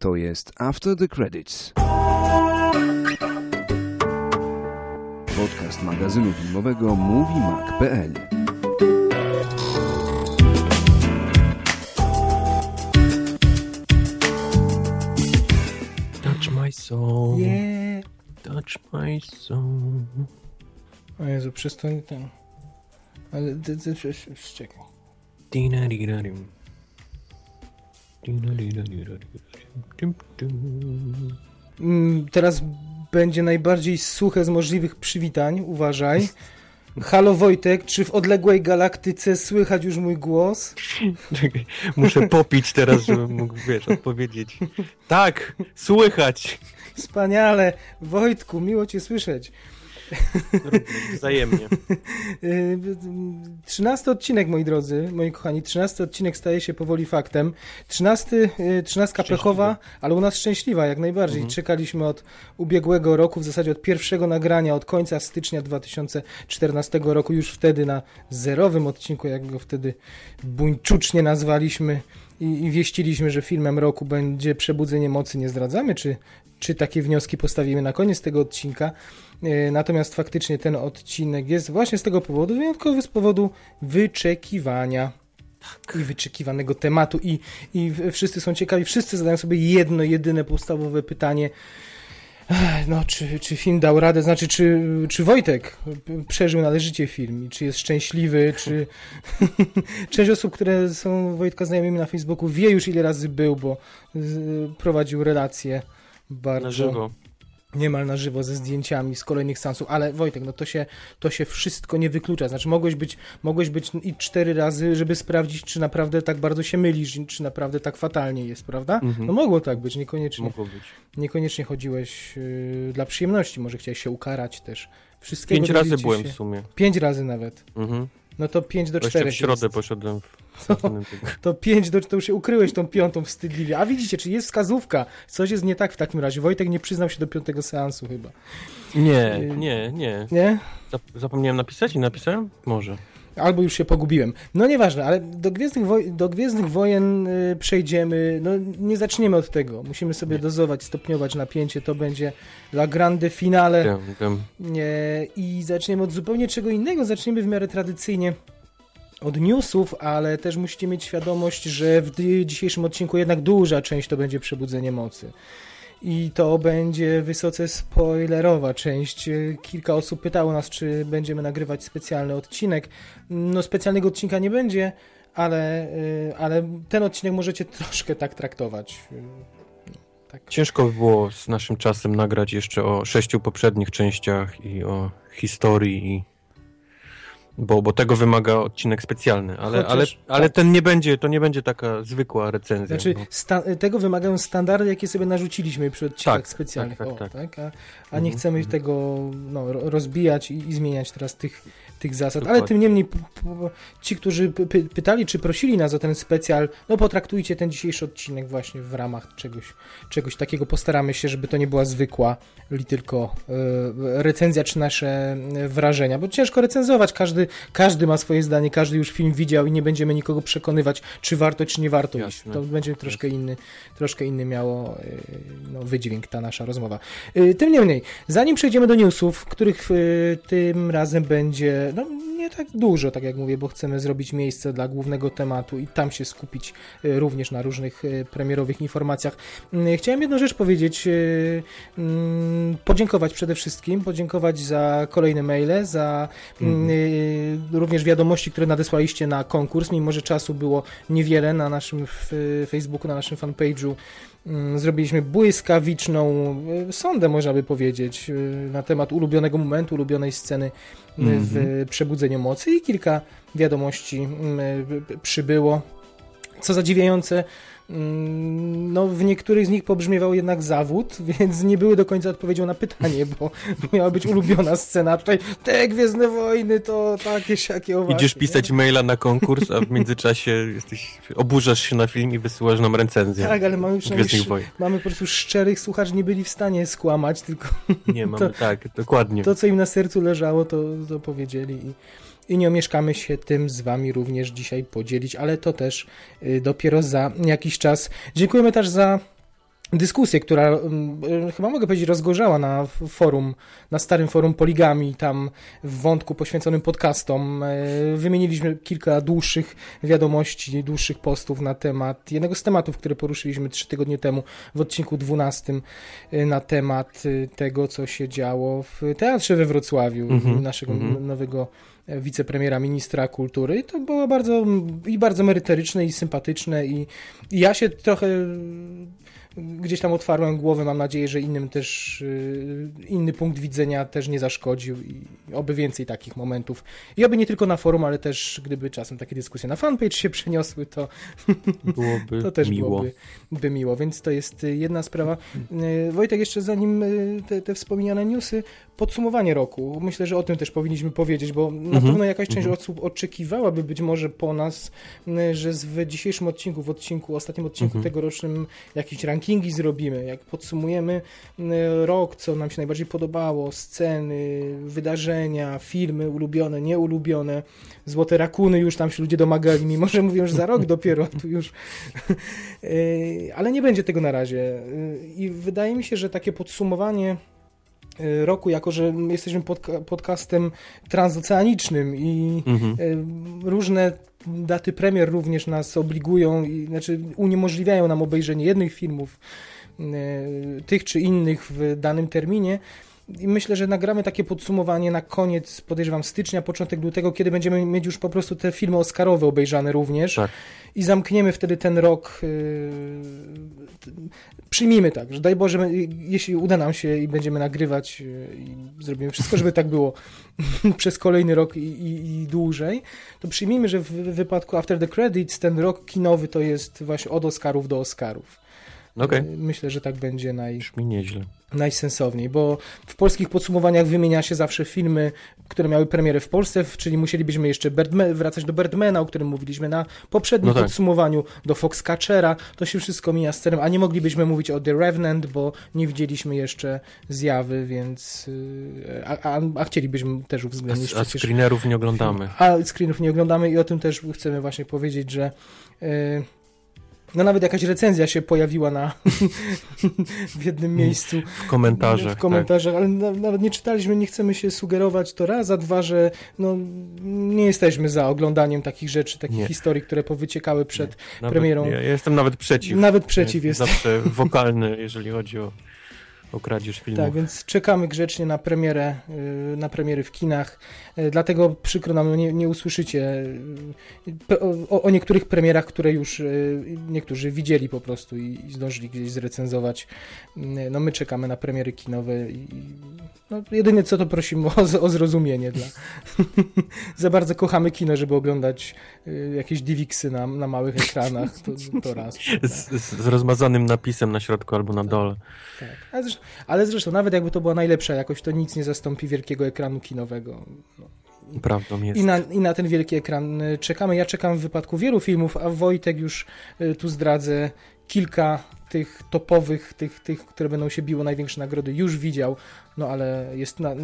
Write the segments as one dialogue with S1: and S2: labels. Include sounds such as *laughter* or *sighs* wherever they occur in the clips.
S1: To jest After the Credits. Podcast magazynu filmowego MovieMag.pl
S2: Touch my soul.
S3: Yeah.
S2: Touch my soul.
S3: O Jezu, przestań ten. Ale ty, ty, ty, ty, czekaj.
S2: Dina-dina-dim. Dina-dina-dina-dim. Dim, dim.
S3: Mm, teraz będzie najbardziej suche z możliwych przywitań, uważaj. Halo Wojtek, czy w odległej galaktyce słychać już mój głos?
S2: Muszę popić teraz, żebym mógł, wiesz, odpowiedzieć. Tak, słychać.
S3: Wspaniale, Wojtku, miło cię słyszeć.
S2: Wzajemnie.
S3: Yy, *laughs* Trzynasty odcinek, moi drodzy, moi kochani, trzynasty odcinek staje się powoli faktem. Trzynasty, yy, trzynastka
S2: Szczęśliwy.
S3: pechowa, ale u nas szczęśliwa jak najbardziej.
S2: Mhm.
S3: Czekaliśmy od ubiegłego roku, w zasadzie od pierwszego nagrania, od końca stycznia 2014 roku, już wtedy na zerowym odcinku, jak go wtedy buńczucznie nazwaliśmy i, i wieściliśmy, że filmem roku będzie Przebudzenie Mocy. Nie zdradzamy, czy, czy takie wnioski postawimy na koniec tego odcinka. E, Natomiast faktycznie ten odcinek jest właśnie z tego powodu wyjątkowy, z powodu wyczekiwania. I wyczekiwanego tematu. I, i wszyscy są ciekawi, wszyscy zadają sobie jedno, jedyne podstawowe pytanie, no czy, czy film dał radę, znaczy czy, czy Wojtek przeżył należycie film? I czy jest szczęśliwy, czy *laughs* część osób, które są Wojtka znajomymi na Facebooku wie już ile razy był, bo prowadził relacje bardzo
S2: Na żywo.
S3: Niemal na żywo ze zdjęciami z kolejnych seansów, ale Wojtek, no to się, to się wszystko nie wyklucza, znaczy mogłeś być, mogłeś być i cztery razy, żeby sprawdzić, czy naprawdę tak bardzo się mylisz, czy naprawdę tak fatalnie jest, prawda?
S2: Mhm.
S3: No mogło tak być, niekoniecznie,
S2: Mogło być.
S3: niekoniecznie chodziłeś yy, dla przyjemności, może chciałeś się ukarać też. Wszystkiego
S2: Pięć razy byłem
S3: się.
S2: w sumie.
S3: Pięć razy nawet.
S2: Mhm.
S3: No to pięć do
S2: Jeszcze
S3: czterech
S2: w środę
S3: jest.
S2: poszedłem w *laughs* tygodniu.
S3: To pięć do to już się ukryłeś tą piątą wstydliwie. A widzicie, czy jest wskazówka? Coś jest nie tak w takim razie. Wojtek nie przyznał się do piątego seansu chyba.
S2: Nie, nie, nie.
S3: Nie?
S2: Zap- Zapomniałem napisać i napisałem? Może.
S3: Albo już się pogubiłem. No nieważne, ale do Gwiezdnych, Woj- do Gwiezdnych Wojen y, przejdziemy. No nie zaczniemy od tego. Musimy sobie
S2: Nie.
S3: dozować, stopniować napięcie. To będzie la grande finale.
S2: Wiem, wiem.
S3: Nie, I zaczniemy od zupełnie czego innego. Zaczniemy w miarę tradycyjnie od newsów, ale też musicie mieć świadomość, że w dzisiejszym odcinku jednak duża część to będzie przebudzenie mocy. I to będzie wysoce spoilerowa część. Kilka osób pytało nas, czy będziemy nagrywać specjalny odcinek. No, specjalnego odcinka nie będzie, ale, y, ale ten odcinek możecie *laughs* troszkę tak traktować. Y, no, Tak.
S2: Ciężko by było z naszym czasem nagrać jeszcze o sześciu poprzednich częściach i o historii i... Bo, bo tego wymaga odcinek specjalny, ale,
S3: Chociaż-
S2: ale, ale
S3: tak.
S2: ten nie będzie, to nie będzie taka zwykła recenzja.
S3: Znaczy,
S2: no.
S3: sta- tego wymagają standardy, jakie sobie narzuciliśmy przy odcinkach
S2: Tak,
S3: specjalnych.
S2: tak,
S3: o,
S2: tak,
S3: tak. A, a
S2: Mhm,
S3: nie chcemy
S2: mhm.
S3: tego no, ro- rozbijać i, i zmieniać teraz tych, tych zasad. Ale
S2: Dokładnie.
S3: tym niemniej ci, którzy py- py- pytali, czy prosili nas o ten specjal, no potraktujcie ten dzisiejszy odcinek właśnie w ramach czegoś, czegoś takiego. Postaramy się, żeby to nie była zwykła li tylko e, recenzja czy nasze e, wrażenia, bo ciężko recenzować. Każdy, każdy ma swoje zdanie, każdy już film widział i nie będziemy nikogo przekonywać, czy warto, czy nie warto iść.
S2: Jasne.
S3: To będzie troszkę inny, troszkę inny miało e, no, wydźwięk ta nasza rozmowa. E, Tym niemniej, zanim przejdziemy do newsów, których e, tym razem będzie no, nie tak dużo, tak jak mówię, bo chcemy zrobić miejsce dla głównego tematu i tam się skupić również na różnych premierowych informacjach. Mm, Chciałem jedną rzecz powiedzieć, mm, podziękować przede wszystkim, podziękować za kolejne maile, za mm, e, również wiadomości, które nadesłaliście na konkurs, mimo że czasu było niewiele na naszym Facebooku, na naszym fanpage'u. Mm, Zrobiliśmy błyskawiczną e, sondę, można by powiedzieć, e, na temat ulubionego momentu, ulubionej sceny e, w
S2: Mhm.
S3: Przebudzeniu Mocy i kilka wiadomości mm, przybyło. Co zadziwiające, mm, no w niektórych z nich pobrzmiewał jednak zawód, *laughs* więc nie były do końca odpowiedzią na pytanie, bo *laughs* miała być ulubiona scena, tutaj te Gwiezdne Wojny to takie, siakie owaki.
S2: Idziesz
S3: nie?
S2: pisać maila na konkurs, a w międzyczasie jesteś, oburzasz się na film i wysyłasz nam recenzję.
S3: Tak, ale mamy przynajmniej mamy po prostu szczerych słuchaczy, nie byli w stanie skłamać, tylko
S2: Nie, *laughs* mamy tak, dokładnie.
S3: to, co im na sercu leżało, to, to powiedzieli i, i nie omieszkamy się tym z wami również dzisiaj podzielić, ale to też y, dopiero za jakiś czas. Dziękujemy też za dyskusję, która mm, e, chyba mogę powiedzieć rozgorzała na forum, na starym forum Poligami, tam w wątku poświęconym podcastom. E, wymieniliśmy kilka dłuższych wiadomości, dłuższych postów na temat jednego z tematów, które poruszyliśmy trzy tygodnie temu w odcinku 12 e, na temat tego, co się działo w teatrze we Wrocławiu, mm -hmm, naszego mm -hmm. nowego wicepremiera, ministra kultury. I to było bardzo, i bardzo merytoryczne, i sympatyczne, i, i ja się trochę gdzieś tam otwarłem głowę, mam nadzieję, że innym też, y, inny punkt widzenia też nie zaszkodził i oby więcej takich momentów. I oby nie tylko na forum, ale też gdyby czasem takie dyskusje na fanpage się przeniosły, to,
S2: byłoby *laughs*
S3: to też
S2: miło.
S3: byłoby by miło, więc to jest jedna sprawa. Y, Wojtek, jeszcze zanim y, te, te wspomniane newsy, podsumowanie roku. Myślę, że o tym też powinniśmy powiedzieć, bo na mhm. pewno jakaś część mhm. osób oczekiwałaby być może po nas, że w dzisiejszym odcinku, w odcinku, ostatnim odcinku mhm. tegorocznym jakieś rankingi zrobimy, jak podsumujemy rok, co nam się najbardziej podobało, sceny, wydarzenia, filmy ulubione, nieulubione, złote rakuny już tam się ludzie domagali, mimo że mówią, że za rok *laughs* dopiero, tu już. E, ale nie będzie tego na razie. E, I wydaje mi się, że takie podsumowanie roku, jako że jesteśmy podca podcastem transoceanicznym i mhm. E, różne daty premier również nas obligują, i, znaczy uniemożliwiają nam obejrzenie jednych filmów, e, tych czy innych w danym terminie, i myślę, że nagramy takie podsumowanie na koniec, podejrzewam, stycznia, początek lutego, kiedy będziemy mieć już po prostu te filmy Oscarowe obejrzane również. Tak. I zamkniemy wtedy ten rok. Yy, przyjmijmy tak, że daj Boże, jeśli uda nam się i będziemy nagrywać yy, i zrobimy wszystko, żeby tak było *laughs* przez kolejny rok i, i, i, dłużej, to przyjmijmy, że w wypadku After the Credits ten rok kinowy to jest właśnie od Oscarów do Oscarów.
S2: Okay.
S3: Myślę, że tak będzie naj...
S2: Brzmi nieźle.
S3: Najsensowniej, bo w polskich podsumowaniach wymienia się zawsze filmy, które miały premierę w Polsce, czyli musielibyśmy jeszcze Birdman, wracać do Birdmana, o którym mówiliśmy na poprzednim no tak. podsumowaniu, do Foxcatchera, to się wszystko mija z celem, a nie moglibyśmy mówić o The Revenant, bo nie widzieliśmy jeszcze zjawy, więc y, a, a, a chcielibyśmy też uwzględnić.
S2: A, a screenerów nie oglądamy.
S3: A screenów nie oglądamy i o tym też chcemy właśnie powiedzieć, że yy, no nawet jakaś recenzja się pojawiła na *laughs* w jednym miejscu.
S2: W komentarzach.
S3: W komentarzach, tak. ale nawet nie czytaliśmy, nie chcemy się sugerować to raz, a dwa, że no, nie jesteśmy za oglądaniem takich rzeczy, takich nie. historii, które powyciekały przed
S2: nawet,
S3: premierą.
S2: Nie, ja jestem nawet przeciw.
S3: Nawet przeciw jest.
S2: Zawsze wokalny, jeżeli chodzi o o kradzież filmów.
S3: Tak, więc czekamy grzecznie na premierę, y, na premiery w kinach. Y, dlatego przykro nam, nie, nie usłyszycie y, o, o, niektórych premierach, które już niektórzy widzieli po prostu i, i zdążyli gdzieś zrecenzować. No my czekamy na premiery kinowe i no, jedynie co to prosimy o, o zrozumienie. Dla... *laughs* Za bardzo kochamy kino, żeby oglądać jakieś diwiksy na, na małych ekranach. To, to raz. *laughs*
S2: Z, z, rozmazanym napisem na środku albo na dole.
S3: Tak. Ale zresztą, ale zresztą, nawet jakby to była najlepsza jakość, to nic nie zastąpi wielkiego ekranu kinowego. No.
S2: Prawdą jest.
S3: I na, I na ten wielki ekran y, czekamy. Ja czekam w wypadku wielu filmów, a Wojtek już y, tu zdradzę kilka tych topowych, tych, tych, które będą się biło największe nagrody, już widział, no ale jest na,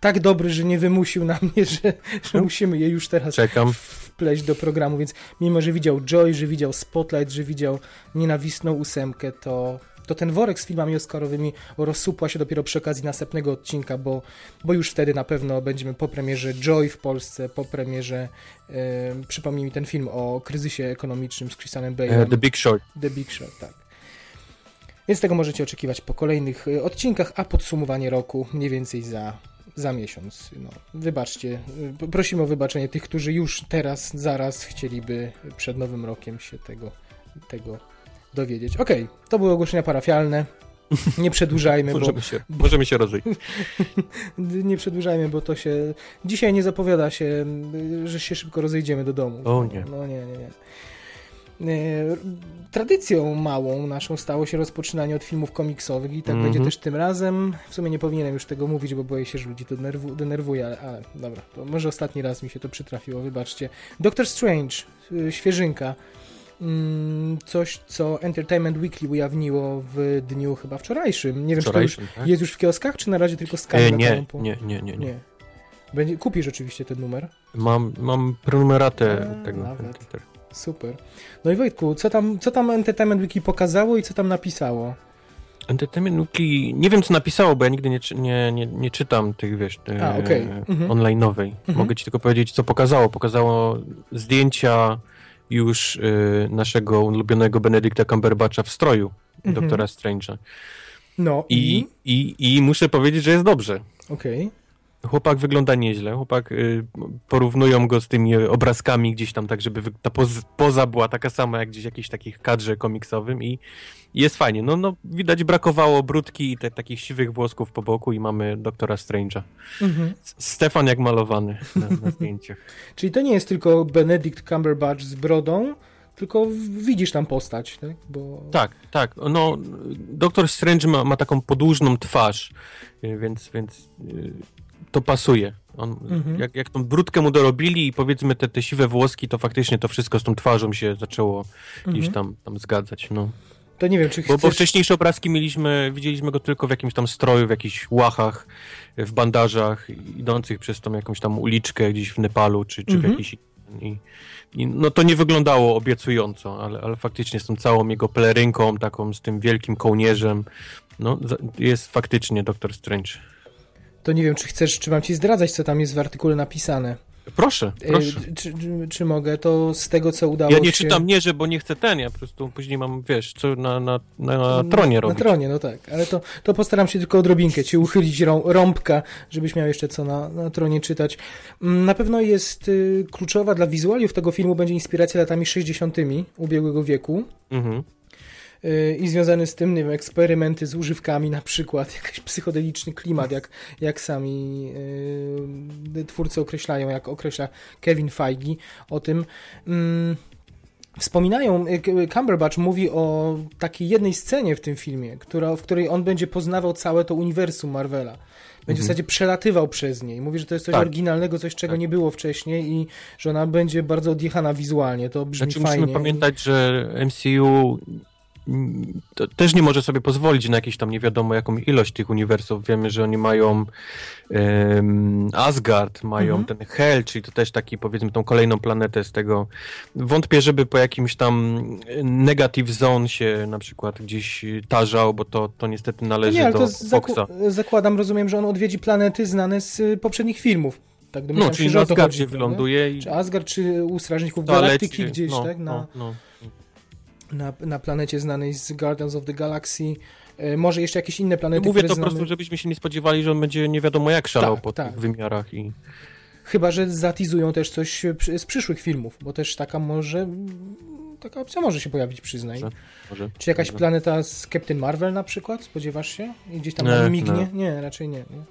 S3: tak dobry, że nie wymusił na mnie, że, że musimy je już teraz
S2: Czekam.
S3: wpleść do programu, więc mimo, że widział Joy, że widział Spotlight, że widział Nienawistną ósemkę, to to ten worek z filmami Oscarowymi rozsupła się dopiero przy okazji następnego odcinka, bo, bo już wtedy na pewno będziemy po premierze Joy w Polsce, po premierze, e, przypomnij mi ten film o kryzysie ekonomicznym z Christianem Bale'em.
S2: Uh, The Big Short.
S3: The Big Short, tak. Więc tego możecie oczekiwać po kolejnych e, odcinkach, a podsumowanie roku mniej więcej za, za miesiąc. No, wybaczcie, e, prosimy o wybaczenie tych, którzy już teraz, zaraz chcieliby przed nowym rokiem się tego, tego dowiedzieć. Okej, okay, to były ogłoszenia parafialne. Nie przedłużajmy,
S2: możemy bo... Się, możemy się rozejść. *laughs*
S3: nie przedłużajmy, bo to się... Dzisiaj nie zapowiada się, że się szybko rozejdziemy do domu.
S2: O nie.
S3: No nie, nie, nie. E, tradycją małą naszą stało się rozpoczynanie od filmów komiksowych i tak mm -hmm. będzie też tym razem. W sumie nie powinienem już tego mówić, bo boję się, że ludzi to denerwu denerwuje, ale, ale dobra, to może ostatni raz mi się to przytrafiło, wybaczcie. Doctor Strange, y, świeżynka. Mm, coś, co Entertainment Weekly ujawniło w dniu chyba wczorajszym. Nie wiem, czy to już tak? jest już w kioskach, czy na razie tylko skaner?
S2: E, nie, nie, nie, nie, nie.
S3: Będzie, kupisz oczywiście ten numer?
S2: Mam, mam prenumeratę A, tego.
S3: Super. No i Wojtku, co tam, co tam Entertainment Weekly pokazało i co tam napisało?
S2: Entertainment Weekly, nie wiem co napisało, bo ja nigdy nie, nie, nie, nie czytam tych, wiesz, te,
S3: A, okej. Mhm.
S2: online'owej.
S3: Mhm.
S2: Mogę ci tylko powiedzieć, co pokazało. Pokazało zdjęcia już y, naszego ulubionego Benedicta Cumberbatcha w stroju
S3: Mhm.
S2: Doktora Strange'a.
S3: No
S2: I, i, I muszę powiedzieć, że jest dobrze.
S3: Okej.
S2: Chłopak wygląda nieźle. Chłopak y, porównują go z tymi obrazkami gdzieś tam, tak żeby ta poz, poza była taka sama jak gdzieś w jakichś takich kadrze komiksowym i, jest fajnie. No, no widać brakowało brudki i te, takich siwych włosków po boku i mamy doktora Strange'a.
S3: Mhm.
S2: Stefan jak malowany na, na zdjęciach. *laughs*
S3: Czyli to nie jest tylko Benedict Cumberbatch z brodą, tylko widzisz tam postać, tak? Bo...
S2: Tak, tak. No, doktor Strange ma, ma taką podłużną twarz, y, więc, więc y, to pasuje. On,
S3: Mhm.
S2: jak, jak tą brudkę mu dorobili i powiedzmy te, te siwe włoski, to faktycznie to wszystko z tą twarzą się zaczęło gdzieś
S3: Mhm.
S2: tam, tam zgadzać. No.
S3: To nie wiem, czy
S2: Bo,
S3: chcesz...
S2: bo wcześniejsze obrazki mieliśmy, widzieliśmy go tylko w jakimś tam stroju, w jakichś łachach, w bandażach, idących przez tą jakąś tam uliczkę gdzieś w Nepalu, czy, czy w
S3: Mhm.
S2: jakiś... I, i, no to nie wyglądało obiecująco, ale, ale faktycznie z tą całą jego pelerynką, taką z tym wielkim kołnierzem, no jest faktycznie Doktor Strange.
S3: To nie wiem, czy chcesz, czy mam ci zdradzać, co tam jest w artykule napisane.
S2: Proszę,
S3: E,
S2: proszę.
S3: Czy, czy, czy mogę? To z tego, co udało
S2: Ja nie
S3: się...
S2: czytam nie, że bo nie chcę ten, ja po prostu później mam, wiesz, co na, na, na tronie robić.
S3: Na tronie, no tak. Ale to, to postaram się tylko odrobinkę ci uchylić rą, rąbka, żebyś miał jeszcze co na, na tronie czytać. Mm, Na pewno jest y, kluczowa dla wizualiów tego filmu będzie inspiracja latami 60. ubiegłego wieku.
S2: Mhm.
S3: Y, I związany z tym, nie wiem, eksperymenty z używkami na przykład, jakiś psychodeliczny klimat, jak, jak sami y, twórcy określają, jak określa Kevin Feige o tym. Mm, Wspominają, y, Cumberbatch mówi o takiej jednej scenie w tym filmie, która, w której on będzie poznawał całe to uniwersum Marvela. Będzie w zasadzie przelatywał przez nie. i Mówi, że to jest coś
S2: Tak.
S3: oryginalnego, coś czego
S2: Tak.
S3: nie było wcześniej i że ona będzie bardzo odjechana wizualnie. To brzmi
S2: Znaczy
S3: fajnie.
S2: musimy pamiętać, że MCU też nie może sobie pozwolić na jakieś tam nie wiadomo jaką ilość tych uniwersów. Wiemy, że oni mają em, Asgard, mają
S3: Mhm.
S2: ten Hell, czyli to też taki powiedzmy tą kolejną planetę z tego. Wątpię, żeby po jakimś tam negative zone się na przykład gdzieś tarzał, bo to, to niestety należy
S3: nie, ale
S2: do
S3: to zaku- zakładam, rozumiem, że on odwiedzi planety znane z y, poprzednich filmów. Tak
S2: No,
S3: się,
S2: czyli
S3: to
S2: Asgardzie
S3: chodzi, prawda?
S2: wyląduje i
S3: Czy Asgard, czy u Strażników Galaktyki gdzieś,
S2: no,
S3: tak? Na,
S2: no, no.
S3: Na, na planecie znanej z Guardians of the Galaxy. Y, Może jeszcze jakieś inne planety,
S2: Mówię to po prostu, żebyśmy się nie spodziewali, że on będzie nie wiadomo jak szalał
S3: Tak,
S2: po
S3: tak.
S2: tych wymiarach i
S3: Chyba, że zatizują też coś przy- z przyszłych filmów, bo też taka może... Taka opcja może się pojawić, przyznaj.
S2: Może. może.
S3: Czy jakaś
S2: może.
S3: planeta z Captain Marvel na przykład? Spodziewasz się? I gdzieś tam
S2: Nie,
S3: mignie?
S2: nie.
S3: Nie, raczej nie. nie.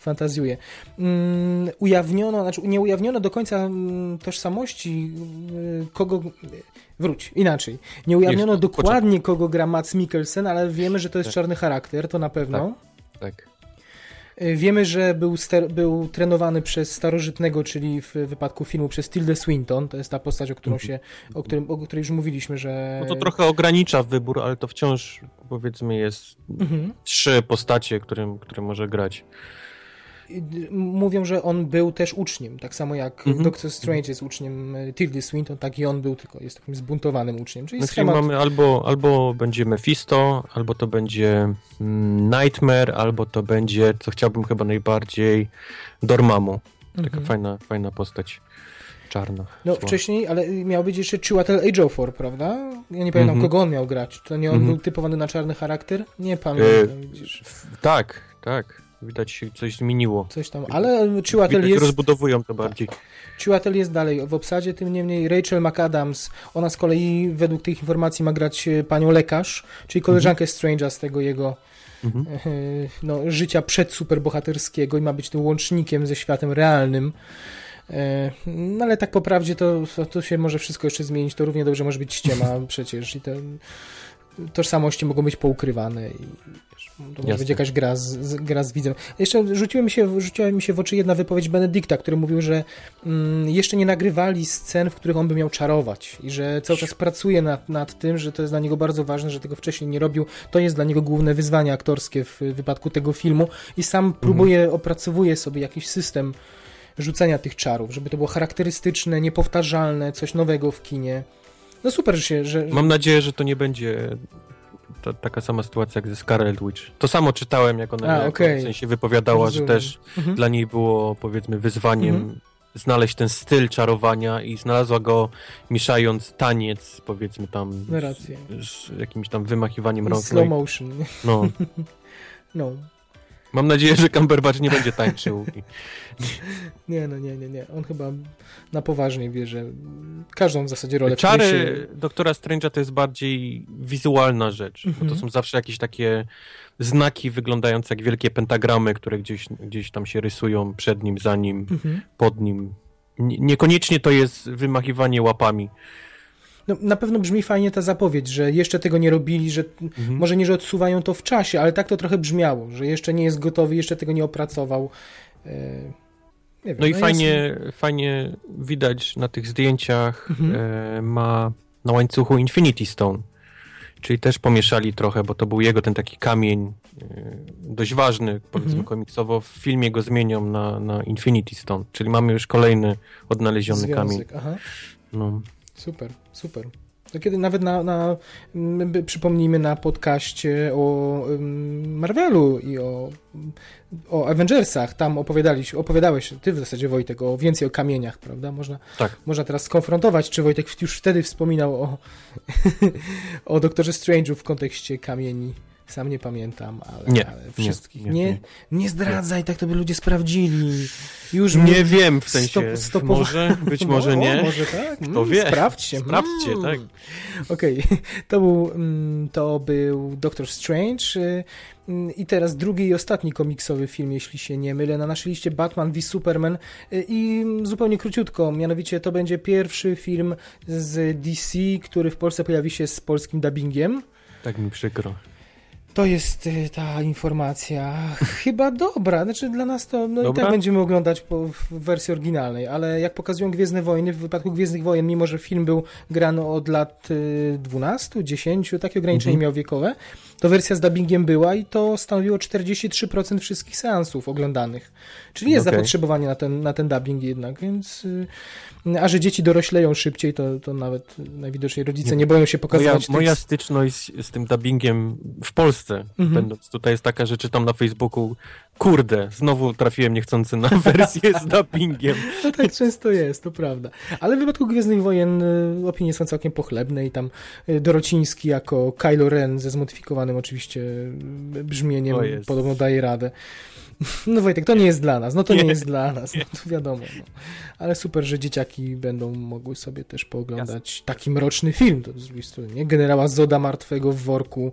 S3: Fantazjuję. Mm, ujawniono, znaczy nie ujawniono do końca mm, tożsamości y, kogo... Wróć, inaczej. Nie ujawniono
S2: Jeszcze,
S3: dokładnie kogo gra Mats Mikkelsen, ale wiemy, że to jest
S2: Tak.
S3: czarny charakter, to na pewno.
S2: Tak.
S3: Y, Wiemy, że był, ster- był trenowany przez starożytnego, czyli w wypadku filmu przez Tilda Swinton. To jest ta postać, o, którą
S2: Mhm.
S3: się, o, którym, o której już mówiliśmy, że...
S2: No to trochę ogranicza wybór, ale to wciąż powiedzmy jest
S3: Mhm.
S2: trzy postacie, którym, które może grać.
S3: Mówią, że on był też uczniem, tak samo jak
S2: Mhm.
S3: Doctor Strange jest uczniem y, Tildy Swinton, tak i on był, tylko jest takim zbuntowanym uczniem. Czyli
S2: No, czyli
S3: schemat...
S2: mamy albo, albo będzie Mephisto, albo to będzie mm, Nightmare, albo to będzie, co chciałbym chyba najbardziej, Dormammu. Taka
S3: Mhm.
S2: fajna, fajna postać czarna.
S3: No wcześniej, ale miał być jeszcze Chiwetel Ejiofor, prawda? Ja nie pamiętam,
S2: Mhm.
S3: kogo on miał grać. To nie on
S2: Mhm.
S3: był typowany na czarny charakter? Nie pamiętam, widzisz.
S2: W- Tak, tak. Widać się coś zmieniło.
S3: Coś tam, ale Chiwetel jest...
S2: rozbudowują to bardziej.
S3: Chiwetel jest dalej w obsadzie, tym niemniej Rachel McAdams, ona z kolei według tych informacji ma grać e, panią lekarz, czyli koleżankę Strange'a z tego jego
S2: Mhm.
S3: e, no, życia przedsuperbohaterskiego i ma być tym łącznikiem ze światem realnym. E, No ale tak po prawdzie to, to, się może wszystko jeszcze zmienić, to równie dobrze może być ściema *laughs* przecież i te tożsamości mogą być poukrywane i to może
S2: Jasne.
S3: być jakaś gra z, z, gra z widzem. Jeszcze rzuciła mi, się, rzuciła mi się w oczy jedna wypowiedź Benedykta, który mówił, że mm, jeszcze nie nagrywali scen, w których on by miał czarować i że cały czas pracuje nad, nad tym, że to jest dla niego bardzo ważne, że tego wcześniej nie robił. To jest dla niego główne wyzwanie aktorskie w wypadku tego filmu i sam próbuje, opracowuje sobie jakiś system rzucenia tych czarów, żeby to było charakterystyczne, niepowtarzalne, coś nowego w kinie. No super, że się, że...
S2: Mam nadzieję, że to nie będzie ta, taka sama sytuacja jak ze Scarlet Witch. To samo czytałem, jak ona
S3: A, okej.
S2: w sensie wypowiadała,
S3: Rozumiem.
S2: że też
S3: Mhm.
S2: dla niej było powiedzmy wyzwaniem
S3: Mhm.
S2: znaleźć ten styl czarowania i znalazła go mieszając taniec, powiedzmy tam z, z jakimś tam wymachiwaniem rąk.
S3: slow motion.
S2: no. *laughs*
S3: No.
S2: Mam nadzieję, że Cumberbatch nie będzie tańczył. *laughs*
S3: Nie, no nie, nie, nie. On chyba na poważnie bierze każdą w zasadzie rolę.
S2: Czary
S3: się-
S2: Doktora Strange'a to jest bardziej wizualna rzecz, bo to
S3: Mhm.
S2: są zawsze jakieś takie znaki wyglądające jak wielkie pentagramy, które gdzieś, gdzieś tam się rysują przed nim, za nim,
S3: Mhm.
S2: pod nim. Nie- Niekoniecznie to jest wymachiwanie łapami.
S3: No, na pewno brzmi fajnie ta zapowiedź, że jeszcze tego nie robili, że
S2: Mhm.
S3: może nie, że odsuwają to w czasie, ale tak to trochę brzmiało, że jeszcze nie jest gotowy, jeszcze tego nie opracował. E, nie wiem,
S2: No i
S3: ja
S2: fajnie, fajnie widać na tych zdjęciach
S3: Mhm.
S2: e, ma na łańcuchu Infinity Stone. Czyli też pomieszali trochę, bo to był jego ten taki kamień e, dość ważny, powiedzmy
S3: Mhm.
S2: komiksowo. W filmie go zmienią na, na Infinity Stone, czyli mamy już kolejny odnaleziony kamień.
S3: Związek, aha.
S2: No.
S3: Super, super. To kiedy nawet na, na przypomnijmy na podcaście o Marvelu i o, o Avengersach, tam opowiadaliś, opowiadałeś, ty w zasadzie Wojtek, o więcej o kamieniach, prawda? Można,
S2: Tak.
S3: można teraz skonfrontować, czy Wojtek już wtedy wspominał o, *laughs* o Doktorze Strange'u w kontekście kamieni. Sam nie pamiętam, ale,
S2: Nie,
S3: ale wszystkich. Nie,
S2: nie,
S3: nie,
S2: nie.
S3: zdradzaj, tak to by ludzie sprawdzili. Już
S2: Nie wiem, w sensie,
S3: stop-
S2: może, być
S3: No,
S2: może
S3: o,
S2: nie.
S3: Może tak.
S2: Kto
S3: Mm,
S2: wie?
S3: Sprawdźcie.
S2: Sprawdźcie,
S3: Mm.
S2: tak.
S3: Okej, *laughs* to, był, mm, to był Doctor Strange y, mm, i teraz drugi i ostatni komiksowy film, jeśli się nie mylę, na naszej liście Batman v Superman y, i mm, zupełnie króciutko, mianowicie to będzie pierwszy film z DC, który w Polsce pojawi się z polskim dubbingiem.
S2: Tak mi przykro.
S3: To jest y, ta informacja chyba dobra. Znaczy dla nas to no i tak będziemy oglądać po, w wersji oryginalnej, ale jak pokazują Gwiezdne Wojny, w wypadku Gwiezdnych Wojen, mimo że film był grany od lat y, 12, 10, takie ograniczenie
S2: Mhm.
S3: miał wiekowe, to wersja z dubbingiem była i to stanowiło 43% wszystkich seansów oglądanych. Czyli jest
S2: Okej.
S3: zapotrzebowanie na ten, na ten dubbing jednak, więc... Y, a że dzieci dorośleją szybciej, to, to nawet najwidoczniej rodzice
S2: Nie.
S3: nie boją się
S2: Moja,
S3: pokazywać tych
S2: moja styczność z tym dubbingiem w Polsce,
S3: Mhm.
S2: będąc tutaj, jest taka, że czytam na Facebooku, kurde, znowu trafiłem niechcący na *laughs* wersję z dubbingiem.
S3: No tak często jest, to prawda. Ale w wypadku Gwiezdnych Wojen y, opinie są całkiem pochlebne i tam y, Dorociński jako Kylo Ren ze zmodyfikowanym oczywiście y, brzmieniem podobno daje radę. *laughs* No Wojtek, to nie jest dla nas, no to nie,
S2: Nie.
S3: jest dla nas, no to wiadomo. No. Ale super, że dzieciaki będą mogły sobie też pooglądać taki mroczny film, to z drugiej strony, nie? Generała Zoda martwego w worku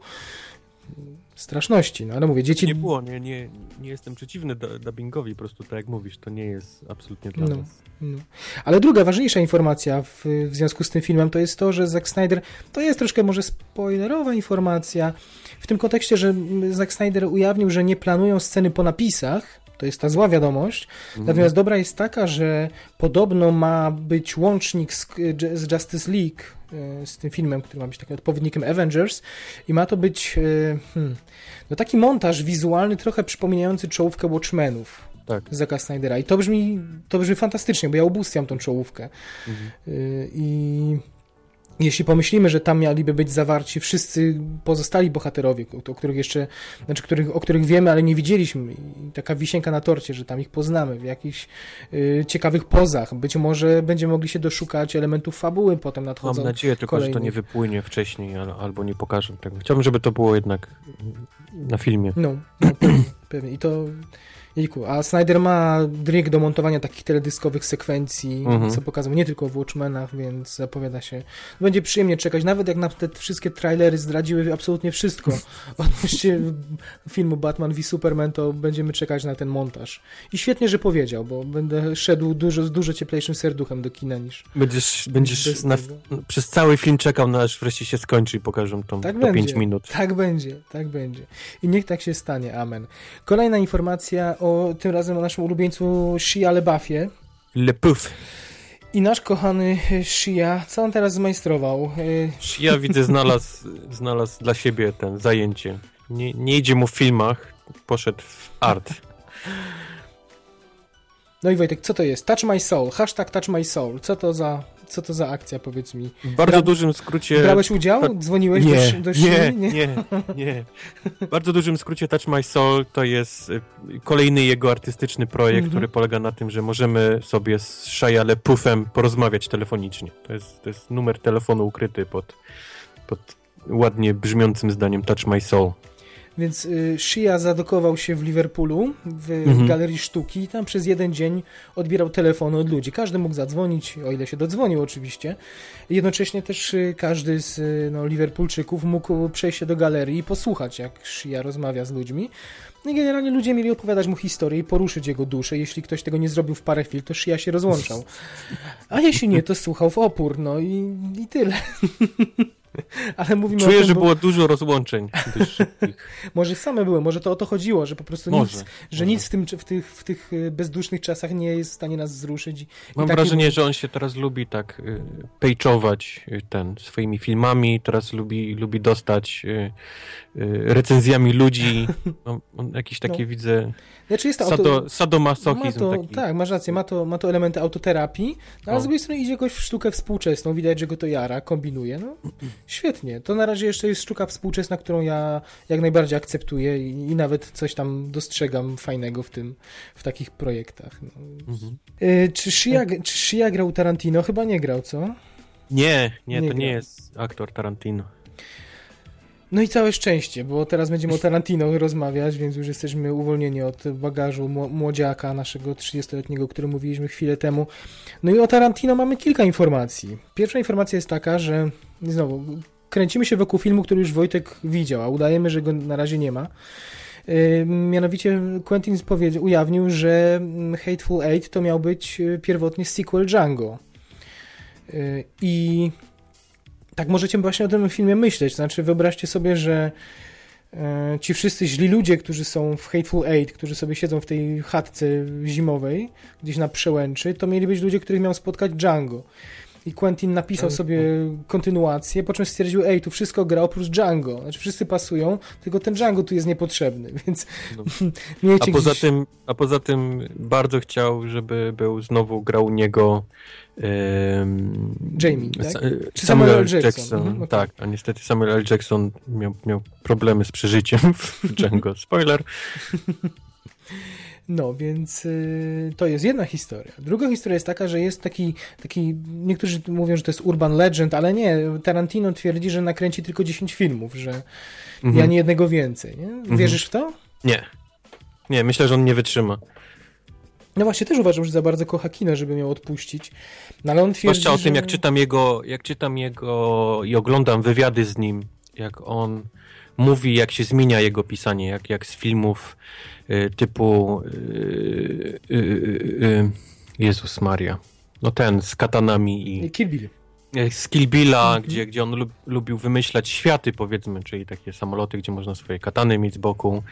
S3: straszności, no ale mówię, dzieci...
S2: Nie było, nie, nie, nie jestem przeciwny du- dubbingowi, po prostu tak jak mówisz, to nie jest absolutnie dla
S3: No.
S2: nas.
S3: No. Ale druga, ważniejsza informacja w, w związku z tym filmem to jest to, że Zack Snyder, to jest troszkę może spoilerowa informacja, w tym kontekście, że mm, Zack Snyder ujawnił, że nie planują sceny po napisach, to jest ta zła wiadomość,
S2: Mhm.
S3: natomiast dobra jest taka, że podobno ma być łącznik z, z Justice League, e, z tym filmem, który ma być takim odpowiednikiem Avengers i ma to być e, hmm, no taki montaż wizualny trochę przypominający czołówkę Watchmenów.
S2: Tak.
S3: Zacka Snydera. I to brzmi, to brzmi fantastycznie, bo ja ubóstwiam tą czołówkę.
S2: Mhm.
S3: Y, I jeśli pomyślimy, że tam mieliby być zawarci wszyscy pozostali bohaterowie, o, których jeszcze, znaczy których, o których wiemy, ale nie widzieliśmy, i taka wisienka na torcie, że tam ich poznamy w jakichś y, ciekawych pozach, być może będziemy mogli się doszukać elementów fabuły potem
S2: Mam
S3: nadchodzą.
S2: nadzieję tylko, że to
S3: kolejnych.
S2: nie wypłynie wcześniej al- albo nie pokażę tego. Chciałbym, żeby to było jednak na filmie.
S3: No, no pewnie, pewnie. I to. Jejku, a Snyder ma dryg do montowania takich teledyskowych sekwencji,
S2: Mhm.
S3: co pokazał nie tylko w Watchmenach, więc zapowiada się. Będzie przyjemnie czekać, nawet jak na te wszystkie trailery zdradziły absolutnie wszystko *laughs* odnośnie filmu Batman v Superman, to będziemy czekać na ten montaż. I świetnie, że powiedział, bo będę szedł dużo, z dużo cieplejszym serduchem do kina niż.
S2: Będziesz, będziesz na, przez cały film czekał, aż wreszcie się skończy i pokażą tą,
S3: Tak
S2: to
S3: będzie.
S2: 5 minut.
S3: Tak będzie, tak będzie. I niech tak się stanie, amen. Kolejna informacja o tym razem o naszym ulubieńcu Shia LeBuffie.
S2: Le Puff.
S3: I nasz kochany Shia, co on teraz zmajstrował? Y,
S2: Ja widzę, znalazł, znalazł dla siebie ten zajęcie. Nie, nie idzie mu w filmach, poszedł w art.
S3: No i Wojtek, co to jest? Touch My Soul, hashtag Touch My Soul. Co to za co to za akcja, powiedz mi?
S2: W bardzo Bra dużym skrócie...
S3: Brałeś udział? Tak. Dzwoniłeś
S2: nie,
S3: do, do
S2: nie, nie, nie, nie. W bardzo dużym skrócie Touch My Soul to jest y, kolejny jego artystyczny projekt, mm -hmm. który polega na tym, że możemy sobie z Shia LePoufem porozmawiać telefonicznie. To jest, to jest numer telefonu ukryty pod, pod ładnie brzmiącym zdaniem Touch My Soul.
S3: Więc y, Shia zadokował się w Liverpoolu, w mhm. Galerii Sztuki i tam przez jeden dzień odbierał telefony od ludzi. Każdy mógł zadzwonić, o ile się dodzwonił oczywiście. Jednocześnie też y, każdy z y, no, Liverpoolczyków mógł przejść się do galerii i posłuchać, jak Shia rozmawia z ludźmi. No i generalnie ludzie mieli opowiadać mu historię i poruszyć jego duszę. Jeśli ktoś tego nie zrobił w parę chwil, to Shia się rozłączał. A jeśli nie, to słuchał w opór, no i, i tyle. *laughs* *laughs*
S2: Ale mówimy Czuję, tym, że bo... było dużo rozłączeń. *laughs*
S3: może same były, może to o to chodziło, że po prostu może, nic, że nic w, tym, w, tych, w tych y, bezdusznych czasach nie jest w stanie nas wzruszyć.
S2: Mam wrażenie, że on się teraz lubi tak y, pejczować y, ten swoimi filmami, teraz lubi, lubi dostać recenzjami ludzi. *laughs* No, on jakieś takie no. widzę znaczy jest to Sado, auto... sadomasochizm
S3: to,
S2: taki.
S3: Tak, masz rację, ma to, ma to elementy autoterapii, no, ale z drugiej strony idzie jakoś w sztukę współczesną, widać, że go to jara, kombinuje, no świetnie. To na razie jeszcze jest sztuka współczesna, którą ja jak najbardziej akceptuję i, i nawet coś tam dostrzegam fajnego w tym, w takich projektach. No. Mhm. Y, czy, Shia, czy Shia grał Tarantino? Chyba nie grał, co?
S2: Nie, nie, nie to grał. nie jest aktor Tarantino.
S3: No i całe szczęście, bo teraz będziemy o Tarantino rozmawiać, więc już jesteśmy uwolnieni od bagażu młodziaka naszego 30-letniego, który mówiliśmy chwilę temu. No i o Tarantino mamy kilka informacji. Pierwsza informacja jest taka, że znowu kręcimy się wokół filmu, który już Wojtek widział, a udajemy, że go na razie nie ma. Mianowicie Quentin ujawnił, że Hateful Eight to miał być pierwotnie sequel Django. Yy, I tak możecie właśnie o tym filmie myśleć. Znaczy, wyobraźcie sobie, że e, ci wszyscy źli ludzie, którzy są w Hateful Eight, którzy sobie siedzą w tej chatce zimowej, gdzieś na przełęczy, to mieli być ludzie, których miał spotkać Django. I Quentin napisał sobie kontynuację, po czym stwierdził, ej, tu wszystko gra oprócz Django. Znaczy wszyscy pasują, tylko ten Django tu jest niepotrzebny, *laughs* więc no. *laughs*
S2: a, poza gdzieś... tym, a poza tym bardzo chciał, żeby był znowu grał u niego
S3: Jamie, tak?
S2: Samuel, Samuel L. Jackson. Jackson. Mhm, okay. Tak, a niestety Samuel L. Jackson miał, miał problemy z przeżyciem *laughs* w Django. Spoiler.
S3: No, więc y, to jest jedna historia. Druga historia jest taka, że jest taki, taki, niektórzy mówią, że to jest urban legend, ale nie, Tarantino twierdzi, że nakręci tylko 10 filmów, że mhm. ja nie jednego więcej. Nie? Mhm. Wierzysz w to?
S2: Nie. Nie, myślę, że on nie wytrzyma.
S3: No właśnie, też uważam, że za bardzo kocha kino, żeby miał odpuścić. No ale on twierdzi,
S2: Zwłaszcza o tym, że... jak czytam jego, jak czytam jego i oglądam wywiady z nim, jak on mówi, jak się zmienia jego pisanie, jak, jak z filmów y, typu y, y, Jezus Maria. No ten, z katanami
S3: i... Kill Bill
S2: z Kill Billa, mhm. gdzie, gdzie on lub, lubił wymyślać światy, powiedzmy, czyli takie samoloty, gdzie można swoje katany mieć z boku.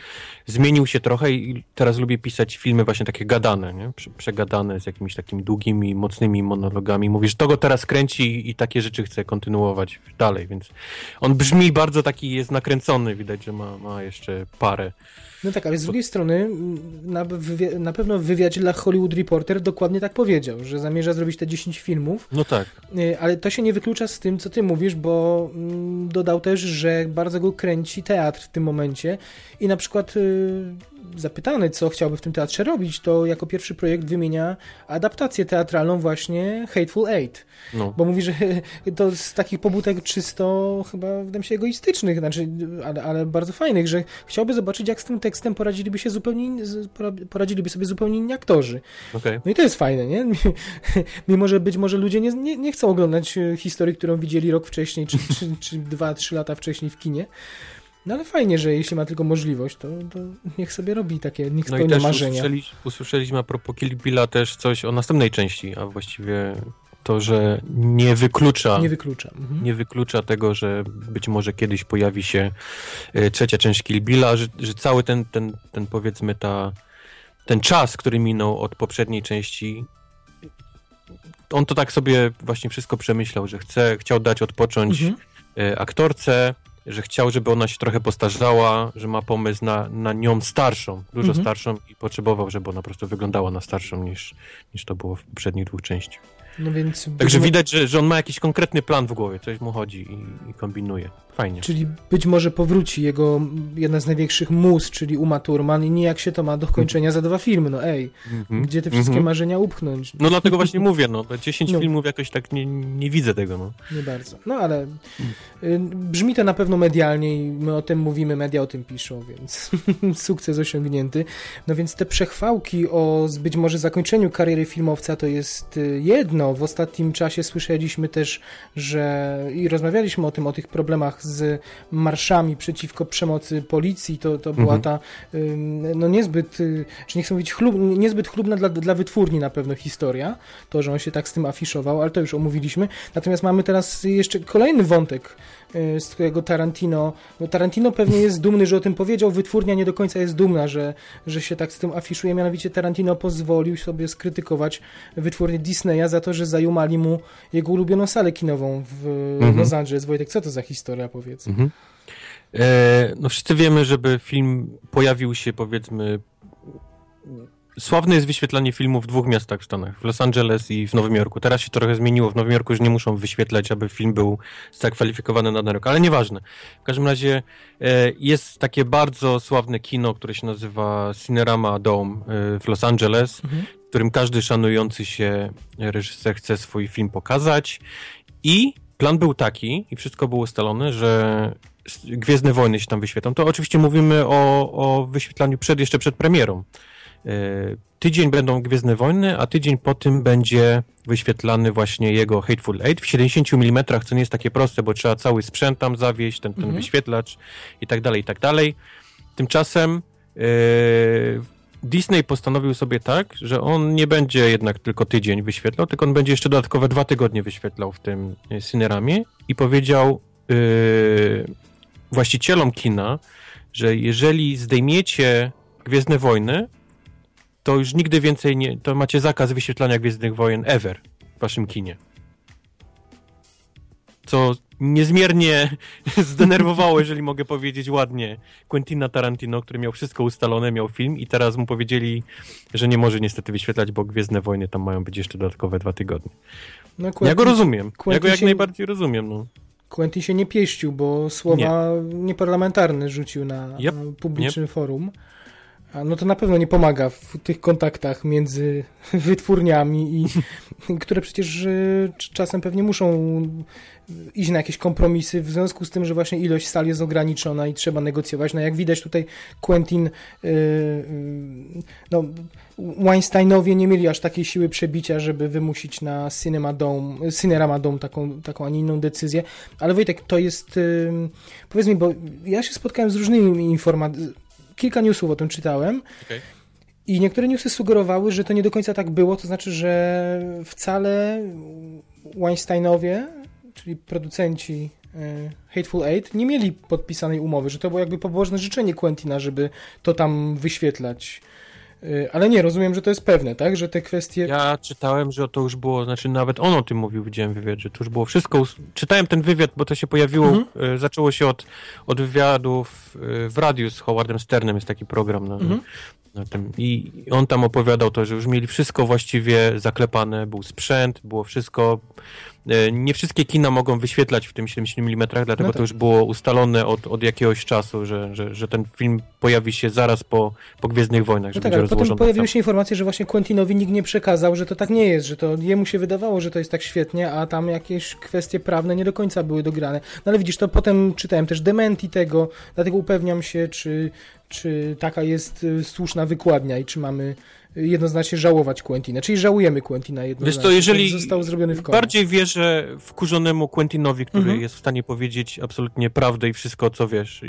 S2: Zmienił się trochę i teraz lubi pisać filmy właśnie takie gadane, nie? przegadane z jakimiś takimi długimi, mocnymi monologami. Mówi, że to go teraz kręci i takie rzeczy chce kontynuować dalej, więc on brzmi bardzo taki, jest nakręcony, widać, że ma, ma jeszcze parę
S3: no tak, ale z drugiej strony na, na pewno w wywiadzie dla Hollywood Reporter dokładnie tak powiedział, że zamierza zrobić te 10 filmów.
S2: No tak.
S3: Y, ale to się nie wyklucza z tym, co ty mówisz, bo dodał też, że bardzo go kręci teatr w tym momencie i na przykład y, zapytany, co chciałby w tym teatrze robić, to jako pierwszy projekt wymienia adaptację teatralną właśnie Hateful Eight. No. Bo mówi, że *laughs* to z takich pobudek czysto chyba wydaje mi się egoistycznych, znaczy, ale, ale, bardzo fajnych, że chciałby zobaczyć, jak z tym tekstem poradziliby się zupełnie poradziliby sobie zupełnie inni aktorzy. Okay. No i to jest fajne, nie? *laughs* Mimo, że być może ludzie nie, nie, nie chcą oglądać historii, którą widzieli rok wcześniej, czy, czy, czy dwa, trzy lata wcześniej w kinie. No ale fajnie, że jeśli ma tylko możliwość, to, to niech sobie robi takie, niech no spełnia marzenia.
S2: Usłyszeli, usłyszeliśmy a propos Kill Billa też coś o następnej części, a właściwie to, że nie wyklucza,
S3: nie wyklucza, mhm.
S2: nie wyklucza tego, że być może kiedyś pojawi się e, trzecia część Kill Billa, że, że cały ten, ten, ten powiedzmy ta, ten czas, który minął od poprzedniej części on to tak sobie właśnie wszystko przemyślał, że chce, chciał dać odpocząć mhm. E, aktorce, że chciał, żeby ona się trochę postarzała, że ma pomysł na, na nią starszą, dużo mhm. starszą i potrzebował, żeby ona po prostu wyglądała na starszą niż, niż to było w poprzednich dwóch częściach.
S3: No więc
S2: Także widać, że, że on ma jakiś konkretny plan w głowie, coś mu chodzi i, i kombinuje. Fajnie.
S3: Czyli być może powróci jego jedna z największych mus, czyli Uma Thurman i nijak się to ma do kończenia za dwa filmy, no ej,
S2: Mhm.
S3: gdzie te wszystkie
S2: Mhm.
S3: marzenia upchnąć?
S2: No dlatego właśnie *laughs* mówię, no, te 10
S3: No.
S2: filmów jakoś tak nie, nie widzę tego, no.
S3: Nie bardzo. No ale y, brzmi to na pewno medialnie i my o tym mówimy, media o tym piszą, więc *laughs* sukces osiągnięty. No więc te przechwałki o być może zakończeniu kariery filmowca to jest y, jedno. W ostatnim czasie słyszeliśmy też, że i rozmawialiśmy o tym, o tych problemach z marszami przeciwko przemocy policji. To, to była
S2: Mhm.
S3: ta no niezbyt, y, czy nie chcę mówić chlub, niezbyt chlubna dla, dla wytwórni na pewno historia, to, że on się tak z tym afiszował, ale to już omówiliśmy. Natomiast mamy teraz jeszcze kolejny wątek, z którego Tarantino, no Tarantino pewnie jest dumny, że o tym powiedział, wytwórnia nie do końca jest dumna, że, że się tak z tym afiszuje, mianowicie Tarantino pozwolił sobie skrytykować wytwórnię Disneya za to, że zajumali mu jego ulubioną salę kinową w
S2: Mhm.
S3: Los Angeles. Wojtek, co to za historia, powiedz?
S2: Mhm. E, no wszyscy wiemy, żeby film pojawił się, powiedzmy... Sławne jest wyświetlanie filmu w dwóch miastach w Stanach, w Los Angeles i w Nowym Jorku. Teraz się trochę zmieniło, w Nowym Jorku już nie muszą wyświetlać, aby film był zakwalifikowany na rok, ale nieważne. W każdym razie e, jest takie bardzo sławne kino, które się nazywa Cinerama Dome e, w Los Angeles,
S3: Mhm.
S2: w którym każdy szanujący się reżyser chce swój film pokazać i plan był taki i wszystko było ustalone, że Gwiezdne Wojny się tam wyświetlą. To oczywiście mówimy o, o wyświetlaniu przed, jeszcze przed premierą. E, Tydzień będą Gwiezdne Wojny, a tydzień po tym będzie wyświetlany właśnie jego Hateful Eight w 70 mm, co nie jest takie proste, bo trzeba cały sprzęt tam zawieść, ten, ten
S3: Mhm.
S2: wyświetlacz i tak dalej, i tak dalej. Tymczasem e, Disney postanowił sobie tak, że on nie będzie jednak tylko tydzień wyświetlał, tylko on będzie jeszcze dodatkowe dwa tygodnie wyświetlał w tym e, Cineramie i powiedział e, właścicielom kina, że jeżeli zdejmiecie Gwiezdne Wojny, to już nigdy więcej nie, to macie zakaz wyświetlania Gwiezdnych Wojen ever w waszym kinie. Co niezmiernie *laughs* zdenerwowało, jeżeli mogę powiedzieć ładnie, Quentina Tarantino, który miał wszystko ustalone, miał film i teraz mu powiedzieli, że nie może niestety wyświetlać, bo Gwiezdne Wojny tam mają być jeszcze dodatkowe dwa tygodnie.
S3: No,
S2: Ja go rozumiem. Ja go
S3: Quentin
S2: jak
S3: się-
S2: najbardziej rozumiem. No.
S3: Quentin się nie pieścił, bo słowa nieparlamentarne rzucił na
S2: Yep,
S3: publicznym forum. No to na pewno nie pomaga w tych kontaktach między *laughs* wytwórniami, i, *laughs* które przecież cz- czasem pewnie muszą iść na jakieś kompromisy w związku z tym, że właśnie ilość sal jest ograniczona i trzeba negocjować. No jak widać tutaj Quentin, y, no Weinsteinowie nie mieli aż takiej siły przebicia, żeby wymusić na Cinema Dome, Cinerama Dome taką, taką, a nie inną decyzję. Ale Wojtek, to jest, powiedz mi, bo ja się spotkałem z różnymi informacjami, kilka newsów o tym czytałem
S2: Okej.
S3: i niektóre newsy sugerowały, że to nie do końca tak było, to znaczy, że wcale Weinsteinowie, czyli producenci y, Hateful Eight, nie mieli podpisanej umowy, że to było jakby pobożne życzenie Quentina, żeby to tam wyświetlać. Y, Ale nie, rozumiem, że to jest pewne, tak? Że te kwestie...
S2: Ja czytałem, że to już było, znaczy nawet on o tym mówił, widziałem wywiad, że to już było wszystko. Czytałem ten wywiad, bo to się pojawiło,
S3: Mhm.
S2: e, zaczęło się od, od wywiadów e, w radiu z Howardem Sternem, jest taki program na,
S3: Mhm.
S2: I on tam opowiadał to, że już mieli wszystko właściwie zaklepane, był sprzęt, było wszystko. E, Nie wszystkie kina mogą wyświetlać w tym 70 mm, dlatego
S3: No tak.
S2: to już było ustalone od, od jakiegoś czasu, że, że, że ten film pojawi się zaraz po, po Gwiezdnych Wojnach, że
S3: No tak, ale potem pojawiły się informacje, że właśnie Quentinowi nikt nie przekazał, że to tak nie jest, że to jemu się wydawało, że to jest tak świetnie, a tam jakieś kwestie prawne nie do końca były dograne. No ale widzisz, to potem czytałem też dementi tego, dlatego upewniam się, czy, czy taka jest y, słuszna wykładnia i czy mamy y, jednoznacznie żałować Quentina. Czyli żałujemy Quentina jednoznacznie.
S2: Wiesz co, jeżeli
S3: że został zrobiony w.
S2: Bardziej wierzę wkurzonemu Quentinowi, który
S3: Mhm.
S2: jest w stanie powiedzieć absolutnie prawdę i wszystko, co wiesz.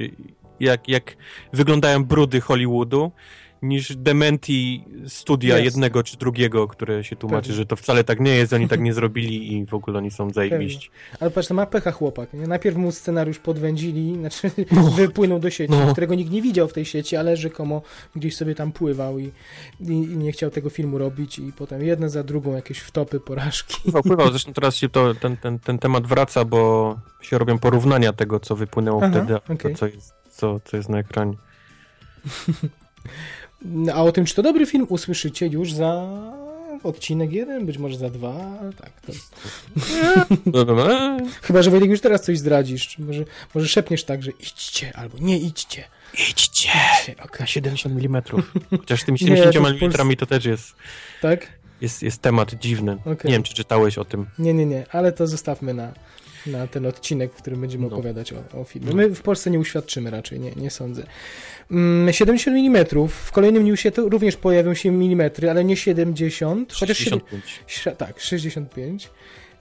S2: Jak, jak wyglądają brudy Hollywoodu, niż dementi studia jednego czy drugiego, które się tłumaczy,
S3: Pewnie.
S2: że to wcale tak nie jest, oni tak *laughs* nie zrobili i w ogóle oni są zajebiści.
S3: Ale patrz, to ma pecha chłopak. Najpierw mu scenariusz podwędzili, *laughs* znaczy
S2: No.
S3: wypłynął do sieci,
S2: No.
S3: którego nikt nie widział w tej sieci, ale rzekomo gdzieś sobie tam pływał i, i, i nie chciał tego filmu robić i potem jedne za drugą jakieś wtopy, porażki.
S2: Pływał, pływał. Zresztą *laughs* teraz się to, ten, ten, ten temat wraca, bo się robią porównania tego, co wypłynęło
S3: Aha,
S2: wtedy, a
S3: okej.
S2: to, co jest, co, co jest na ekranie.
S3: No, A o tym, czy to dobry film, usłyszycie już za odcinek jeden, być może za dwa, ale tak. To... *laughs* Chyba, że Wojtek już teraz coś zdradzisz. Może, może szepniesz tak, że idźcie, albo nie idźcie.
S2: Idźcie!
S3: Idźcie, okej.
S2: Na 70 mm. Chociaż z tymi
S3: Nie, to
S2: 70
S3: w Polsce-
S2: mm to też jest,
S3: Tak?
S2: jest, jest temat dziwny.
S3: Okej.
S2: Nie wiem, czy czytałeś o tym.
S3: Nie, nie, nie, ale to zostawmy na, na ten odcinek, w którym będziemy
S2: No.
S3: opowiadać o, o filmie. My w Polsce nie uświadczymy raczej, nie, nie sądzę. Mm, 70 mm, w kolejnym newsie to również pojawią się milimetry, ale nie 70, chociaż 7,
S2: 65.
S3: Śre- tak, 65.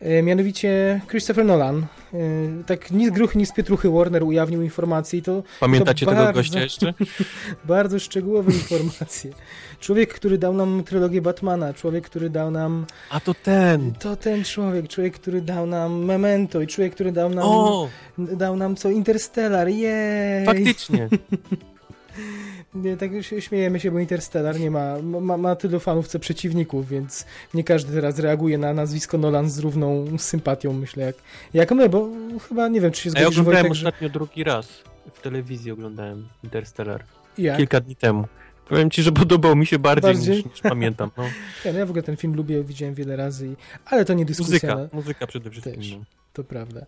S3: E, Mianowicie Christopher Nolan, e, tak ni z gruchy, ni z pietruchy Warner ujawnił informacje i to
S2: Pamiętacie
S3: To
S2: tego
S3: bardzo-
S2: gościa jeszcze? *laughs*
S3: bardzo szczegółowe informacje. Człowiek, który dał nam trylogię Batmana, człowiek, który dał nam
S2: A to ten!
S3: to ten człowiek, człowiek, który dał nam Memento i człowiek, który dał nam
S2: O!
S3: dał nam co Interstellar. Jej!
S2: Faktycznie! *laughs*
S3: Nie, tak śmiejemy się, bo Interstellar nie ma, ma, ma tylu fanów, co przeciwników, więc nie każdy teraz reaguje na nazwisko Nolan z równą sympatią, myślę, jak, jak my, bo chyba nie wiem, czy się
S2: A ja
S3: zgodzisz,
S2: oglądałem
S3: Wojtek, że...
S2: ostatnio drugi raz. W telewizji oglądałem Interstellar.
S3: Jak?
S2: Kilka dni temu. Powiem ci, że podobał mi się bardziej,
S3: Bardziej?
S2: Niż, niż pamiętam. No. *laughs*
S3: Ja, no ja w ogóle ten film lubię, widziałem wiele razy, i... ale to nie dyskusja,
S2: Muzyka,
S3: no,
S2: muzyka przede wszystkim.
S3: Też.
S2: No.
S3: to prawda.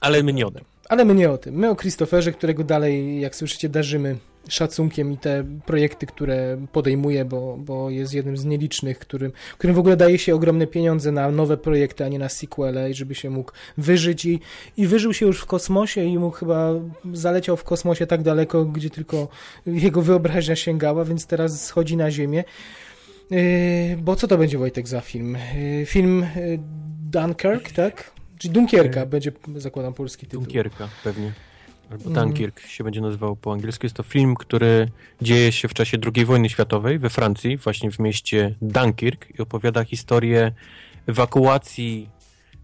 S2: Ale my nie o tym.
S3: Ale my nie o tym. My o Christopherze, którego dalej, jak słyszycie, darzymy szacunkiem i te projekty, które podejmuje, bo, bo jest jednym z nielicznych, którym, którym w ogóle daje się ogromne pieniądze na nowe projekty, a nie na sequele, i żeby się mógł wyżyć i, i wyżył się już w kosmosie i mu chyba zaleciał w kosmosie tak daleko, gdzie tylko jego wyobraźnia sięgała, więc teraz schodzi na ziemię. Yy, bo co to będzie, Wojtek, za film? Yy, film yy, Dunkirk, tak? Czyli Dunkierka
S2: Yy,
S3: będzie, zakładam, polski tytuł.
S2: Dunkierka pewnie. Albo. Dunkirk się będzie nazywał po angielsku. Jest to film, który dzieje się w czasie II wojny światowej we Francji, właśnie w mieście Dunkirk i opowiada historię ewakuacji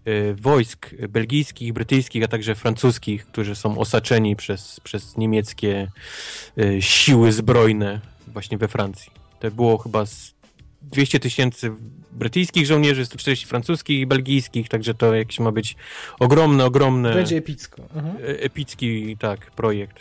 S2: e, wojsk belgijskich, brytyjskich, a także francuskich, którzy są osaczeni przez, przez niemieckie e, siły zbrojne właśnie we Francji. To było chyba z 200 tysięcy brytyjskich żołnierzy, 140 francuskich i belgijskich, także to jakiś ma być ogromny, ogromny,
S3: Będzie epicko. Aha.
S2: e- epicki tak, projekt.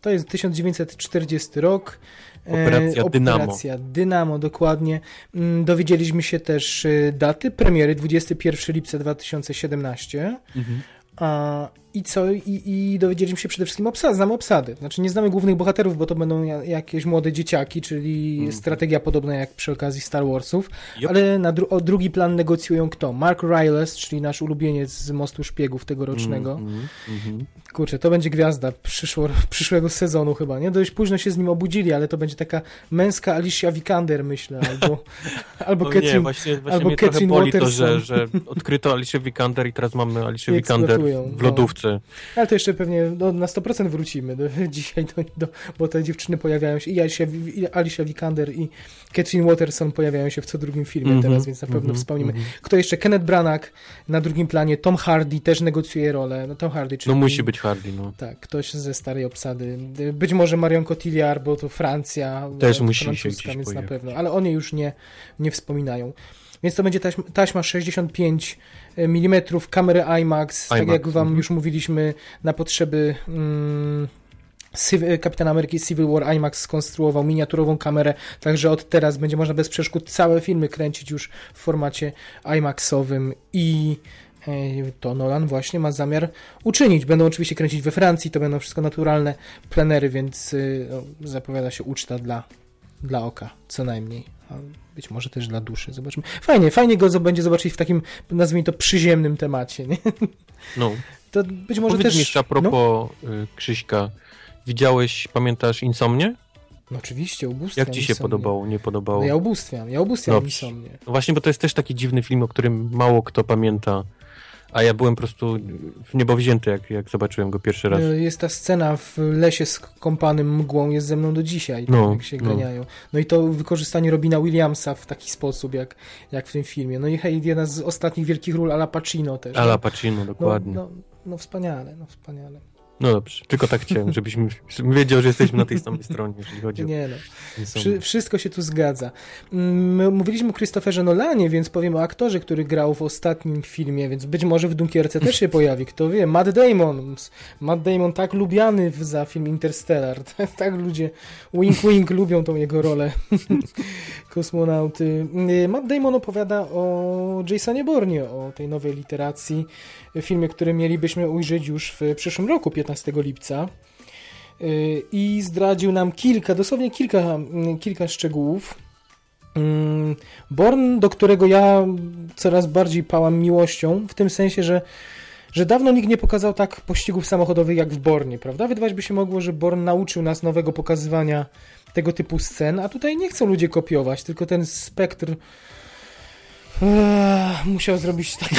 S3: To jest 1940 rok. E,
S2: Operacja Dynamo.
S3: Operacja Dynamo, dokładnie. Mm, Dowiedzieliśmy się też e, daty premiery 21 lipca 2017. A, I co? I, I dowiedzieliśmy się przede wszystkim obsady, znamy obsady. Znaczy nie znamy głównych bohaterów, bo to będą ja- jakieś młode dzieciaki, czyli
S2: Mhm.
S3: strategia podobna jak przy okazji Star Warsów,
S2: Yep.
S3: ale na dru- o drugi plan negocjują kto? Mark Ryless, czyli nasz ulubieniec z Mostu Szpiegów tegorocznego.
S2: Mhm, mhm.
S3: Kurczę, to będzie gwiazda przyszło, przyszłego sezonu chyba, nie? Dość późno się z nim obudzili, ale to będzie taka męska Alicia Vikander, myślę, albo, *laughs* albo
S2: No nie,
S3: Catherine,
S2: właśnie, właśnie
S3: albo
S2: mnie trochę
S3: Catherine
S2: boli to, że, że odkryto Alicia Vikander i teraz mamy Alicia Vikander w
S3: no.
S2: Lodówce.
S3: Ale to jeszcze pewnie no, na 100% wrócimy do, *laughs* dzisiaj, do, do, bo te dziewczyny pojawiają się, i Alicia, i Alicia Vikander i Catherine Watterson pojawiają się w co drugim filmie
S2: Mhm,
S3: teraz, więc na pewno
S2: mhm,
S3: wspomnimy.
S2: mhm.
S3: Kto jeszcze? Kenneth Branagh na drugim planie, Tom Hardy też negocjuje rolę. No, Tom Hardy, czyli
S2: No musi być Hardy, no.
S3: Tak, ktoś ze starej obsady. Być może Marion Cotillard, bo to Francja.
S2: Też musi się gdzieś
S3: więc na pewno, ale oni już nie, nie wspominają. Więc to będzie taśma, taśma 65 mm, kamery IMAX, tak
S2: IMAX,
S3: jak wam
S2: mhm.
S3: już mówiliśmy, na potrzeby mm, Kapitan Ameryki Civil War IMAX skonstruował miniaturową kamerę, także od teraz będzie można bez przeszkód całe filmy kręcić już w formacie IMAXowym i e, to Nolan właśnie ma zamiar uczynić. Będą oczywiście kręcić we Francji, to będą wszystko naturalne plenery, więc y, no, zapowiada się uczta dla, dla oka, co najmniej. A być może też dla duszy, zobaczymy. Fajnie, fajnie go będzie zobaczyć w takim, nazwijmy to, przyziemnym temacie, nie?
S2: no.
S3: To być może
S2: Powiedz
S3: też...
S2: jeszcze a
S3: no,
S2: propos y, Krzyśka. Widziałeś, pamiętasz Insomnię?
S3: no oczywiście, ubóstwiam.
S2: Jak ci się
S3: insomnię.
S2: podobało, nie podobało?
S3: No ja ubóstwiam, ja ubóstwiam
S2: Dobrze.
S3: insomnię.
S2: No właśnie, bo to jest też taki dziwny film, o którym mało kto pamięta. A ja byłem po prostu w niebo wzięty, jak, jak zobaczyłem go pierwszy raz.
S3: Y, Jest ta scena w lesie skąpanym mgłą, jest ze mną do dzisiaj, tak
S2: No,
S3: jak się
S2: no.
S3: ganiają. No i to wykorzystanie Robina Williamsa w taki sposób, jak, jak w tym filmie. No i hej, jedna z ostatnich wielkich ról Ala Pacino też.
S2: Ala
S3: no.
S2: Pacino,
S3: no,
S2: dokładnie.
S3: no, no wspaniale, no wspaniale.
S2: No dobrze, tylko tak chciałem, *laughs* żebyś wiedział, że jesteśmy na tej samej stronie, jeżeli chodzi
S3: nie, no. Wszy wszystko się tu zgadza. Mm, my mówiliśmy o Christopherze Nolanie, więc powiem o aktorze, który grał w ostatnim filmie, więc być może w Dunkierce też się pojawi, kto wie. Matt Damon. Matt Damon tak lubiany za film Interstellar. *laughs* Tak, tak ludzie wink wink lubią tą jego rolę *laughs* kosmonauty. Y, Matt Damon opowiada o Jasonie Bournie, o tej nowej literacji, filmie, który mielibyśmy ujrzeć już w przyszłym roku, 15 lipca. Y, I zdradził nam kilka, dosłownie kilka, kilka szczegółów. Mm, Born, do którego ja coraz bardziej pałam miłością, w tym sensie, że że dawno nikt nie pokazał tak pościgów samochodowych jak w Bornie, prawda? Wydawać by się mogło, że Born nauczył nas nowego pokazywania tego typu scen, a tutaj nie chcą ludzie kopiować, tylko ten spektr Eee, musiał zrobić tak,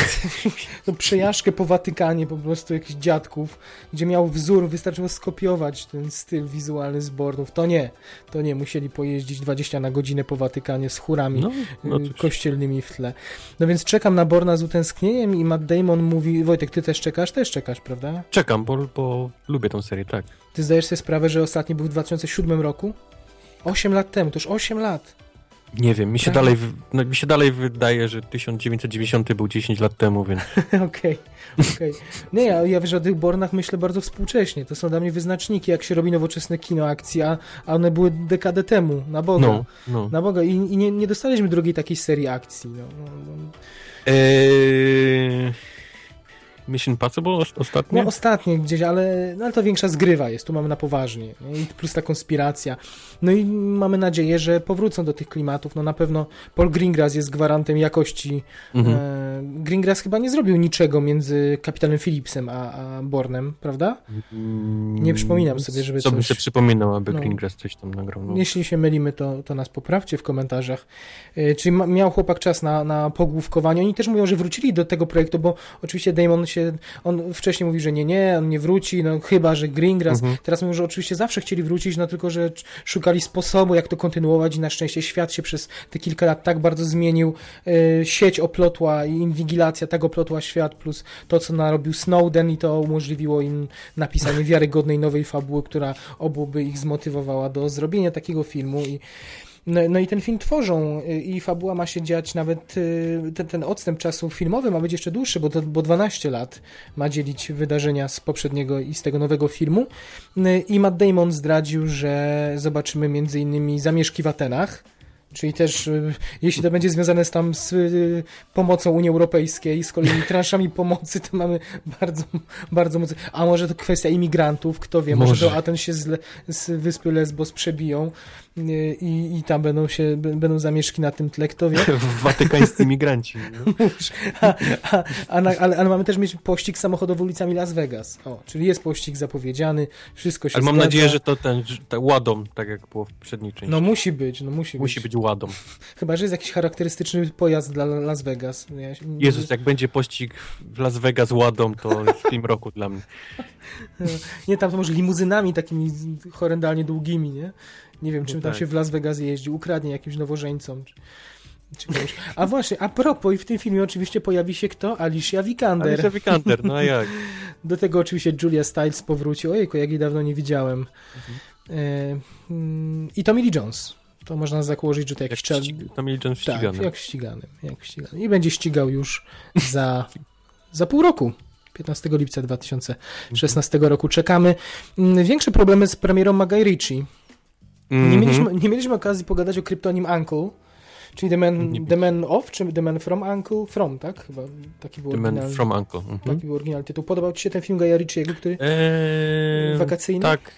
S3: *laughs* no, przejażdżkę po Watykanie po prostu jakichś dziadków, gdzie miał wzór, wystarczyło skopiować ten styl wizualny z Bornów. To nie, to nie, musieli pojeździć 20 na godzinę po Watykanie z chórami no, no y, kościelnymi w tle. No więc czekam na Borna z utęsknieniem i Matt Damon mówi, Wojtek, ty też czekasz? Też czekasz, prawda?
S2: Czekam, bo, bo lubię tą serię, tak.
S3: Ty zdajesz sobie sprawę, że ostatni był w 2007 roku? 8 lat temu, to już 8 lat.
S2: Nie wiem, mi się, tak? dalej, no, mi się dalej wydaje, że 1990 był 10 lat temu, więc... *laughs*
S3: Okej, okej. Okay, okay. Nie, ja, ja wiesz, o tych Bornach myślę bardzo współcześnie. To są dla mnie wyznaczniki, jak się robi nowoczesne kino akcji, a, a one były dekadę temu, na Boga. No, no. Na Boga. I, i nie, nie dostaliśmy drugiej takiej serii akcji. No, no, no.
S2: Eee... Mission Impossible ostatnio?
S3: No ostatnie gdzieś, ale, no, ale to większa zgrywa jest, tu mamy na poważnie. I plus ta konspiracja. No i mamy nadzieję, że powrócą do tych klimatów. No na pewno Paul Greengrass jest gwarantem jakości. Mhm. E, Greengrass chyba nie zrobił niczego między Kapitanem Phillipsem a, a Bornem, prawda? Nie przypominam sobie, żeby
S2: Co
S3: coś...
S2: bym sobie przypominał, aby no. Greengrass coś tam nagrał. No.
S3: Jeśli się mylimy, to, to nas poprawcie w komentarzach. E, czyli miał chłopak czas na, na pogłówkowanie. Oni też mówią, że wrócili do tego projektu, bo oczywiście Damon się, on wcześniej mówi, że nie, nie, on nie wróci, no chyba, że Greengrass. Mhm. Teraz mówią, że oczywiście zawsze chcieli wrócić, no tylko, że szukali sposobu, jak to kontynuować i na szczęście świat się przez te kilka lat tak bardzo zmienił. E, sieć oplotła i inwigilacja tak oplotła świat, plus to, co narobił Snowden i to umożliwiło im napisanie *laughs* wiarygodnej nowej fabuły, która obuby ich zmotywowała do zrobienia takiego filmu i no, no, i ten film tworzą y, i fabuła ma się dziać nawet, y, ten, ten odstęp czasu filmowy ma być jeszcze dłuższy, bo, to, bo 12 lat ma dzielić wydarzenia z poprzedniego i z tego nowego filmu. Y, I Matt Damon zdradził, że zobaczymy między innymi zamieszki w Atenach, Czyli też, jeśli to będzie związane z tam z pomocą Unii Europejskiej, z kolejnymi transzami pomocy, to mamy bardzo, bardzo mocno. A może to kwestia imigrantów, kto wie, może, może do Aten się z, z wyspy Lesbos przebiją i, i tam będą się, będą zamieszki na tym tle, kto wie. *laughs*
S2: Watykańscy imigranci. No. *laughs*
S3: a, a, a, ale, ale mamy też mieć pościg samochodowy ulicami Las Vegas. O, czyli jest pościg zapowiedziany, wszystko się
S2: Ale
S3: mam
S2: zgadza. nadzieję, że to ten, ten ładom, tak jak było w poprzedniej części.
S3: No musi być, no musi,
S2: musi być. być ładą. *laughs*
S3: Chyba, że jest jakiś charakterystyczny pojazd dla Las Vegas. Ja
S2: Jezus, jak będzie pościg w Las Vegas ładą, to w tym roku dla mnie.
S3: Nie, tam to może limuzynami takimi horrendalnie długimi, nie? Nie wiem, no czym tak. tam się w Las Vegas jeździ. Ukradnie jakimś nowożeńcom. Czy... A właśnie, a propos, i w tym filmie oczywiście pojawi się kto? Alicia Vikander.
S2: Alicia Vikander, no a *laughs* jak?
S3: Do tego oczywiście Julia Stiles powróci. Ojejku, jak jej dawno nie widziałem. Mhm. I Tommy Lee Jones. To można założyć, że to jakiś czas.
S2: Tam Jones ścigany.
S3: Tak, jak ścigany, jak ścigany. I będzie ścigał już za, *laughs* za pół roku. 15 lipca 2016 roku czekamy. Mm, większe problemy z premierą Magai Ritchie. Mm -hmm. nie, mieliśmy, nie mieliśmy okazji pogadać o kryptonim Uncle, czyli The Man, the man Of, czy The Man From Uncle? From, tak? Chyba taki był
S2: The Man From Uncle.
S3: -hmm. Taki był oryginalny tytuł. Podobał Ci się ten film Gaja Ritchiego, który eee, wakacyjny?
S2: Tak,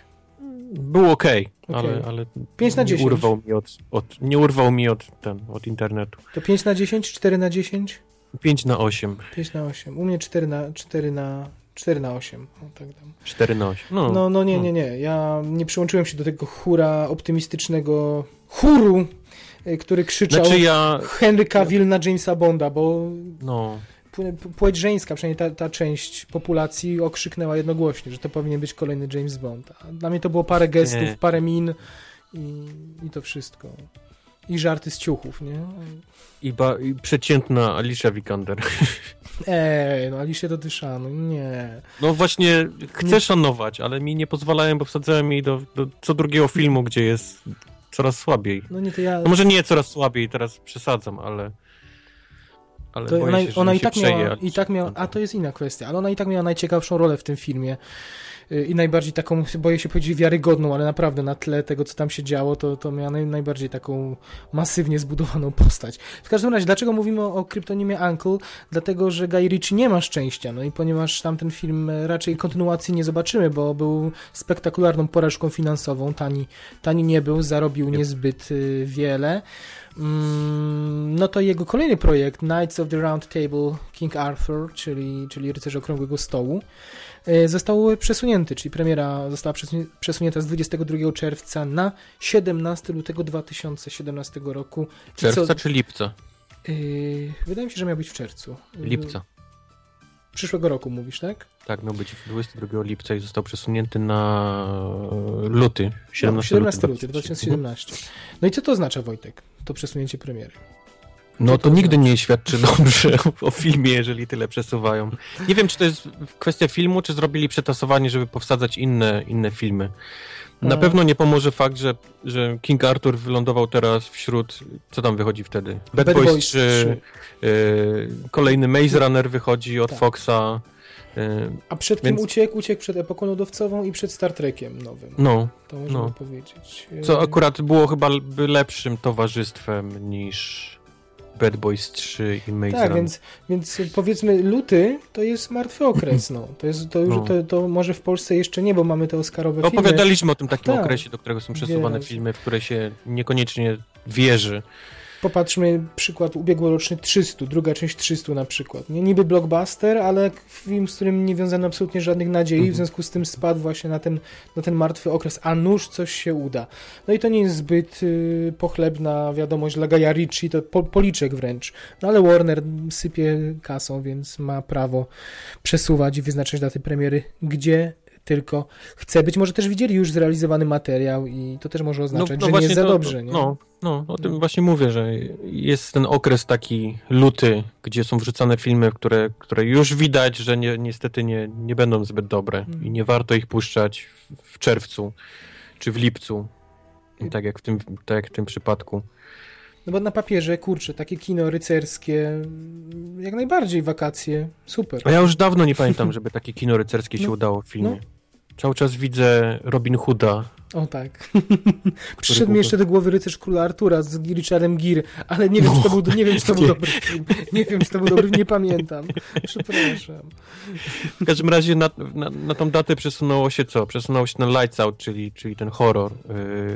S2: był ok, okay. ale, ale
S3: 5 na 10.
S2: Nie urwał mi od, od, nie urwał mi od, ten, od internetu.
S3: To 5 na 10, 4 na 10?
S2: 5 na 8.
S3: 5 na 8. U mnie 4 na 4 na 4 na 8. O, tak dam.
S2: 4 na 8. No,
S3: no, no nie, no. nie, nie. Ja nie przyłączyłem się do tego hura optymistycznego chóru, y, który krzyczał znaczy ja... Henry Cavill na Jamesa Bonda, bo no płeć żeńska, przynajmniej ta, ta część populacji okrzyknęła jednogłośnie, że to powinien być kolejny James Bond. A dla mnie to było parę gestów, Nie. parę min i, i to wszystko. I żarty z ciuchów, nie?
S2: I, ba, i przeciętna Alicia Vikander. *laughs*
S3: Ej, no Alicia to ty szanuj, nie.
S2: No właśnie, chcę
S3: Nie.
S2: szanować, ale mi nie pozwalałem, bo wsadzałem jej do, do co drugiego filmu, gdzie jest coraz słabiej.
S3: No nie, to ja...
S2: No może nie coraz słabiej, teraz przesadzam, ale... Ale
S3: To ona,
S2: się,
S3: ona
S2: mi
S3: i tak
S2: przeje
S3: miała, i tak miała, a to jest inna kwestia, ale ona i tak miała najciekawszą rolę w tym filmie i najbardziej taką, boję się powiedzieć, wiarygodną, ale naprawdę na tle tego, co tam się działo, to, to miała naj, najbardziej taką masywnie zbudowaną postać. W każdym razie, dlaczego mówimy o, o kryptonimie Uncle? Dlatego, że Guy Ritchie nie ma szczęścia, no i ponieważ tamten film e, raczej kontynuacji nie zobaczymy, bo był spektakularną porażką finansową, tani, tani nie był, zarobił niezbyt y, wiele. Mm, no to jego kolejny projekt, Knights of the Round Table King Arthur, czyli, czyli Rycerze Okrągłego Stołu, został przesunięty, czyli premiera została przesunięta z 22 czerwca na 17 lutego 2017 roku.
S2: Czerwca
S3: co-
S2: czy lipca?
S3: Yy, wydaje mi się, że miał być w czerwcu. Yy,
S2: Lipca.
S3: Przyszłego roku mówisz, tak?
S2: Tak, miał być 22 lipca i został przesunięty na e, luty. 17,
S3: No, 17
S2: luty
S3: luty 2017. No i co to oznacza, Wojtek, to przesunięcie premiery?
S2: No to nigdy nie świadczy dobrze *laughs* o filmie, jeżeli tyle przesuwają. Nie wiem, czy to jest kwestia filmu, czy zrobili przetasowanie, żeby powsadzać inne, inne filmy. Na
S3: A.
S2: pewno nie pomoże fakt, że, że King Arthur wylądował teraz wśród... Co tam wychodzi wtedy? Bad,
S3: Bad
S2: Boys,
S3: Boys
S2: 3, y, kolejny Maze Runner wychodzi od
S3: Tak.
S2: Foxa. y,
S3: A przed kim
S2: Więc-
S3: uciekł? Uciekł przed epoką lodowcową i przed Star Trekiem nowym.
S2: no,
S3: To można
S2: no.
S3: powiedzieć.
S2: co
S3: Yy,
S2: akurat było chyba lepszym towarzystwem niż Bad Boys 3 i Maze
S3: Tak, więc, więc powiedzmy luty to jest martwy okres, no. To, jest, to już
S2: No.
S3: to, to może w Polsce jeszcze nie, bo mamy te Oscarowe filmy.
S2: Opowiadaliśmy o tym takim
S3: Tak.
S2: okresie, do którego są przesuwane filmy, w które się niekoniecznie wierzy.
S3: Popatrzmy przykład ubiegłoroczny 300, druga część 300 na przykład. Nie niby blockbuster, ale film, z którym nie wiązano absolutnie żadnych nadziei,
S2: Mhm.
S3: w związku z tym spadł właśnie na ten, na ten martwy okres, a nuż coś się uda. No i to nie jest zbyt y, pochlebna wiadomość dla Gaja Ritchie, to po, policzek wręcz. No ale Warner sypie kasą, więc ma prawo przesuwać i wyznaczać daty premiery, gdzie tylko chce. Być może też widzieli już zrealizowany materiał i to też może oznaczać, że nie jest za
S2: to-
S3: dobrze. Nie?
S2: No, no, o tym właśnie mówię, że jest ten okres taki luty, gdzie są wrzucane filmy, które, które już widać, że nie, niestety nie, nie będą zbyt dobre
S3: Mhm.
S2: i nie warto ich puszczać w, czerwcu czy w lipcu. Tak jak w tym, tak jak w tym przypadku.
S3: No bo na papierze, kurczę, takie kino rycerskie, jak najbardziej wakacje, super.
S2: A ja już dawno nie pamiętam, żeby takie kino rycerskie się
S3: No,
S2: udało w filmie.
S3: no.
S2: Cały czas widzę Robin Hooda.
S3: O tak. *laughs* Przyszedł mi jeszcze do głowy Rycerz Króla Artura z Richardem Gere, ale nie wiem, czy to
S2: No,
S3: był, nie wiem, czy to był
S2: nie.
S3: dobry film. Nie wiem, czy to był dobry, nie pamiętam. Przepraszam.
S2: W każdym razie na, na, na tą datę przesunęło się co? Przesunęło się ten Lights Out, czyli, czyli ten horror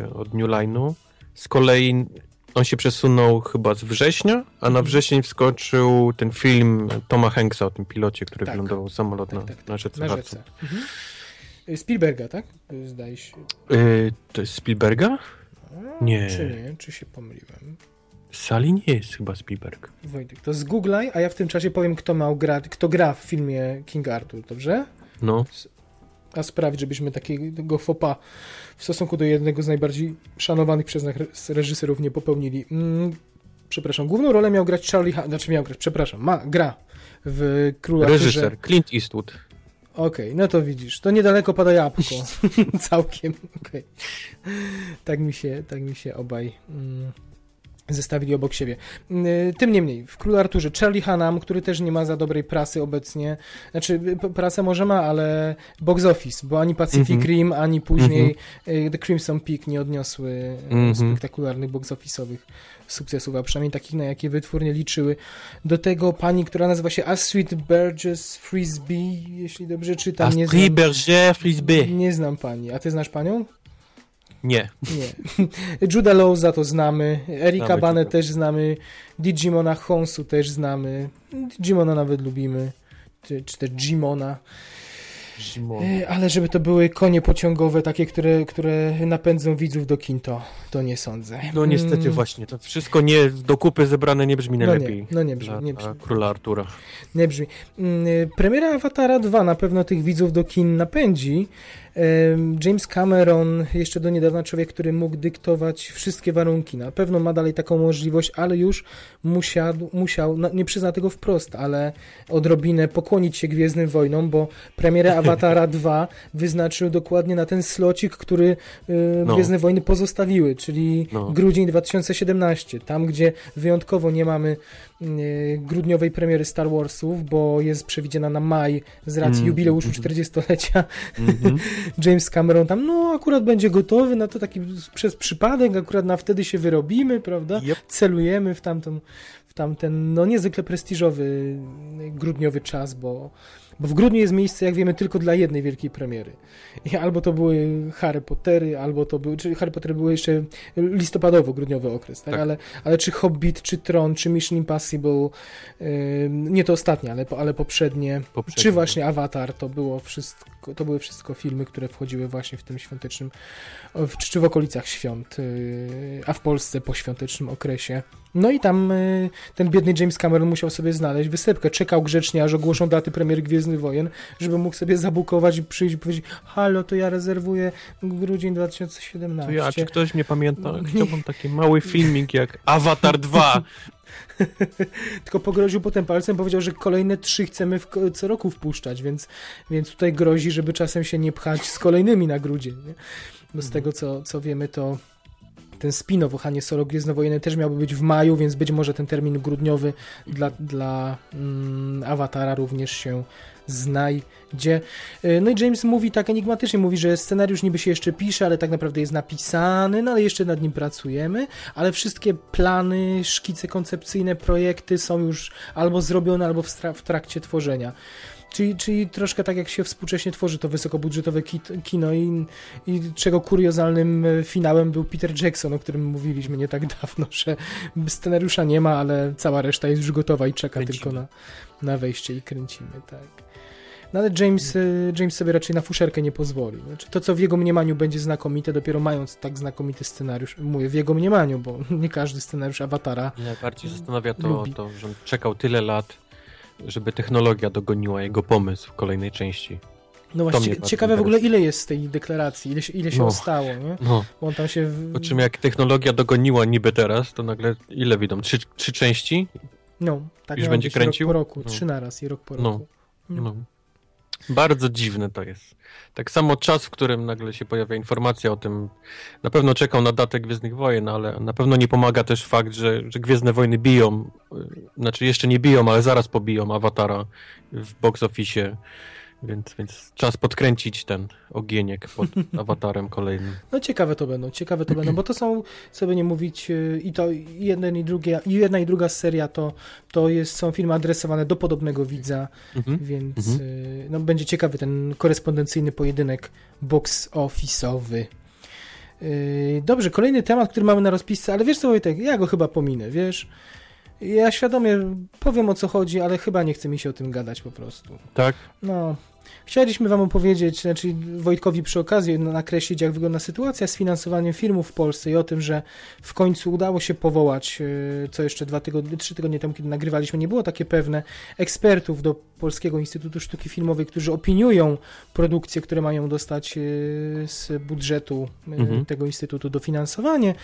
S2: yy, od New Line'u. Z kolei on się przesunął chyba z września, a na
S3: Mhm.
S2: wrzesień wskoczył ten film Toma Hanksa o tym pilocie, który
S3: Tak.
S2: wylądował samolot
S3: Tak,
S2: na,
S3: tak, tak.
S2: na rzece
S3: Na rzece. Mhm. Spielberga, tak? Zdaje się.
S2: Yy, to jest Spielberga?
S3: A,
S2: Nie.
S3: Czy nie? Czy się pomyliłem?
S2: Sali nie jest chyba Spielberg.
S3: Wojtek, to zgooglaj, a ja w tym czasie powiem, kto, miał gra, kto gra w filmie King Arthur, dobrze?
S2: No,
S3: a sprawić, żebyśmy takiego fopa w stosunku do jednego z najbardziej szanowanych przez nas re- reżyserów nie popełnili. Mm, przepraszam, główną rolę miał grać Charlie Han, znaczy miał grać, przepraszam, ma, gra w Arturze.
S2: reżyser Clint Eastwood.
S3: Okej, no to widzisz, to niedaleko pada jabłko. *laughs* Całkiem, okej. Tak mi się, tak mi się obaj mm, zestawili obok siebie. Mm, Tym niemniej, w Królu Arturze Charlie Hunnam, który też nie ma za dobrej prasy obecnie, znaczy prasę może ma, ale box office, bo ani Pacific
S2: Mhm.
S3: Rim, ani później y, The Crimson Peak nie odniosły y,
S2: Mhm.
S3: spektakularnych box office'owych sukcesów, a przynajmniej takich, na jakie wytwórnie liczyły. Do tego pani, która nazywa się Astrid Burgess Frisbee, jeśli dobrze czytam, nie znam,
S2: Astrid Berger Frisbee.
S3: nie znam pani. A ty znasz panią?
S2: Nie.
S3: Nie. Juda Law za to znamy, Erika Bane też znamy, Digimona Honsu też znamy, Digimona nawet lubimy, czy, czy też Jimona.
S2: Zimowe.
S3: Ale żeby to były konie pociągowe, takie, które, które napędzą widzów do kin, to, to nie sądzę.
S2: No niestety
S3: Mm,
S2: właśnie, to wszystko nie do kupy zebrane nie brzmi
S3: No
S2: najlepiej.
S3: nie, no nie brzmi,
S2: dla,
S3: nie brzmi.
S2: króla Artura.
S3: Nie brzmi. Mm, y, Premiera Awatara 2 na pewno tych widzów do kin napędzi. James Cameron, jeszcze do niedawna człowiek, który mógł dyktować wszystkie warunki. Na pewno ma dalej taką możliwość, ale już musiał, musiał no nie przyzna tego wprost, ale odrobinę pokłonić się Gwiezdnym Wojnom, bo premierę Awatara 2 wyznaczył dokładnie na ten slocik, który y,
S2: No.
S3: Gwiezdne Wojny pozostawiły, czyli
S2: No.
S3: grudzień 2017. Tam, gdzie wyjątkowo nie mamy y, grudniowej premiery Star Warsów, bo jest przewidziana na maj z racji
S2: Mm,
S3: jubileuszu
S2: mhm.
S3: 40-lecia. *laughs*
S2: Mhm.
S3: James Cameron tam, no akurat będzie gotowy, na to taki przez przypadek, akurat na wtedy się wyrobimy, prawda?
S2: Yep.
S3: Celujemy w tamtą, w tamten, no niezwykle prestiżowy y, grudniowy czas, bo, bo w grudniu jest miejsce, jak wiemy, tylko dla jednej wielkiej premiery. I albo to były Harry Pottery, albo to były, czy Harry Pottery były jeszcze listopadowo-grudniowy okres, tak?
S2: Tak.
S3: Ale, ale czy Hobbit, czy Tron, czy Mission Impossible, y, nie to ostatnie, ale, ale poprzednie,
S2: Poprzednie.
S3: czy właśnie Avatar, to było wszystko, to były wszystko filmy, które wchodziły właśnie w tym świątecznym, w, czy w okolicach świąt, yy, a w Polsce po świątecznym okresie. No i tam yy, ten biedny James Cameron musiał sobie znaleźć wysepkę. Czekał grzecznie, aż ogłoszą daty premiery Gwiezdnych Wojen, żeby mógł sobie zabukować i przyjść i powiedzieć, halo, to ja rezerwuję grudzień 2017.
S2: To ja, czy ktoś mnie pamięta?
S3: Nie.
S2: Chciałbym taki mały filmik jak Avatar 2. *laughs* *laughs*
S3: Tylko pogroził potem palcem, powiedział, że kolejne trzy chcemy w, co roku wpuszczać, więc, więc tutaj grozi, żeby czasem się nie pchać z kolejnymi na grudzień. Nie? Bo z tego, co, co wiemy, to ten spin-off o Hanie Solo Gwiezdnowojenne też miałby być w maju, więc być może ten termin grudniowy dla, dla mm, Awatara również się znajdzie. Y, No i James mówi tak enigmatycznie, mówi, że scenariusz niby się jeszcze pisze, ale tak naprawdę jest napisany, no ale jeszcze nad nim pracujemy, ale wszystkie plany, szkice koncepcyjne, projekty są już albo zrobione, albo w, w trakcie tworzenia. Czyli, czyli troszkę tak jak się współcześnie tworzy to wysokobudżetowe kino i, i czego kuriozalnym e, finałem był Peter Jackson, o którym mówiliśmy nie tak *laughs* dawno, że scenariusza nie ma, ale cała reszta jest już gotowa i czeka
S2: Kręcimy.
S3: tylko na, na wejście i kręcimy, tak. No ale James, e, James sobie raczej na fuszerkę nie pozwoli. Znaczy, to, co w jego mniemaniu będzie znakomite, dopiero mając tak znakomity scenariusz, mówię w jego mniemaniu, bo *laughs* nie każdy scenariusz Awatara
S2: najbardziej zastanawia to,
S3: Lubi.
S2: to, że on czekał tyle lat, żeby technologia dogoniła jego pomysł w kolejnej części.
S3: No właśnie, ciekawe w ogóle ile jest z tej deklaracji, ile się, ile się
S2: No.
S3: ostało, nie?
S2: No,
S3: Bo on tam się... W...
S2: po czym jak technologia dogoniła niby teraz, to nagle ile widzą? Trzy, trzy części?
S3: No, tak
S2: Już będzie kręcił?
S3: rok po roku,
S2: No.
S3: trzy naraz i rok po
S2: No.
S3: roku. No.
S2: No. Bardzo dziwne to jest. Tak samo czas, w którym nagle się pojawia informacja o tym, na pewno czekał na datę Gwiezdnych Wojen, ale na pewno nie pomaga też fakt, że, że Gwiezdne Wojny biją, y, znaczy jeszcze nie biją, ale zaraz pobiją Awatara w box office, więc, więc czas podkręcić ten ogieniek pod *laughs* Awatarem kolejnym.
S3: No ciekawe to będą, ciekawe to będą, bo to są, by nie mówić, yy, i to jeden i drugie, i jedna i druga seria to, to jest, są filmy adresowane do podobnego widza,
S2: Mhm.
S3: więc
S2: Mhm.
S3: yy, no, będzie ciekawy ten korespondencyjny pojedynek box office'owy. Yy, Dobrze, kolejny temat, który mamy na rozpisce, ale wiesz co Wojtek, ja go chyba pominę, wiesz? Ja świadomie powiem o co chodzi, ale chyba nie chce mi się o tym gadać po prostu.
S2: Tak?
S3: No, chcieliśmy wam opowiedzieć, znaczy Wojtkowi przy okazji nakreślić, jak wygląda sytuacja z finansowaniem filmów w Polsce i o tym, że w końcu udało się powołać, e, co jeszcze dwa tygodnie, trzy tygodnie temu, kiedy nagrywaliśmy, nie było takie pewne, ekspertów do Polskiego Instytutu Sztuki Filmowej, którzy opiniują produkcje, które mają dostać e, z budżetu e,
S2: Mhm.
S3: tego Instytutu dofinansowanie.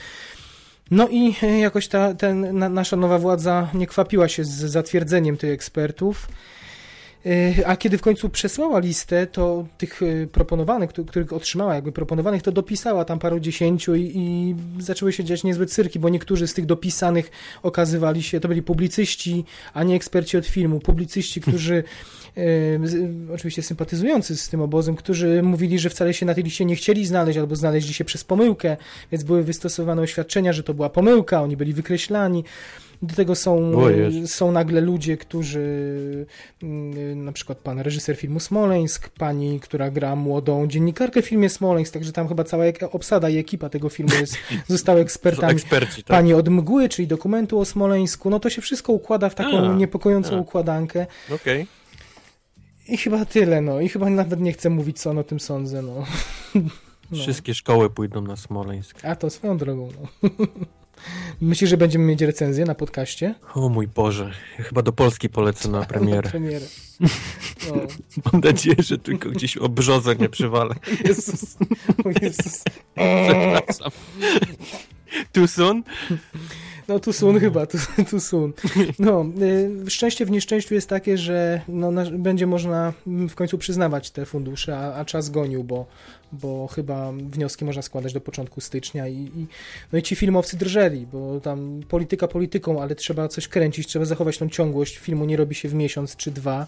S3: No i e, jakoś ta ten, na, nasza nowa władza nie kwapiła się z zatwierdzeniem tych ekspertów. E, A kiedy w końcu przesłała listę, to tych e, proponowanych, któ- których otrzymała, jakby proponowanych, to dopisała tam paru dziesięciu i, i zaczęły się dziać niezłe cyrki, bo niektórzy z tych dopisanych okazywali się, to byli publicyści, a nie eksperci od filmu. Publicyści, którzy e, oczywiście sympatyzujący z tym obozem, którzy mówili, że wcale się na tej liście nie chcieli znaleźć albo znaleźli się przez pomyłkę, więc były wystosowane oświadczenia, że to była pomyłka, oni byli wykreślani. Do tego są, są nagle ludzie, którzy mm, na przykład pan reżyser filmu Smoleńsk, pani, która gra młodą dziennikarkę w filmie Smoleńsk, także tam chyba cała obsada i ekipa tego filmu jest, *laughs* zostały ekspertami.
S2: Eksperci, tak?
S3: Pani od mgły, czyli dokumentu o Smoleńsku, no to się wszystko układa w taką
S2: A,
S3: niepokojącą
S2: a.
S3: układankę.
S2: Okej.
S3: I chyba tyle, no. I chyba nawet nie chcę mówić, co on o tym sądzę, no. *laughs*
S2: no. Wszystkie szkoły pójdą na Smoleńsk.
S3: A to swoją drogą, no. *laughs* Myślisz, że będziemy mieć recenzję na podcaście?
S2: O mój Boże, chyba do Polski polecę na *laughs* premierę. na premierę. *laughs*
S3: No.
S2: Mam nadzieję, że tylko gdzieś o brzozę nie przywalę. *laughs*
S3: Jezus. O Jezus.
S2: Przepraszam. Too soon?
S3: No tu sun chyba, tu, tu sun. No, y, szczęście w nieszczęściu jest takie, że no, na, będzie można w końcu przyznawać te fundusze, a, a, czas gonił, bo, bo chyba wnioski można składać do początku stycznia i, i, no i ci filmowcy drżeli, bo tam polityka polityką, ale trzeba coś kręcić, trzeba zachować tą ciągłość, filmu nie robi się w miesiąc czy dwa.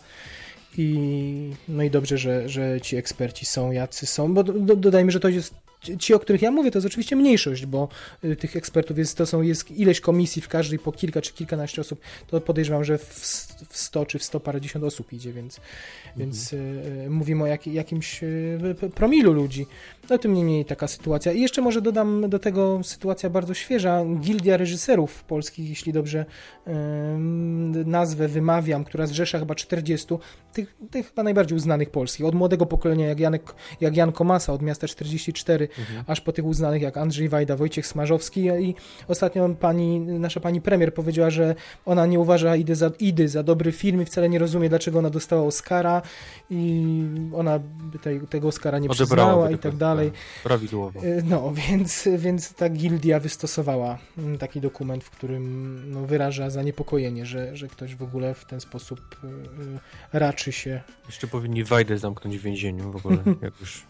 S3: I, no i dobrze, że, że ci eksperci są, jacy są, bo do, dodajmy, że to jest ci, o których ja mówię, to jest oczywiście mniejszość, bo y, tych ekspertów jest, to są, jest ileś komisji w każdej po kilka czy kilkanaście osób, to podejrzewam, że w, w 100 czy w 100 parędziesiąt osób idzie, więc, mhm. więc y, y, mówimy o jak, jakimś y, promilu ludzi. No tym niemniej taka sytuacja. I jeszcze może dodam do tego sytuacja bardzo świeża. Gildia Reżyserów Polskich, jeśli dobrze y, nazwę wymawiam, która zrzesza chyba 40 tych, tych chyba najbardziej uznanych polskich. Od młodego pokolenia jak, Janek, jak Jan Komasa od miasta 44, mhm. aż po tych uznanych jak Andrzej Wajda, Wojciech Smarzowski i ostatnio pani, nasza pani premier powiedziała, że ona nie uważa Idy za, Idy za dobry film i wcale nie rozumie, dlaczego ona dostała Oscara i ona tej, tego Oscara nie przyznała i tak dalej.
S2: Prawidłowo.
S3: E, no, więc, więc ta gildia wystosowała mm, taki dokument, w którym no, wyraża zaniepokojenie, że, że ktoś w ogóle w ten sposób e, raczy się.
S2: Jeszcze powinni Wajdę zamknąć w więzieniu w ogóle, *laughs* jak już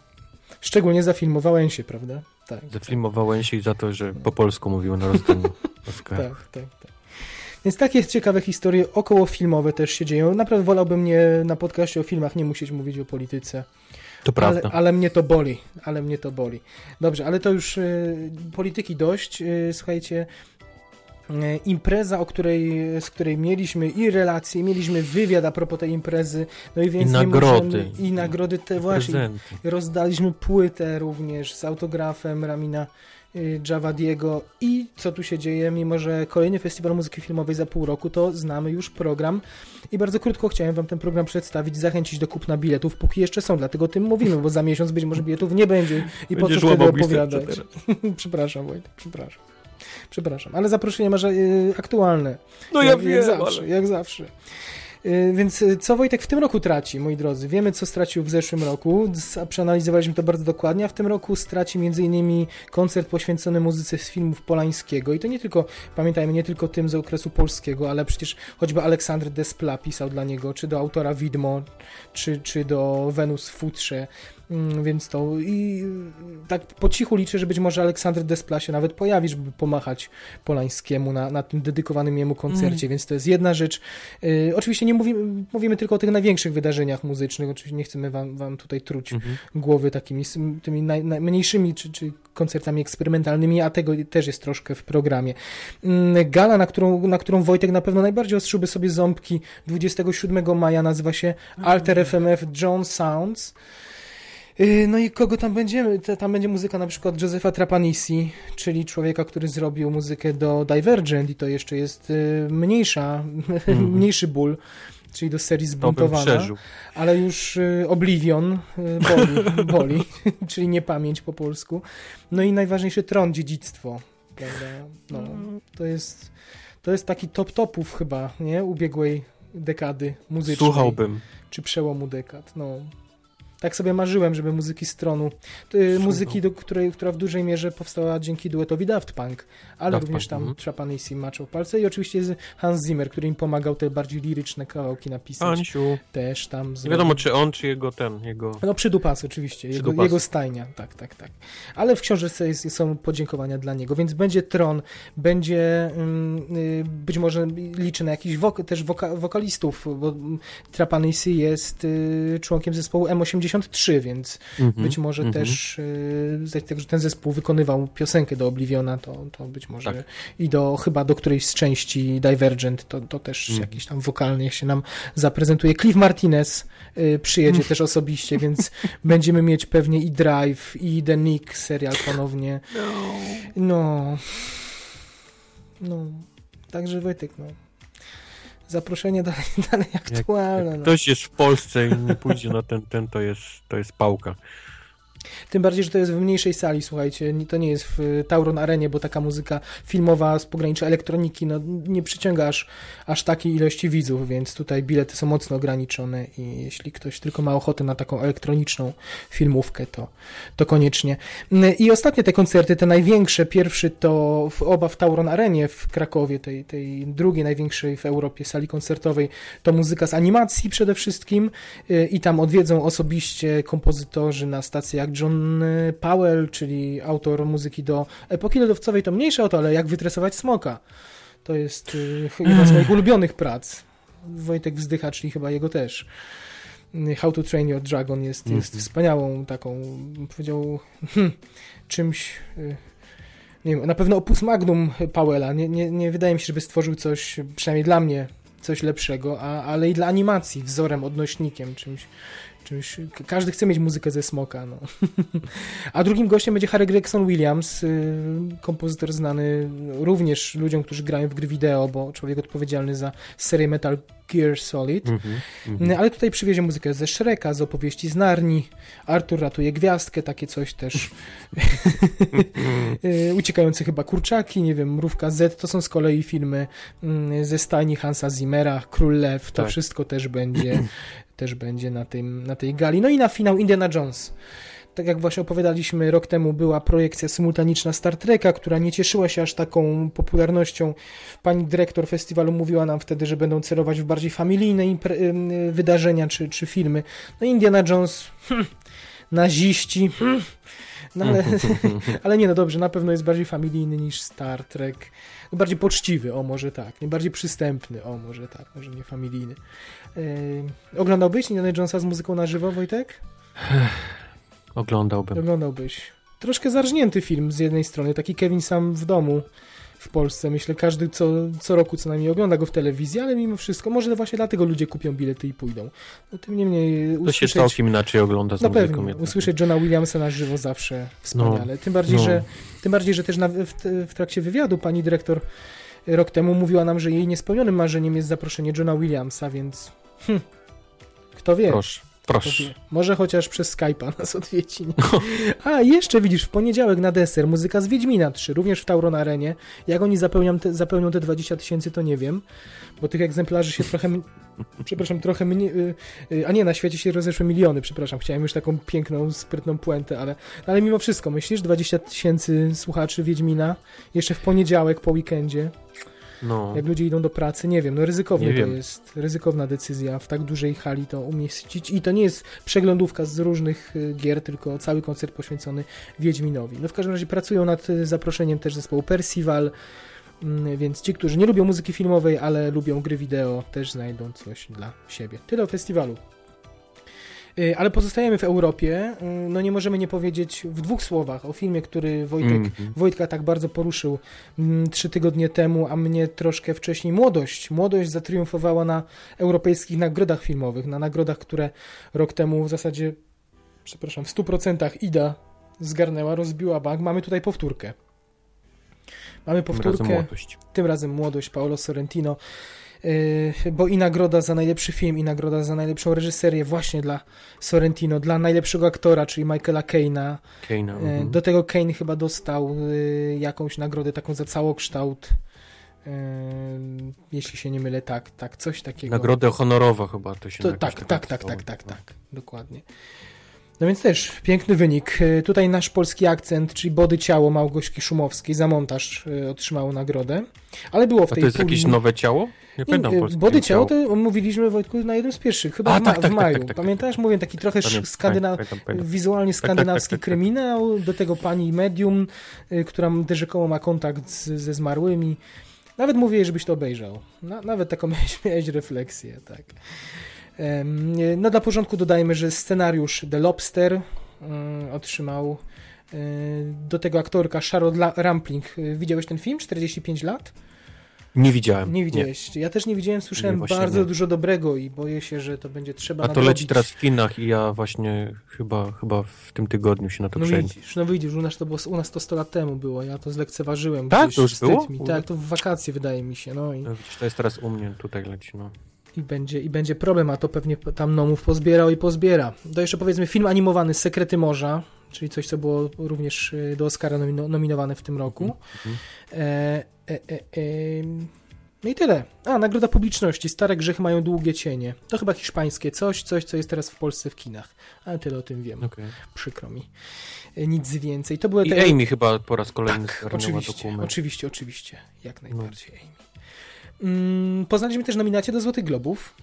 S3: Szczególnie za film o Wałęsie, prawda?
S2: Tak. Za film o Wałęsie i za to, że po polsku mówił na rozdaniu *laughs*
S3: tak, tak, tak. Więc takie ciekawe historie około filmowe też się dzieją. Naprawdę wolałbym nie na podcaście o filmach nie musieć mówić o polityce.
S2: To prawda.
S3: Ale, ale mnie to boli, ale mnie to boli. Dobrze, ale to już y, polityki dość. Y, słuchajcie, impreza, o której, z której mieliśmy i relacje, mieliśmy wywiad a propos tej imprezy, no i więc
S2: I nagrody. Możemy,
S3: I nagrody te właśnie. Rozdaliśmy płytę również z autografem Ramina y, Javadiego i co tu się dzieje, mimo że kolejny festiwal muzyki filmowej za pół roku, to znamy już program i bardzo krótko chciałem wam ten program przedstawić, zachęcić do kupna biletów, póki jeszcze są, dlatego tym mówimy, bo za miesiąc być może biletów nie będzie i po co wtedy opowiadać. *laughs* przepraszam Wojtek, przepraszam. Przepraszam, ale zaproszenie masz y, aktualne.
S2: No ja jak, wiem,
S3: jak zawsze,
S2: ale...
S3: jak zawsze. Y, więc y, co Wojtek w tym roku traci, moi drodzy? Wiemy, co stracił w zeszłym roku, przeanalizowaliśmy to bardzo dokładnie, a w tym roku straci m.in. koncert poświęcony muzyce z filmów Polańskiego i to nie tylko, pamiętajmy, nie tylko tym z okresu polskiego, ale przecież choćby Aleksandr Despla pisał dla niego, czy do autora Widmo, czy, czy do Wenus Futrze, Mm, więc to i tak po cichu liczę, że być może Aleksander Despla się nawet pojawi, żeby pomachać Polańskiemu na, na tym dedykowanym jemu koncercie, mm. więc to jest jedna rzecz. Y, oczywiście nie mówimy, mówimy tylko o tych największych wydarzeniach muzycznych, oczywiście nie chcemy wam, wam tutaj truć mm -hmm. głowy takimi tymi najmniejszymi czy, czy koncertami eksperymentalnymi, a tego też jest troszkę w programie. Mm, gala, na którą, na którą Wojtek na pewno najbardziej ostrzyłby sobie ząbki 27 maja nazywa się Alter FMF John Sounds. Y, no i kogo tam będziemy? Tam będzie muzyka na przykład Josefa Trapanisi, czyli człowieka, który zrobił muzykę do Divergent i to jeszcze jest y, mniejsza, *laughs* mm. mniejszy ból, czyli do serii Zbuntowana, ale już y, Oblivion boli, *laughs* boli *laughs* czyli niepamięć po polsku. No i najważniejszy tron, dziedzictwo. Prawda? No, to jest to jest taki top topów chyba, nie? Ubiegłej dekady muzycznej.
S2: Słuchałbym.
S3: Czy przełomu dekad, no tak sobie marzyłem, żeby muzyki stronu, y, muzyki, do której, która w dużej mierze powstała dzięki duetowi Daft Punk, ale Daft również Punk, tam mm. Trapanisi maczał palce i oczywiście Hans Zimmer, który im pomagał te bardziej liryczne kawałki napisać.
S2: Ansiu.
S3: Też tam.
S2: Nie wiadomo, czy on, czy jego ten, jego...
S3: No przydupas oczywiście, jego, jego stajnia, tak, tak, tak. Ale w książce jest, są podziękowania dla niego, więc będzie Tron, będzie mm, y, być może liczy na jakichś wok też woka wokalistów, bo Trapanisi jest y, członkiem zespołu M80 93, więc mm -hmm, być może mm -hmm. też yy, że ten zespół wykonywał piosenkę do Obliviona, to, to być może tak. i do chyba do którejś z części Divergent, to, to też mm. jakiś tam wokalny się nam zaprezentuje. Cliff Martinez yy, przyjedzie też osobiście, więc *laughs* będziemy mieć pewnie i Drive, i The Nick serial ponownie. No. No. no. Także Wojtek, no zaproszenie dalej, *laughs* dalej aktualne.
S2: Jak
S3: no.
S2: ktoś jest w Polsce i nie pójdzie na ten, ten to jest, to jest pałka.
S3: Tym bardziej, że to jest w mniejszej sali, słuchajcie. To nie jest w Tauron Arenie, bo taka muzyka filmowa z pogranicza elektroniki no, nie przyciąga aż, aż takiej ilości widzów, więc tutaj bilety są mocno ograniczone i jeśli ktoś tylko ma ochotę na taką elektroniczną filmówkę, to, to koniecznie. I ostatnie te koncerty, te największe, pierwszy to w, oba w Tauron Arenie w Krakowie, tej, tej drugiej największej w Europie sali koncertowej, to muzyka z animacji przede wszystkim y, i tam odwiedzą osobiście kompozytorzy na stacje jak John y, Powell, czyli autor muzyki do epoki lodowcowej, to mniejsze o to, ale jak wytresować smoka. To jest y, jedna z moich ulubionych prac. Wojtek wzdycha, czyli chyba jego też. Y, How to Train Your Dragon jest, jest
S2: Mhm.
S3: wspaniałą taką, powiedział, hmm, czymś... Nie wiem, na pewno opus magnum Powella. Nie, nie, nie wydaje mi się, żeby stworzył coś, przynajmniej dla mnie, coś lepszego, a, ale i dla animacji, wzorem, odnośnikiem, czymś, czymś. ka- Każdy chce mieć muzykę ze smoka. No. A drugim gościem będzie Harry Gregson Williams, y, kompozytor znany również ludziom, którzy grają w gry wideo, bo człowiek odpowiedzialny za serię Metal Gear Solid. No,
S2: mhm.
S3: Ale tutaj przywiezie muzykę ze Shreka, z opowieści z Narni. Artur ratuje gwiazdkę, takie coś też. *laughs* Y, Uciekające chyba kurczaki, nie wiem, Mrówka Z, to są z kolei filmy mm, ze stajni Hansa Zimmera, Król Lew, to
S2: Tak.
S3: wszystko też będzie, też będzie na, tym, na tej gali. No i na finał Indiana Jones. Tak jak właśnie opowiadaliśmy, rok temu była projekcja symultaniczna Star Treka, która nie cieszyła się aż taką popularnością. Pani dyrektor festiwalu mówiła nam wtedy, że będą celować w bardziej familijne wydarzenia czy, czy filmy. No Indiana Jones, hmm, naziści, hmm, no ale, *laughs* ale nie, no dobrze, na pewno jest bardziej familijny niż Star Trek. No bardziej poczciwy, o może tak. Nie bardziej przystępny, o może tak, może nie familijny. Yy, oglądałbyś Indiana Jonesa z muzyką na żywo, Wojtek? *sighs*
S2: Oglądałbym.
S3: Oglądałbyś. Troszkę zarżnięty film z jednej strony, taki Kevin sam w domu w Polsce. Myślę, każdy co, co roku co najmniej ogląda go w telewizji, ale mimo wszystko, może właśnie dlatego ludzie kupią bilety i pójdą. No tym niemniej
S2: To się
S3: usłyszeć...
S2: całkiem inaczej ogląda z
S3: No
S2: muzyką
S3: pewnie, usłyszeć Johna Williamsa na żywo zawsze wspaniale. tym, bardziej,
S2: no.
S3: że, tym bardziej, że też na, w, w trakcie wywiadu pani dyrektor rok temu mówiła nam, że jej niespełnionym marzeniem jest zaproszenie Johna Williamsa, więc hm, kto wie.
S2: Proszę, proszę.
S3: Może chociaż przez Skype'a nas odwiedzi. A, jeszcze widzisz, w poniedziałek na deser muzyka z Wiedźmina 3, również w Tauron Arenie. Jak oni zapełnią te, zapełnią te 20 tysięcy, to nie wiem, bo tych egzemplarzy się trochę, *laughs* przepraszam, trochę mniej, y, y, a nie, na świecie się rozeszły miliony, przepraszam, chciałem już taką piękną, sprytną puentę, ale, ale mimo wszystko, myślisz, 20 tysięcy słuchaczy Wiedźmina, jeszcze w poniedziałek po weekendzie,
S2: No.
S3: jak ludzie idą do pracy, nie wiem, no ryzykowne to
S2: wiem.
S3: jest, ryzykowna decyzja w tak dużej hali to umieścić i to nie jest przeglądówka z różnych y, gier, tylko cały koncert poświęcony Wiedźminowi. No w każdym razie pracują nad y, zaproszeniem też zespołu Percival, mm, więc ci, którzy nie lubią muzyki filmowej, ale lubią gry wideo, też znajdą coś dla siebie. Tyle o festiwalu. Y, Ale pozostajemy w Europie. Y, No nie możemy nie powiedzieć w dwóch słowach o filmie, który Wojtek
S2: Mhm.
S3: Wojtka tak bardzo poruszył mm, trzy tygodnie temu, a mnie troszkę wcześniej młodość. Młodość zatriumfowała na europejskich nagrodach filmowych, na nagrodach, które rok temu w zasadzie, przepraszam, w 100% Ida zgarnęła, rozbiła bank. Mamy tutaj powtórkę. Mamy
S2: Tym razem
S3: powtórkę,
S2: młodość.
S3: tym razem młodość Paolo Sorrentino, bo i nagroda za najlepszy film, i nagroda za najlepszą reżyserię właśnie dla Sorrentino, dla najlepszego aktora, czyli Michaela Keina.
S2: Keina.
S3: E,
S2: mhm.
S3: Do tego Kane chyba dostał y, jakąś nagrodę taką za całokształt. Jeśli się nie mylę, tak, tak, coś takiego.
S2: Nagrodę honorową chyba to się
S3: To, tak,
S2: tak
S3: tak, tak, tak, tak, tak, dokładnie. No więc też piękny wynik. Y, Tutaj nasz polski akcent, czyli Body Ciało Małgośki Szumowskiej za montaż y, otrzymało nagrodę. Ale było w
S2: A
S3: tej
S2: to jest jakieś nowe ciało? Nie pamiętam
S3: nie,
S2: polskiego
S3: Body Ciało to mówiliśmy Wojtku na jednym z pierwszych, chyba
S2: A,
S3: w, ma-
S2: tak, tak,
S3: w
S2: tak,
S3: maju.
S2: tak, tak,
S3: Pamiętasz? Mówię taki trochę skandyna... wizualnie
S2: tak,
S3: skandynawski
S2: tak, tak.
S3: kryminał, do tego pani medium, która rzekomo ma kontakt z, ze zmarłymi. Nawet mówię żebyś to obejrzał. Na, nawet taką *laughs* miałeś, miałeś refleksję, tak. Nie, No dla porządku dodajmy, że scenariusz The Lobster otrzymał y, do tego aktorka Charlotte Rampling. Widziałeś ten film? 45 lat?
S2: Nie widziałem.
S3: Nie widziałeś. Ja też nie widziałem, słyszałem
S2: Nie,
S3: bardzo
S2: nie.
S3: dużo dobrego i boję się, że to będzie trzeba
S2: A to
S3: nadrobić.
S2: leci teraz w kinach i ja właśnie chyba, chyba w tym tygodniu się na to
S3: No
S2: przejdę.
S3: widzisz, no widzisz, u nas, to było, u nas to 100 lat temu było, ja to zlekceważyłem.
S2: Tak? To już było?
S3: Mi. Tak, to w wakacje wydaje mi się, no i,
S2: No, widzisz, to jest teraz u mnie, tutaj leci, no.
S3: I, będzie, i będzie problem, a to pewnie tam nomów pozbierał i pozbiera. To jeszcze powiedzmy film animowany Sekrety Morza, czyli coś, co było również y, do Oscara nomino- nominowane w tym roku.
S2: Mhm.
S3: E, e, e, no i tyle. A, nagroda publiczności. Stare grzechy mają długie cienie. To chyba hiszpańskie coś, coś, co jest teraz w Polsce w kinach. Ale tyle o tym wiem.
S2: Okej.
S3: Przykro mi. E, Nic więcej. To były
S2: I
S3: te...
S2: Amy chyba po raz kolejny
S3: Tak, oczywiście,
S2: dokument.
S3: oczywiście, oczywiście. Jak najbardziej Amy. Mm, poznaliśmy też nominacje do Złotych Globów.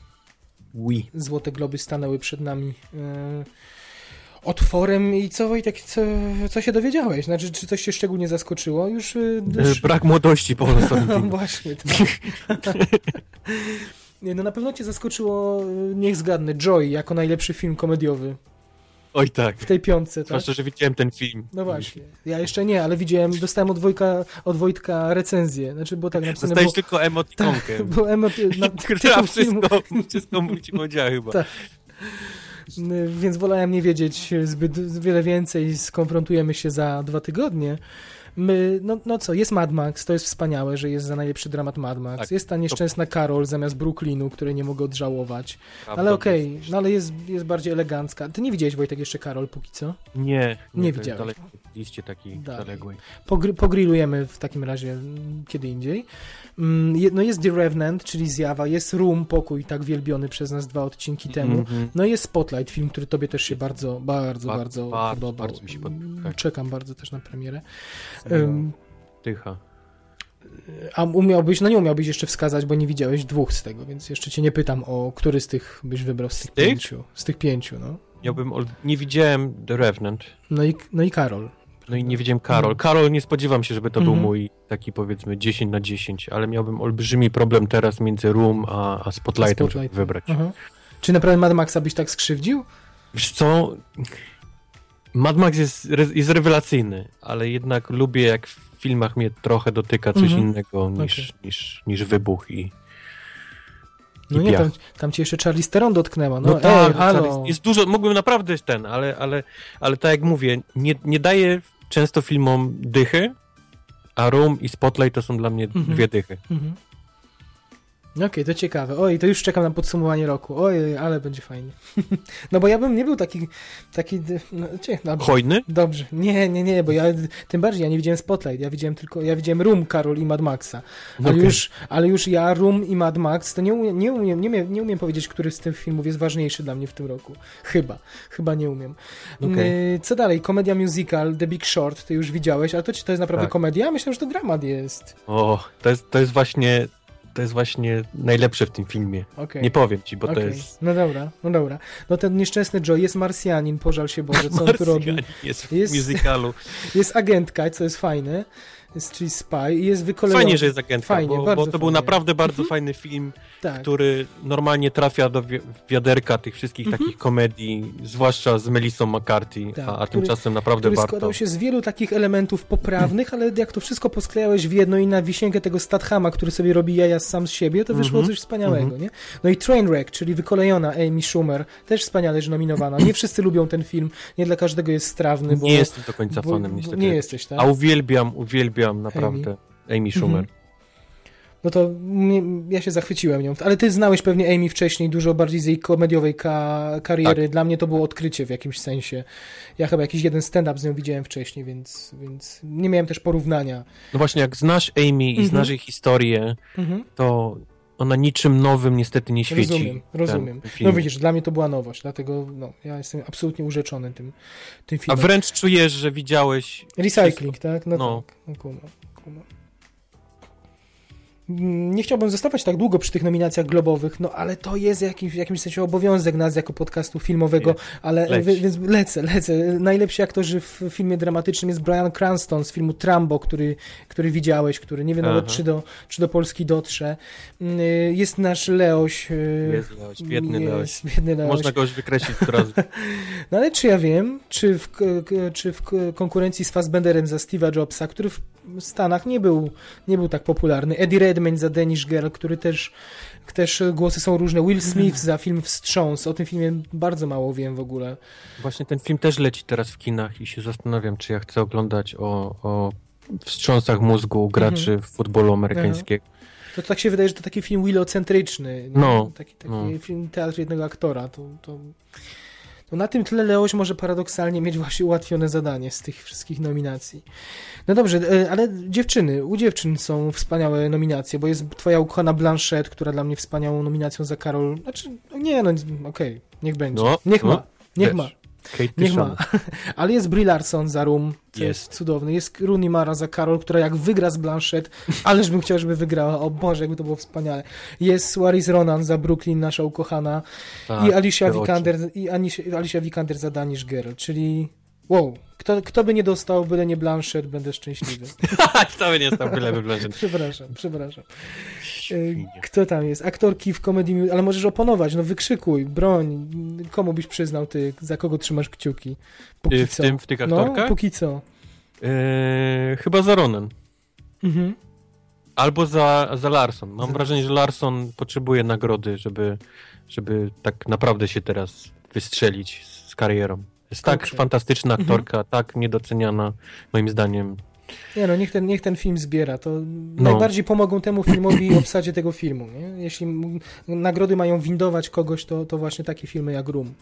S2: Oui.
S3: Złote Globy stanęły przed nami e, otworem i co Wojtek, co, co się dowiedziałeś? Znaczy, czy coś się szczególnie zaskoczyło? Już, e,
S2: E,
S3: już...
S2: Brak młodości Paula *laughs*
S3: No
S2: Sorrentino.
S3: właśnie. Tak. *laughs* No na pewno cię zaskoczyło, e, niech zgadnę, Joy jako najlepszy film komediowy
S2: Oj tak.
S3: w tej piątce, tak?
S2: Zwłaszcza, że widziałem ten film.
S3: No właśnie. Ja jeszcze nie, ale widziałem, dostałem od Wojtka, od Wojtka recenzję. Znaczy, bo tak napisane
S2: Dostałeś
S3: było...
S2: tylko emotikonkę.
S3: Bo emot... *laughs* na,
S2: Która
S3: tytuł filmu,
S2: wszystko, wszystko mu ci powiedziała chyba.
S3: Tak. więc wolałem nie wiedzieć zbyt wiele więcej. Skonfrontujemy się za dwa tygodnie. My, no, no co, jest Mad Max, to jest wspaniałe, że jest za najlepszy dramat Mad Max.
S2: Tak,
S3: jest ta nieszczęsna Carol zamiast Brooklynu, której nie mogę odżałować.
S2: Prawda,
S3: Ale okej, no ale jest, jest bardziej elegancka. Ty nie widziałeś, Wojtek, jeszcze Karol póki co?
S2: Nie,
S3: Nie
S2: to jest
S3: widziałeś.
S2: Dalej w liście takiej
S3: Dalej.
S2: zaległej.
S3: Pogr- pogrillujemy w takim razie mm, kiedy indziej. Mm, No jest The Revenant, czyli Zjawa, jest Room, pokój tak wielbiony przez nas dwa odcinki temu.
S2: Mhm.
S3: No jest Spotlight, film, który tobie też się bardzo, bardzo,
S2: Bardzo,
S3: bardzo,
S2: bardzo,
S3: podobał.
S2: bardzo mi się podobał, tak.
S3: Czekam bardzo też na premierę. Ym,
S2: Tycha.
S3: a umiałbyś, no nie umiałbyś jeszcze wskazać, bo nie widziałeś dwóch z tego, więc jeszcze cię nie pytam o który z tych byś wybrał z tych, pięciu. Z tych pięciu, no.
S2: Miałbym. Nie widziałem The Revenant.
S3: No i, no i Karol.
S2: No i nie widziałem Karol. Karol nie spodziewam się, żeby to był
S3: Mhm.
S2: mój taki powiedzmy 10 na 10, ale miałbym olbrzymi problem teraz między Room a, a Spotlightem, żeby
S3: Spotlight.
S2: wybrać.
S3: Aha. Czy naprawdę Mad Maxa byś tak skrzywdził?
S2: Wiesz co? Mad Max jest, jest rewelacyjny, ale jednak lubię jak w filmach mnie trochę dotyka coś
S3: Mhm.
S2: innego niż, niż, niż wybuch i,
S3: No nie, tam, tam cię jeszcze Charlie Theron dotknęła. No,
S2: No, tak,
S3: halo.
S2: jest, dużo, mógłbym naprawdę ten, ale, ale, ale tak jak mówię, nie, nie daję często filmom dychy, a Room i Spotlight to są dla mnie
S3: Mhm.
S2: dwie dychy.
S3: Mhm. No Okej, to ciekawe. Oj, to już czekam na podsumowanie roku. Oj, ale będzie fajnie. *laughs* no bo ja bym nie był taki, taki, no, cie, dobrze.
S2: Hojny?
S3: Dobrze. Nie, nie, nie, bo ja tym bardziej ja nie widziałem Spotlight, ja widziałem tylko, ja widziałem Room, Karol i Mad Maxa. Ale,
S2: Okej.
S3: już, ale już ja, Room i Mad Max, to nie umiem, nie, umiem, nie, umiem, nie umiem powiedzieć, który z tych filmów jest ważniejszy dla mnie w tym roku. Chyba, chyba nie umiem.
S2: Okej.
S3: Y, Co dalej? Komedia musical, The Big Short, ty już widziałeś, ale to, to jest naprawdę
S2: Tak.
S3: komedia? Myślę, że to dramat jest.
S2: O, to jest, to jest właśnie to jest właśnie najlepsze w tym filmie.
S3: Okej.
S2: Nie powiem ci, bo to
S3: Okej.
S2: jest
S3: No dobra, no dobra. No ten nieszczęsny Joe jest Marsjanin, pożal się Boże, co on tu robi.
S2: Jest w
S3: Jest-
S2: musicalu. *laughs*
S3: Jest agentka, co jest fajne, czyli spy i jest wykolejony.
S2: Fajnie, że jest agentka,
S3: Fajnie,
S2: bo, bo to był
S3: fajnie.
S2: naprawdę bardzo fajny film,
S3: tak.
S2: który normalnie trafia do wi- wiaderka tych wszystkich takich komedii, zwłaszcza z Melissą McCarthy,
S3: Mhm. Tak,
S2: a, a
S3: który-
S2: tymczasem naprawdę
S3: który
S2: warto.
S3: składał się z wielu takich elementów poprawnych, ale jak to wszystko posklejałeś w jedno i na wisienkę tego Stathama, który sobie robi jaja sam z siebie, to wyszło
S2: Mhm.
S3: coś wspaniałego, nie? No i Trainwreck, czyli wykolejona Amy Schumer, też wspaniale, że nominowana. Nie wszyscy lubią ten film, nie dla każdego jest strawny, bo...
S2: Nie jestem do końca
S3: bo-
S2: fanem, niestety.
S3: Nie jesteś, tak?
S2: A uwielbiam, uwielbiam naprawdę Amy, Schumer.
S3: Mhm. No to mnie, ja się zachwyciłem nią. Ale ty znałeś pewnie Amy wcześniej, dużo bardziej z jej komediowej ka kariery.
S2: Tak.
S3: Dla mnie to było odkrycie w jakimś sensie. Ja chyba jakiś jeden stand-up z nią widziałem wcześniej, więc, więc nie miałem też porównania.
S2: No właśnie, jak znasz Amy i
S3: Mhm.
S2: znasz jej historię,
S3: Mhm.
S2: to ona niczym nowym niestety nie świeci.
S3: Rozumiem, rozumiem. No widzisz, dla mnie to była nowość, dlatego no, ja jestem absolutnie urzeczony tym, tym
S2: A
S3: filmem.
S2: wręcz czujesz, że widziałeś
S3: Recycling, tak? No,
S2: No.
S3: tak. No, kumam, kumam. Nie chciałbym zostawać tak długo przy tych nominacjach globowych, no ale to jest jakiś, w jakimś sensie obowiązek nas jako podcastu filmowego,
S2: Jest.
S3: ale
S2: Leć.
S3: więc lecę, lecę. Najlepsi aktorzy w filmie dramatycznym jest Brian Cranston z filmu Trambo, który, który widziałeś, który nie wiem nawet
S2: Aha.
S3: czy do, czy do Polski dotrze. Mm, Jest nasz Leoś. y,
S2: Jest Leoś, biedny
S3: jest,
S2: Leoś.
S3: Biedny Leoś.
S2: Można go już wykreślić teraz. *laughs*
S3: No ale czy ja wiem, czy w, czy w konkurencji z Fassbenderem za Steve'a Jobsa, który w, Stanach nie był, nie był tak popularny. Eddie Redmayne za Danish Girl, który też, też głosy są różne. Will Smith za film Wstrząs. O tym filmie bardzo mało wiem w ogóle.
S2: Właśnie ten film też leci teraz w kinach i się zastanawiam, czy ja chcę oglądać o, o wstrząsach mózgu graczy w futbolu amerykańskiego.
S3: To tak się wydaje, że to taki film willocentryczny.
S2: No,
S3: Taki, taki
S2: no.
S3: film teatr jednego aktora. To, to, to na tym tle Leoś może paradoksalnie mieć właśnie ułatwione zadanie z tych wszystkich nominacji. No dobrze, e, ale dziewczyny, u dziewczyn są wspaniałe nominacje, bo jest twoja ukochana Blanchette, która dla mnie wspaniałą nominacją za Karol. Znaczy, no nie, no okej, niech będzie.
S2: No,
S3: niech
S2: no,
S3: ma, niech
S2: też.
S3: ma.
S2: Kate
S3: Niech ma. *laughs* Ale jest Brie Larson za Room, co jest.
S2: Jest.
S3: cudowne. Jest Rooney Mara za Karol, która jak wygra z Blanchett, *laughs* ależ bym chciał, żeby wygrała. O Boże, jakby to było wspaniale. Jest Suarez Ronan za Brooklyn, nasza ukochana.
S2: Tak,
S3: I Alicia. Vikander, i Anish- Alicia Vikander za Danish Girl, czyli wow. Kto, kto by nie dostał, byle nie Blanchett, będę szczęśliwy. *laughs*
S2: Kto by nie stał byle by
S3: przepraszam, przepraszam. Y, Kto tam jest? Aktorki w komedii, ale możesz oponować, no wykrzykuj, broń. Komu byś przyznał ty, za kogo trzymasz kciuki? Póki
S2: Y, w
S3: co.
S2: tym- w tych
S3: No,
S2: aktorkach?
S3: póki co.
S2: Eee, chyba za Ronan.
S3: Mhm.
S2: Albo za, za Larson. Mam
S3: Za-
S2: wrażenie, że Larson potrzebuje nagrody, żeby, żeby tak naprawdę się teraz wystrzelić z karierą. Jest tak fantastyczna
S3: Mhm.
S2: aktorka, tak niedoceniana, moim zdaniem.
S3: Nie no, niech ten, niech ten film zbiera. To
S2: No.
S3: najbardziej pomogą temu filmowi i obsadzie tego filmu. Nie? Jeśli nagrody mają windować kogoś, to, to właśnie takie filmy jak Room.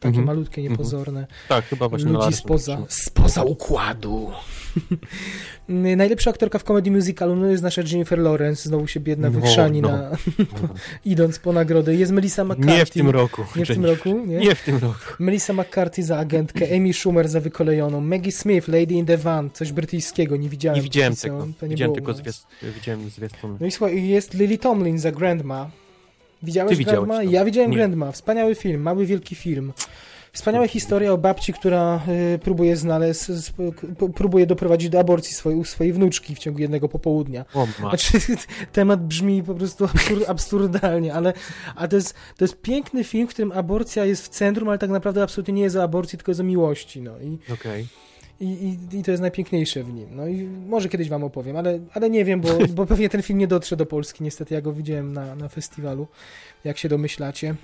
S3: Takie
S2: Mhm.
S3: malutkie, niepozorne.
S2: Tak, chyba właśnie
S3: Ludzi spoza, spoza układu. *laughs* Najlepsza aktorka w komedii musicalu no jest nasza Jennifer Lawrence. Znowu się biedna
S2: No,
S3: wykrzani
S2: no.
S3: na, *laughs* idąc po nagrodę. Jest Melissa McCarthy.
S2: Nie w tym roku.
S3: Nie w tym roku? Nie?
S2: Nie w tym roku.
S3: Melissa McCarthy za agentkę, Amy Schumer za wykolejoną, Maggie Smith, Lady in the Van, coś brytyjskiego, nie widziałem.
S2: Nie widziałem tego.
S3: to nie
S2: Widziałem tylko zwiast, widziałem zwiastun.
S3: No i słuchaj, jest Lily Tomlin za Grandma. Widziałeś
S2: Ty widziałeś
S3: Grandma?
S2: to.
S3: Ja widziałem
S2: Nie.
S3: Grandma. Wspaniały film, mały, wielki film. Wspaniała historia o babci, która y, próbuje znaleźć, próbuje doprowadzić do aborcji swojej, swojej wnuczki w ciągu jednego popołudnia.
S2: O.
S3: Znaczy, *laughs* temat brzmi po prostu absur absurdalnie, ale a to, jest, to jest piękny film, w którym aborcja jest w centrum, ale tak naprawdę absolutnie nie jest o aborcji, tylko jest o miłości. No. I,
S2: Okej.
S3: I, i, I to jest najpiękniejsze w nim. No i może kiedyś wam opowiem, ale, ale nie wiem, bo, bo pewnie ten film nie dotrze do Polski. Niestety ja go widziałem na, na festiwalu, jak się domyślacie.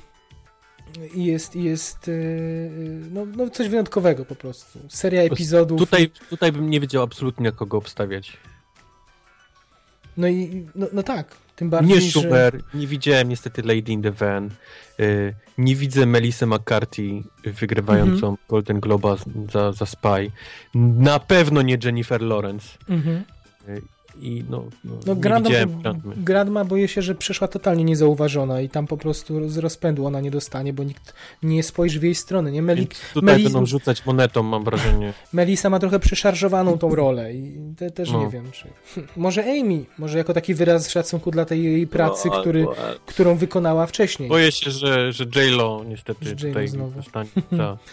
S3: I jest, i jest yy, no, no coś wyjątkowego po prostu. Seria epizodów.
S2: Tutaj, tutaj bym nie wiedział absolutnie kogo obstawiać.
S3: No i no, no tak, tym bardziej,
S2: Nie
S3: że...
S2: Schumer, nie widziałem niestety Lady in the Van, y, nie widzę Melissa McCarthy wygrywającą
S3: Mhm.
S2: Golden Globa za, za Spy, na pewno nie Jennifer Lawrence
S3: Mhm.
S2: y, i no, no,
S3: No Grandma. Grandma boję się, że przeszła totalnie niezauważona i tam po prostu z rozpędu ona nie dostanie, bo nikt nie spojrzy w jej stronę. Nie? Meli,
S2: Więc tutaj
S3: Melis-
S2: będą rzucać monetą, mam wrażenie. *laughs*
S3: Melisa ma trochę przeszarżowaną tą rolę i te, też
S2: No.
S3: nie wiem, czy... *laughs* Może Amy, może jako taki wyraz szacunku dla tej jej pracy,
S2: No,
S3: który,
S2: albo-
S3: którą wykonała wcześniej.
S2: Boję się, że, że J-Lo niestety
S3: Że
S2: tutaj
S3: znowu.
S2: zostanie. Ta. *laughs*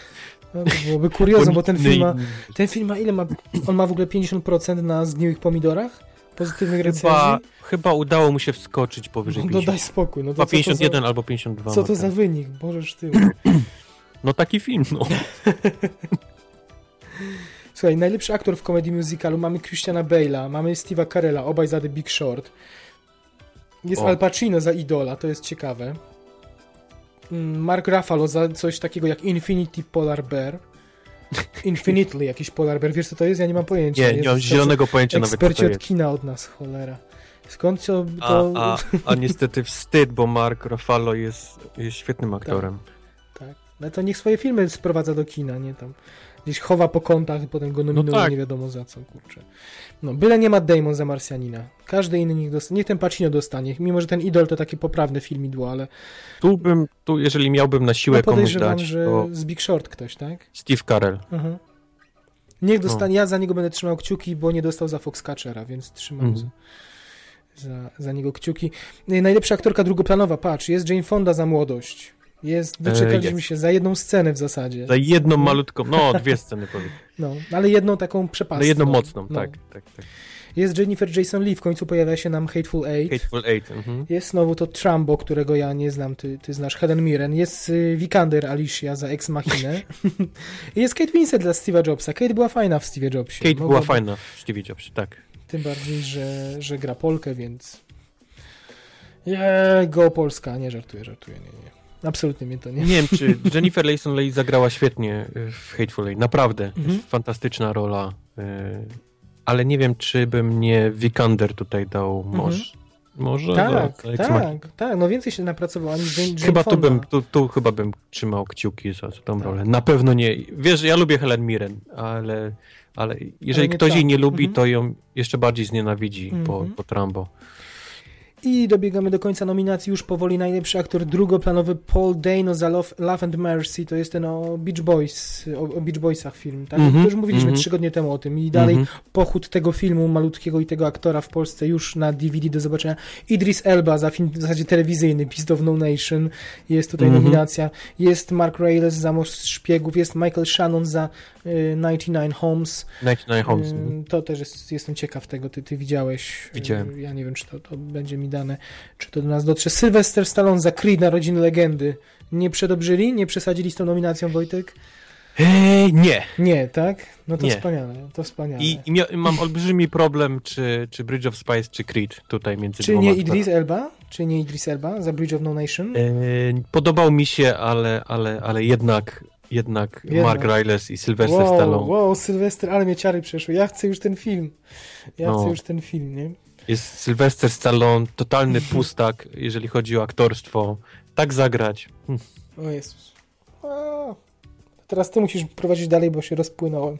S3: No, byłoby kuriozum, bo ten film ma, ten film ma ile ma? On ma w ogóle 50% na zgniłych pomidorach? Pozytywnych recenzji?
S2: Chyba, chyba udało mu się wskoczyć powyżej
S3: No
S2: 50.
S3: daj spokój. No to
S2: Chyba
S3: co to
S2: 51
S3: za,
S2: albo 52.
S3: co to za wynik? Bożeż ty. *clears throat*
S2: No taki film, no. *laughs*
S3: Słuchaj, najlepszy aktor w komedii musicalu mamy Christiana Bale'a, mamy Steve'a Carella, obaj za The Big Short. Jest
S2: O.
S3: Al Pacino za Idola, to jest ciekawe. Mm, Mark Ruffalo za coś takiego jak Infinity Polar Bear. *laughs* Infinitely jakiś Polar Bear. Wiesz co to jest? Ja nie mam pojęcia.
S2: Nie, nie mam zielonego pojęcia nawet
S3: Eksperci od kina od nas, cholera. Skąd to...
S2: A,
S3: to...
S2: a, a niestety wstyd, bo Mark Ruffalo jest, jest świetnym aktorem.
S3: Tak. No to niech swoje filmy sprowadza do kina, nie tam. Gdzieś chowa po kątach i potem go nominują
S2: tak.
S3: nie wiadomo za co, kurczę. No, byle nie ma Damon za Marsjanina. Każdy inny niech dostanie. Niech ten Pacino dostanie. Mimo, że ten Idol to takie poprawne filmidło, ale
S2: Tu bym, tu jeżeli miałbym na siłę
S3: no
S2: komuś dać,
S3: że
S2: to
S3: z Big Short ktoś, tak?
S2: Steve Carell.
S3: Aha. Niech dostanie, ja za niego będę trzymał kciuki, bo nie dostał za Foxcatchera, więc trzymam
S2: Mhm.
S3: za, za, za niego kciuki. Najlepsza aktorka drugoplanowa, patrz, jest Jane Fonda za młodość. Jest, doczekaliśmy
S2: jest.
S3: się za jedną scenę w zasadzie.
S2: Za jedną malutką, no *laughs* dwie sceny powiem.
S3: No, ale jedną taką przepastną.
S2: Za jedną mocną,
S3: No.
S2: tak, tak, tak.
S3: Jest Jennifer Jason Lee, w końcu pojawia się nam Hateful Eight.
S2: Hateful Eight. Mhm.
S3: Jest znowu to Trumbo, którego ja nie znam, ty, ty znasz, Helen Mirren. Jest y, Vikander Alicia za Ex Machinę. *laughs* I jest Kate Winslet dla Steve'a Jobsa. Kate była fajna w Steve'ie Jobsie.
S2: Kate
S3: Mogłaby-
S2: była fajna w Stevie Jobs, tak.
S3: Tym bardziej, że, że gra Polkę, więc... Je, go Polska, nie żartuję, żartuję, nie, nie. Absolutnie mnie to nie...
S2: Nie wiem, czy Jennifer Lawson Leigh zagrała świetnie y, w Hateful Eight. Naprawdę.
S3: Mhm.
S2: Jest fantastyczna rola. y, Ale nie wiem, czy bym nie Vikander tutaj dał może. Może?
S3: Tak,
S2: Machina.
S3: tak, tak, no więcej się napracowała niż Jane, Jane
S2: Chyba tu
S3: Fonda.
S2: bym, tu, tu chyba bym trzymał kciuki za, za tą
S3: Tak.
S2: rolę. Na pewno nie. Wiesz, ja lubię Helen Mirren, ale, ale jeżeli
S3: nie
S2: ktoś
S3: tak.
S2: jej nie lubi,
S3: Mhm.
S2: to ją jeszcze bardziej znienawidzi po,
S3: Mhm.
S2: po Trambo.
S3: I dobiegamy do końca nominacji już powoli. Najlepszy aktor drugoplanowy Paul Dano za Love, Love and Mercy. To jest ten o Beach Boys, o, o Beach Boysach film. Tak?
S2: Mhm,
S3: To już mówiliśmy
S2: mhm.
S3: trzy tygodnie temu o tym. I dalej
S2: Mhm.
S3: pochód tego filmu malutkiego i tego aktora w Polsce już na DVD do zobaczenia. Idris Elba za film w zasadzie telewizyjny Beast of No Nation. Jest tutaj
S2: Mhm.
S3: nominacja. Jest Mark Reyes za Most Szpiegów. Jest Michael Shannon za 99 Homes.
S2: 99 Homes.
S3: Y, To też jest, jestem ciekaw tego, ty, ty widziałeś.
S2: Widziałem.
S3: Y, Ja nie wiem, czy to, to będzie mi dane, czy to do nas dotrze. Sylwester Stallone za Creed Narodziny Legendy. Nie przedobrzyli? Nie przesadzili z tą nominacją, Wojtek?
S2: Eee, nie.
S3: Nie, tak? No to
S2: Nie.
S3: wspaniale, to wspaniale.
S2: I, i mia- mam olbrzymi problem, czy, czy Bridge of Spies, czy Creed tutaj między
S3: Czy nie Idris Elba? Czy nie Idris Elba za Bridge of No Nation?
S2: Eee, podobał mi się, ale, ale, ale jednak, jednak,
S3: Jednak.
S2: Mark Rylance i Sylvester
S3: wow,
S2: Stallone.
S3: wow, Sylwester, ale mnie ciary przeszły. Ja chcę już ten film. Ja
S2: No.
S3: chcę już ten film, nie?
S2: Jest Sylvester Stallone, totalny pustak, jeżeli chodzi o aktorstwo. Tak zagrać. Hm.
S3: O Jezus. A, teraz ty musisz prowadzić dalej, bo się rozpłynąłem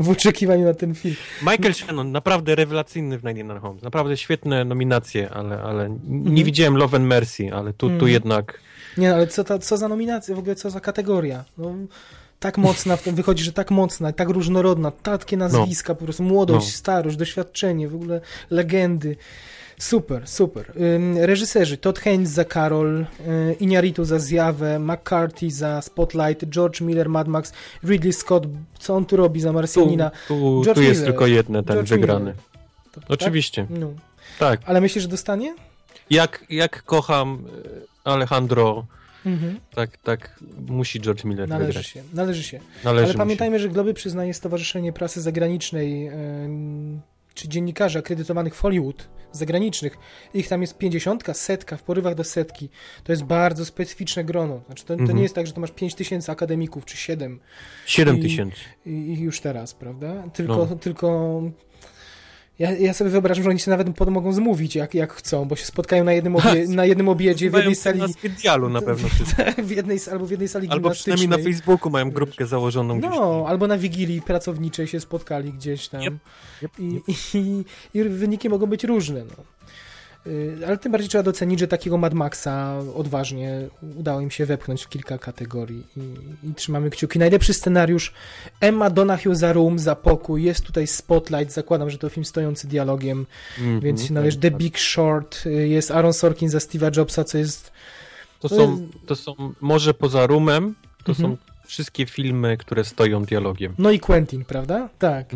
S3: w *laughs* oczekiwaniu na ten film.
S2: Michael Shannon, naprawdę rewelacyjny w Night in Holmes. Naprawdę świetne nominacje, ale, ale nie
S3: Mhm.
S2: widziałem Love and Mercy, ale tu, tu
S3: Mhm.
S2: jednak...
S3: Nie, no, ale co, ta, co za nominacja, w ogóle co za kategoria? No, tak mocna, w tym wychodzi, że tak mocna, tak różnorodna, takie nazwiska, po prostu młodość,
S2: No.
S3: starość, doświadczenie, w ogóle legendy. Super, super. Reżyserzy Todd Haynes za Carol, y, Iñárritu za Zjawę, McCarthy za Spotlight, George Miller, Mad Max, Ridley Scott, co on tu robi za
S2: Tu,
S3: Marsjanina?
S2: tu,
S3: George
S2: tu jest
S3: Miller.
S2: tylko jeden ten
S3: George
S2: wygrany.
S3: To-
S2: Oczywiście,
S3: Tak? No.
S2: tak.
S3: Ale myślisz, że dostanie?
S2: Jak, jak kocham e, Alejandro,
S3: Mhm.
S2: tak, tak musi George Miller
S3: Należy
S2: wygrać.
S3: się, należy się.
S2: Należy
S3: Ale pamiętajmy, że Globy przyznaje Stowarzyszenie Prasy Zagranicznej, em, czy dziennikarzy akredytowanych w Hollywood, zagranicznych. Ich tam jest 50, setka, w porywach do setki. To jest bardzo specyficzne grono. Znaczy, to, to
S2: Mhm.
S3: nie jest tak, że to masz 5 tysięcy akademików, czy 7
S2: się. 7
S3: I-
S2: tysięcy.
S3: i, i już teraz, prawda? Tylko,
S2: No.
S3: tylko ja, ja sobie wyobrażam, że oni się nawet mogą zmówić, jak, jak chcą, bo się spotkają na jednym, obie, *laughs* na jednym obiedzie w jednej sali,
S2: Na specjalu na pewno. *laughs* wszyscy.
S3: w jednej, albo w jednej sali
S2: Albo przynajmniej na. Facebooku mają grupkę założoną gdzieś.
S3: No, albo na wigilii pracowniczej się spotkali gdzieś tam.
S2: Yep, Yep,
S3: I, i, I wyniki mogą być różne. No. Y, Ale tym bardziej trzeba docenić, że takiego Mad Maxa odważnie udało im się wepchnąć w kilka kategorii i, i trzymamy kciuki. Najlepszy scenariusz Emma Donahue za Room, za Pokój, jest tutaj Spotlight, zakładam, że to film stojący dialogiem,
S2: Mhm,
S3: więc się
S2: tak,
S3: należy The. Big Short, y, jest Aaron Sorkin za Steve'a Jobsa, co jest...
S2: To są, to są, może poza Rumem, to
S3: Mhm.
S2: są wszystkie filmy, które stoją dialogiem.
S3: No i Quentin, prawda? Tak.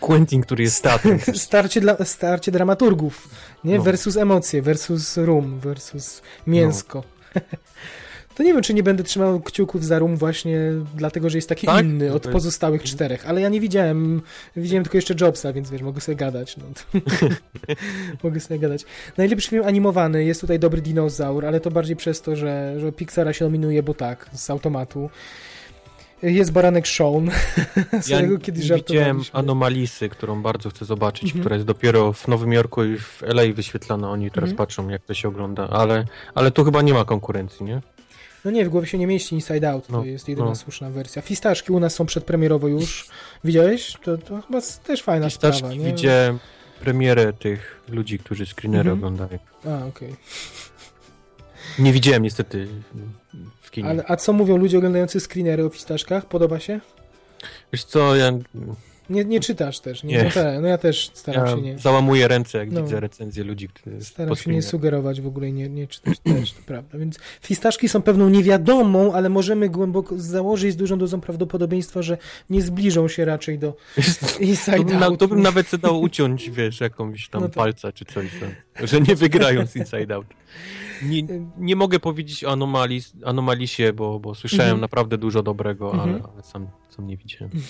S2: Quentin, który jest statem. *laughs*
S3: starcie, dla, starcie dramaturgów, nie?
S2: No.
S3: Versus emocje, versus rum, versus mięsko. *laughs* To nie wiem, czy nie będę trzymał kciuków za rum właśnie dlatego, że jest taki
S2: Tak?
S3: inny od pozostałych czterech, ale ja nie widziałem, widziałem tylko jeszcze Jobsa, więc wiesz, mogę sobie gadać. No. *laughs* mogę sobie gadać. Najlepszy film animowany, jest tutaj Dobry Dinozaur, ale to bardziej przez to, że, że Pixara się nominuje, bo tak, z automatu. Jest Baranek Sean, *laughs* z
S2: Ja
S3: którego kiedyś
S2: widziałem
S3: żartowaliśmy.
S2: Anomalisy, którą bardzo chcę zobaczyć,
S3: Mhm.
S2: która jest dopiero w Nowym Jorku i w LA wyświetlana. Oni teraz
S3: Mhm.
S2: patrzą, jak to się ogląda, ale, ale tu chyba nie ma konkurencji, nie?
S3: No nie, w głowie się nie mieści Inside Out, to
S2: No,
S3: jest jedyna
S2: no.
S3: słuszna wersja. Fistaszki u nas są przedpremierowo już. Widziałeś? To, to chyba też fajna sprawa,
S2: Pistaszki
S3: nie?
S2: widziałem premierę tych ludzi, którzy screenery
S3: Mhm.
S2: oglądają.
S3: A, okej.
S2: Nie widziałem niestety w kinie.
S3: Ale A co mówią ludzie oglądający screenery o fistaszkach? Podoba się?
S2: Wiesz co, ja,
S3: Nie, nie czytasz też, nie?
S2: Nie.
S3: No, te, no ja też staram
S2: ja
S3: się nie...
S2: załamuję ręce, jak
S3: No.
S2: widzę recenzję ludzi, którzy
S3: Staram się nie sugerować w ogóle i nie, nie czytać też, to prawda. Więc fistaszki są pewną niewiadomą, ale możemy głęboko założyć z dużą dozą prawdopodobieństwa, że nie zbliżą się raczej do *laughs* Inside
S2: To na,
S3: Out.
S2: to bym nawet sobie dał uciąć, wiesz, jakąś tam
S3: No to-
S2: palca czy coś, że, nie wygrają z Inside Out. Nie, *laughs* nie mogę powiedzieć o anomalis, anomalisie, bo, bo słyszałem
S3: Mhm.
S2: naprawdę dużo dobrego,
S3: Mhm.
S2: ale, ale sam, sam nie widziałem. *laughs*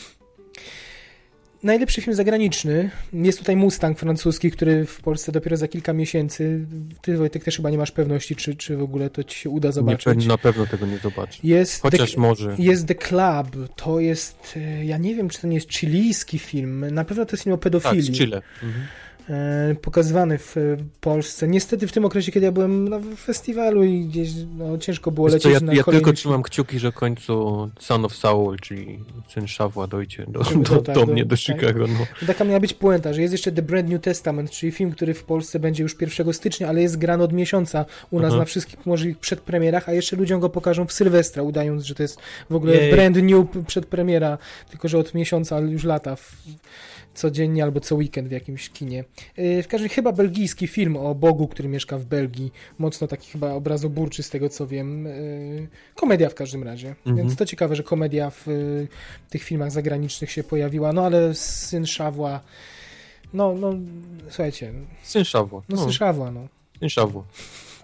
S3: najlepszy film zagraniczny. Jest tutaj Mustang francuski, który w Polsce dopiero za kilka miesięcy. Ty, Wojtek, też chyba nie masz pewności, czy, czy w ogóle to ci się uda zobaczyć.
S2: Nie, na pewno tego nie zobaczy.
S3: Jest
S2: Chociaż
S3: The,
S2: może.
S3: Jest The Club. To jest, e, ja nie wiem, czy to nie jest chilijski film. Na pewno to jest film o
S2: Tak,
S3: pedofilii.
S2: z Chile. Mhm.
S3: E, pokazywany w Polsce. Niestety w tym okresie, kiedy ja byłem na festiwalu i gdzieś no, ciężko było
S2: Wiesz co,
S3: lecieć
S2: ja,
S3: na
S2: ja
S3: kolejny
S2: tylko trzymam kciuki, że w końcu Son of Saul, czyli syn Szawła dojdzie do,
S3: Żeby
S2: do, do
S3: do-
S2: mnie, do
S3: tak.
S2: Chicago. No.
S3: Taka miała być puenta, że jest jeszcze The Brand New Testament, czyli film, który w Polsce będzie już 1 stycznia, ale jest grany od miesiąca u nas
S2: Aha.
S3: na wszystkich możliwych przedpremierach, a jeszcze ludziom go pokażą w Sylwestra, udając, że to jest w ogóle
S2: Jej.
S3: brand new przedpremiera, tylko że od miesiąca, ale już lata. W, codziennie albo co weekend w jakimś kinie. Yy, W każdym razie chyba belgijski film o Bogu, który mieszka w Belgii. Mocno taki chyba obrazoburczy z tego co wiem. Yy, Komedia w każdym razie.
S2: Mhm.
S3: Więc to ciekawe, że komedia w yy, tych filmach zagranicznych się pojawiła. No ale syn Szawła. No, no, słuchajcie,
S2: Syn Szawła.
S3: no,
S2: No,
S3: syn Szawła, no.
S2: syn Szawła.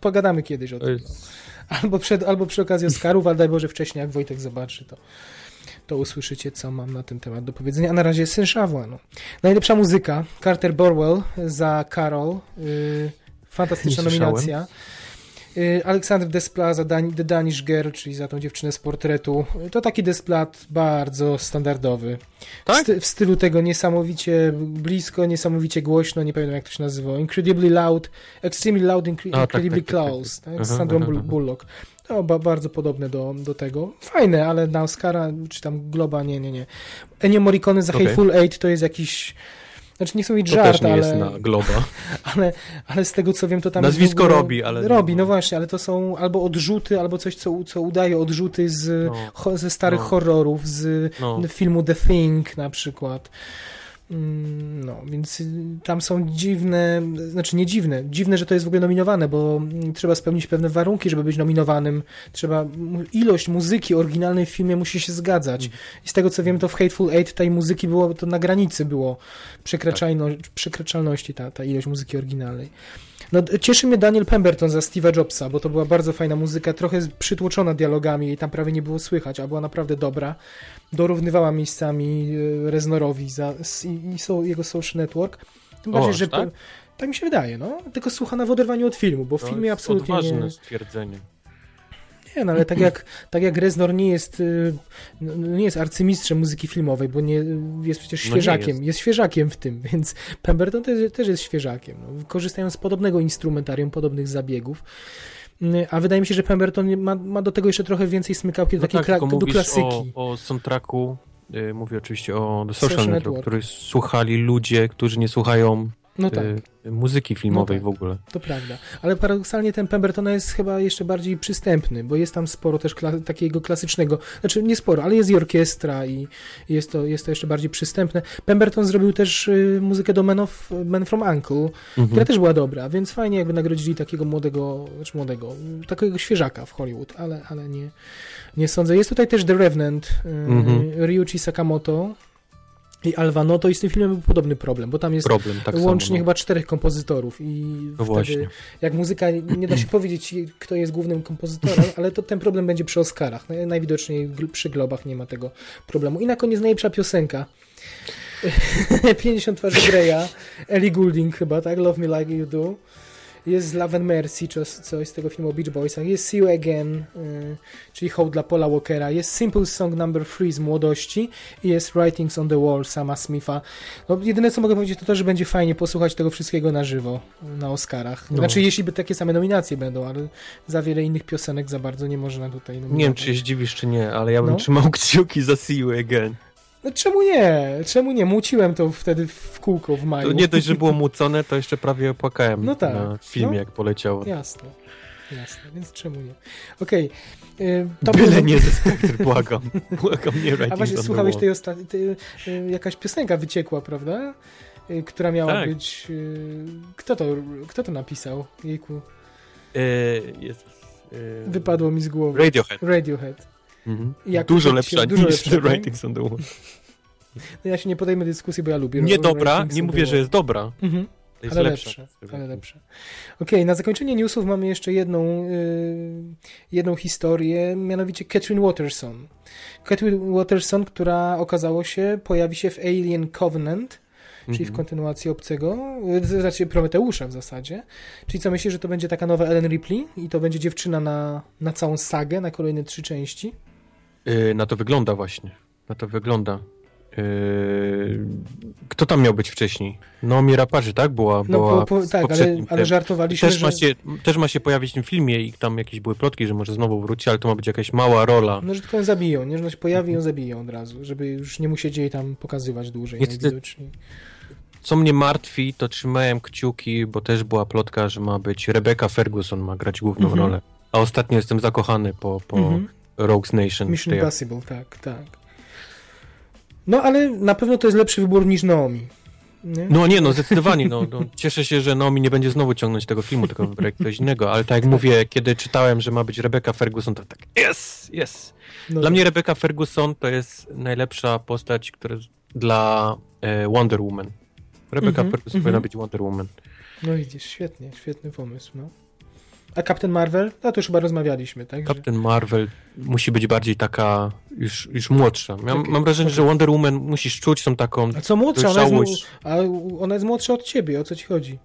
S3: Pogadamy kiedyś o tym.
S2: jest...
S3: Albo, przed, albo przy okazji Oscarów, ale daj Boże wcześniej, jak Wojtek zobaczy, to, to usłyszycie, co mam na ten temat do powiedzenia. A na razie Syn Szawła. No. Najlepsza muzyka, Carter Borwell za Carol. Yy, fantastyczna nominacja. Yy, Aleksander Desplat za Dan- The Danish Girl, czyli za tą dziewczynę z portretu. Yy, To taki Desplat bardzo standardowy. W,
S2: Tak?
S3: sty- w stylu tego niesamowicie blisko, niesamowicie głośno, nie pamiętam jak to się nazywa. Incredibly loud, extremely loud, incre-
S2: A, tak,
S3: incredibly
S2: tak, tak, tak,
S3: close. Tak,
S2: Aha,
S3: z Sandrą Bull-. Bullock. No, ba bardzo podobne do, do tego. Fajne, ale na Oscara, czy tam Globa, nie, nie, nie. Ennio Morricone za
S2: Okej.
S3: Hateful Eight to jest jakiś... Znaczy nie chcę
S2: To
S3: żart,
S2: też nie
S3: ale,
S2: jest na Globa. *laughs*
S3: ale, ale z tego co wiem, to tam
S2: Nazwisko
S3: ogóle-
S2: robi, ale-
S3: Robi, no właśnie, ale to są albo odrzuty, albo coś, co, co udaje odrzuty z,
S2: No.
S3: ho, ze starych
S2: No.
S3: horrorów, z
S2: No.
S3: filmu The Thing na przykład. Mm, No, więc y, tam są dziwne, znaczy nie dziwne, dziwne, że to jest w ogóle nominowane, bo mm, trzeba spełnić pewne warunki, żeby być nominowanym. Trzeba, ilość muzyki oryginalnej w filmie musi się zgadzać. I z tego co wiem, to w Hateful Eight tej muzyki było, to na granicy było przekraczalno, przekraczalności ta, ta ilość muzyki oryginalnej. No, cieszy mnie Daniel Pemberton za Steve'a Jobsa, bo to była bardzo fajna muzyka, trochę przytłoczona dialogami i tam prawie nie było słychać, a była naprawdę dobra. Dorównywała miejscami e, Reznorowi za, i, i so, jego Social Network. Tym
S2: O,
S3: bardziej,
S2: aż
S3: że
S2: tak?
S3: tak mi się wydaje, no. Tylko słuchana w oderwaniu od filmu, bo w
S2: To
S3: filmie
S2: jest
S3: absolutnie
S2: odważne
S3: nie...
S2: stwierdzenie.
S3: Nie, no ale tak jak, tak jak Reznor nie jest, y, no, nie jest arcymistrzem muzyki filmowej, bo nie, jest przecież
S2: No
S3: świeżakiem,
S2: jest.
S3: jest. świeżakiem w tym, *laughs* więc Pemberton też, też jest świeżakiem. No, korzystają z podobnego instrumentarium, podobnych zabiegów. Y, A wydaje mi się, że Pemberton ma, ma do tego jeszcze trochę więcej smykałki do,
S2: No
S3: takiej
S2: tak,
S3: kla- do klasyki.
S2: o, o soundtracku, y, mówię oczywiście o The Social,
S3: Social
S2: Network,
S3: Network.
S2: który słuchali ludzie, którzy nie słuchają
S3: No tak.
S2: y, muzyki filmowej
S3: tak.
S2: w ogóle.
S3: To prawda. Ale paradoksalnie ten Pembertona jest chyba jeszcze bardziej przystępny, bo jest tam sporo też kla- takiego klasycznego, znaczy nie sporo, ale jest i orkiestra i jest to, jest to jeszcze bardziej przystępne. Pemberton zrobił też y, muzykę do Men, of, Men from Uncle,
S2: Mhm.
S3: która też była dobra, więc fajnie jakby nagrodzili takiego młodego, znaczy młodego, takiego świeżaka w Hollywood, ale, ale nie, nie sądzę. Jest tutaj też The Revenant, y,
S2: Mhm.
S3: Ryuichi Sakamoto i Alva Noto i z tym filmem był podobny problem, bo tam jest
S2: Problem, tak
S3: łącznie
S2: samo. no.
S3: chyba czterech kompozytorów i
S2: No
S3: wtedy,
S2: właśnie.
S3: jak muzyka, nie da się *clears throat* powiedzieć, kto jest głównym kompozytorem, ale to ten problem będzie przy Oscarach. Naj- Najwidoczniej przy Globach nie ma tego problemu. I na koniec najlepsza piosenka. *laughs* 50 twarzy Greya, Ellie Goulding chyba, tak? Love Me Like You Do. Jest Love and Mercy, coś, coś z tego filmu o Beach Boysach. Jest See You Again, y, czyli hołd dla Paula Walkera. Jest Simple Song Number 3 z młodości i jest Writings on the Wall Sama Smitha. No, jedyne co mogę powiedzieć to to, że będzie fajnie posłuchać tego wszystkiego na żywo na Oscarach.
S2: No.
S3: Znaczy jeśli by takie same nominacje będą, ale za wiele innych piosenek za bardzo nie można tutaj nominować.
S2: Nie wiem, czy się zdziwisz, czy nie, ale ja bym
S3: No.
S2: trzymał *laughs* kciuki za See You Again.
S3: No czemu nie? Czemu nie? Muciłem to wtedy w kółko w maju.
S2: To nie dość, że było mucone, to jeszcze prawie opłakałem
S3: No tak.
S2: na filmie,
S3: No.
S2: jak poleciało.
S3: Jasne, jasne, więc czemu nie? Okej. y, to
S2: Byle
S3: było-
S2: nie ze Spectre, *laughs* błagam. Błagam, nie
S3: A właśnie słuchałeś tej ostatniej, y, jakaś piosenka wyciekła, prawda? Y, Która miała
S2: Tak.
S3: być... y, Kto to, kto to napisał? Jejku,
S2: E, jest, e,
S3: wypadło mi z głowy.
S2: Radiohead.
S3: Radiohead.
S2: Mhm.
S3: Jak
S2: Dużo
S3: to się-
S2: lepsza
S3: dużo
S2: niż
S3: lepsza,
S2: The
S3: tak?
S2: Writings on the Wall.
S3: No ja się nie podejmę dyskusji, bo ja lubię
S2: Nie dobra,
S3: Writings
S2: nie mówię, że jest dobra.
S3: Mhm.
S2: jest
S3: ale
S2: lepsza.
S3: lepsze, ale. Okej, na zakończenie newsów mamy jeszcze jedną, y, jedną historię, mianowicie Catherine Watterson. Catherine Watterson, która okazało się, pojawi się w Alien Covenant, czyli w
S2: Mhm.
S3: kontynuacji Obcego, znaczy Prometeusza w zasadzie. Czyli co, myślisz, że to będzie taka nowa Ellen Ripley i to będzie dziewczyna na, na całą sagę, na kolejne trzy części?
S2: Yy, na to wygląda właśnie. Na to wygląda. Yy, kto tam miał być wcześniej? No, Mira Parzy, tak? Była,
S3: No
S2: była
S3: po, po, tak, ale, ale żartowaliśmy,
S2: Też
S3: że...
S2: ma, się, też ma się pojawić w tym filmie i tam jakieś były plotki, że może znowu wróci, ale to ma być jakaś mała rola.
S3: No, że tylko ją zabiją, nie? Że ona się pojawi i ją zabiją od razu, żeby już nie musieli jej tam pokazywać dłużej
S2: Niestety-
S3: najwidoczniej.
S2: Co mnie martwi, to trzymałem kciuki, bo też była plotka, że ma być Rebecca Ferguson, ma grać główną
S3: Mhm.
S2: rolę. A ostatnio jestem zakochany po, po
S3: Mhm.
S2: Rogues Nation.
S3: Mission
S2: tej-
S3: Impossible, tak, tak. No ale na pewno to jest lepszy wybór niż Naomi. Nie?
S2: No nie, no zdecydowanie. No, no, cieszę się, że Naomi nie będzie znowu ciągnąć tego filmu, tylko wybrać coś innego. Ale tak jak mówię, kiedy czytałem, że ma być Rebecca Ferguson, to tak yes, yes.
S3: no,
S2: Dla mnie Rebecca Ferguson to jest najlepsza postać która, dla e, Wonder Woman. Rebecca
S3: Mhm,
S2: Ferguson
S3: mhm.
S2: powinna być Wonder Woman.
S3: No widzisz, świetnie, świetny pomysł, no. A Captain Marvel? No to już chyba rozmawialiśmy, tak? że-
S2: Captain Marvel musi być bardziej taka już, już młodsza. Mam,
S3: Tak,
S2: mam wrażenie, że Wonder Woman musisz czuć tą taką
S3: A co młodsza? Ona jest, mu- a ona jest młodsza od ciebie, o co ci chodzi?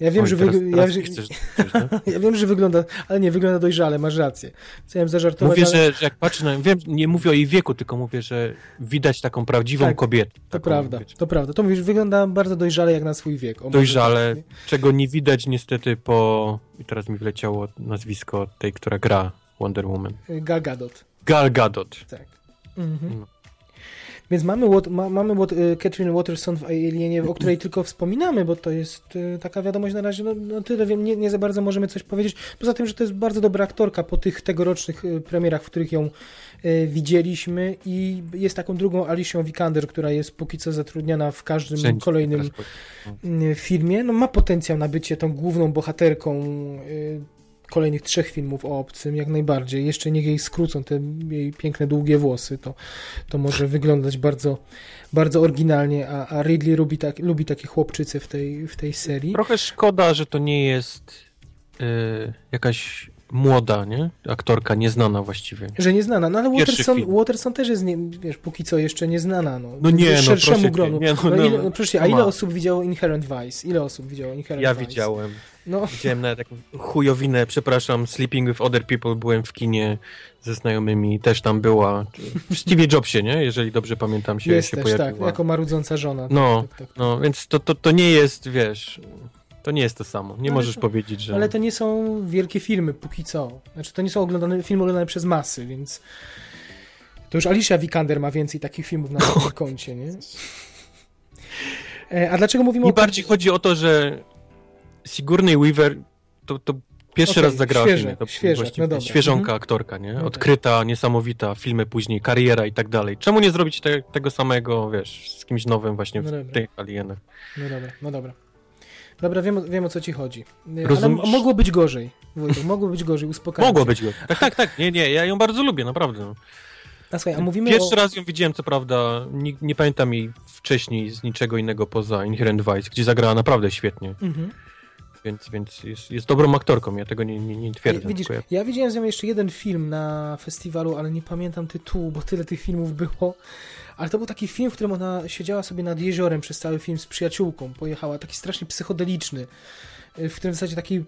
S3: Ja wiem,
S2: Oj,
S3: że
S2: teraz,
S3: wyg-
S2: teraz
S3: ja,
S2: chcesz *laughs*
S3: ja wiem, że wygląda, ale nie, wygląda dojrzale, masz rację. Chciałem zażartować,
S2: Mówię,
S3: ale
S2: że, że jak patrzę na... Wiem, nie mówię o jej wieku, tylko mówię, że widać taką prawdziwą
S3: Tak,
S2: kobietę.
S3: to
S2: Taką,
S3: prawda,
S2: wiecie,
S3: to prawda. To mówisz, wygląda bardzo dojrzale jak na swój wiek. O, może
S2: Dojrzale,
S3: tak,
S2: czego nie widać niestety po... I teraz mi wleciało nazwisko tej, która gra Wonder Woman.
S3: Gal Gadot.
S2: Gal Gadot.
S3: Tak. Mhm.
S2: No.
S3: Więc mamy, ma, mamy y, Catherine Watterson w Alienie, o której tylko wspominamy, bo to jest y, taka wiadomość na razie, no, no tyle wiem, nie, nie za bardzo możemy coś powiedzieć. Poza tym, że to jest bardzo dobra aktorka po tych tegorocznych y, premierach, w których ją widzieliśmy i jest taką drugą Alicją Vikander, która jest póki co zatrudniana w każdym
S2: Wszędzie
S3: kolejnym filmie. No ma potencjał na bycie tą główną bohaterką kolejnych trzech filmów o obcym, jak najbardziej. Jeszcze niech jej skrócą te jej piękne, długie włosy, to, to może wyglądać bardzo, bardzo oryginalnie, a, a Ridley lubi, tak, lubi takie chłopczyce w tej, w tej serii.
S2: Trochę szkoda, że to nie jest y, jakaś młoda, nie? Aktorka, nieznana właściwie.
S3: Że nieznana, no ale Waterson. Waterson też jest, nie, wiesz, póki co jeszcze nieznana. No,
S2: No nie, no,
S3: szerszemu
S2: proszę cię,
S3: gronu.
S2: nie, no,
S3: no,
S2: no,
S3: ile, no, przecież, a ile osób widziało Inherent Vice? Ile osób widziało Inherent
S2: Ja
S3: Vice?
S2: widziałem.
S3: No,
S2: Widziałem nawet taką chujowinę, przepraszam, Sleeping with Other People, byłem w kinie ze znajomymi, też tam była. W Stevie Jobsie, nie? Jeżeli dobrze pamiętam, się,
S3: jest
S2: się
S3: też,
S2: pojawiła.
S3: tak, jako marudząca żona.
S2: No,
S3: tak, tak, tak.
S2: No, więc to, to, to nie jest, wiesz, to nie jest to samo. Nie
S3: Ale
S2: możesz
S3: to-
S2: powiedzieć, że...
S3: Ale to nie są wielkie filmy póki co. Znaczy to nie są oglądane, filmy oglądane przez masy, więc to już Alicia Vikander ma więcej takich filmów na swoim *laughs* koncie, nie? E, A dlaczego mówimy
S2: Mi
S3: o...
S2: bardziej chodzi o to, że Sigourney Weaver to, to pierwszy
S3: Okej,
S2: raz zagrała
S3: świeże,
S2: filmie. To właściwie
S3: no dobra.
S2: Świeżonka
S3: Mhm.
S2: aktorka, nie?
S3: No.
S2: Odkryta, niesamowita, filmy później, kariera i tak dalej. Czemu nie zrobić te, tego samego, wiesz, z kimś nowym właśnie
S3: No
S2: w
S3: dobra.
S2: tych Alienach?
S3: No dobra, no dobra. Dobra, wiem, o- wiem o co ci chodzi.
S2: Rozumiesz?
S3: Ale mogło być gorzej, Wojtek, mogło być gorzej, uspokajam
S2: Mogło
S3: cię.
S2: być go. Tak, tak, tak. Nie, nie, ja ją bardzo lubię, naprawdę.
S3: A słuchaj, a mówimy
S2: Pierwszy
S3: o...
S2: raz ją widziałem, co prawda, nie, nie pamiętam jej wcześniej z niczego innego poza Inherent Vice, gdzie zagrała naprawdę świetnie,
S3: Mhm.
S2: więc, więc jest, jest dobrą aktorką, ja tego nie, nie, nie twierdzę.
S3: Widzisz,
S2: ja...
S3: ja widziałem z nią jeszcze jeden film na festiwalu, ale nie pamiętam tytułu, bo tyle tych filmów było. Ale to był taki film, w którym ona siedziała sobie nad jeziorem przez cały film z przyjaciółką. Pojechała, taki strasznie psychodeliczny, w którym w zasadzie taki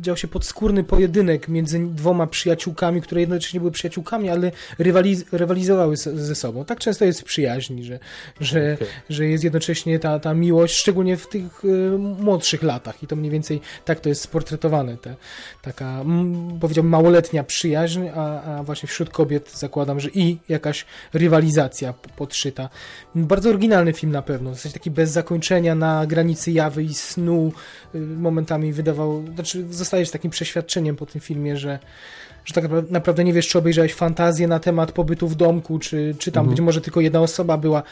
S3: dział się podskórny pojedynek między dwoma przyjaciółkami, które jednocześnie były przyjaciółkami, ale rywaliz rywalizowały ze sobą. Tak często jest w przyjaźni, że, że,
S2: Okej.
S3: że jest jednocześnie ta, ta miłość, szczególnie w tych y, młodszych latach i to mniej więcej tak to jest sportretowane, te, taka mm, powiedziałbym małoletnia przyjaźń, a, a właśnie wśród kobiet zakładam, że i jakaś rywalizacja podszyta. Bardzo oryginalny film na pewno, w zasadzie taki bez zakończenia na granicy jawy i snu y, momentami wydawał, znaczy zostajesz takim przeświadczeniem po tym filmie, że że tak napra- naprawdę nie wiesz, czy obejrzałeś fantazję na temat pobytu w domku, czy, czy tam
S2: Mhm.
S3: być może tylko jedna osoba była.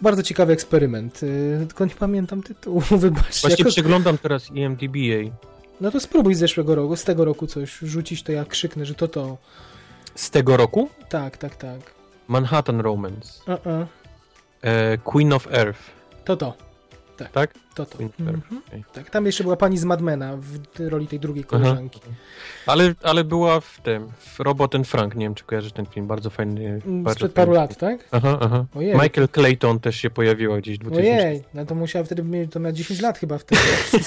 S3: Bardzo ciekawy eksperyment, yy, tylko nie pamiętam tytułu, *laughs* wybaczcie.
S2: Właśnie
S3: Jako...
S2: przeglądam teraz IMDb jej.
S3: No to spróbuj z zeszłego roku, z tego roku coś rzucić, to ja krzyknę, że to to.
S2: Z tego roku?
S3: Tak, tak, tak.
S2: Manhattan Romance.
S3: Uh -uh.
S2: E, Queen of Earth.
S3: To to.
S2: Tak?
S3: To to.
S2: Queen Sparrow,
S3: Mhm. Tak, tam jeszcze była pani z Madmena w roli tej drugiej koleżanki.
S2: Ale, ale była w tym, w Robot and Frank, nie wiem czy kojarzysz ten film, bardzo fajny.
S3: Mm,
S2: bardzo
S3: Sprzed paru
S2: fajny
S3: lat, tak?
S2: Aha, aha.
S3: Ojej.
S2: Michael Clayton też się pojawiła gdzieś w 2000.
S3: Ojej, no to musiała wtedy mieć, to miała 10 lat chyba wtedy.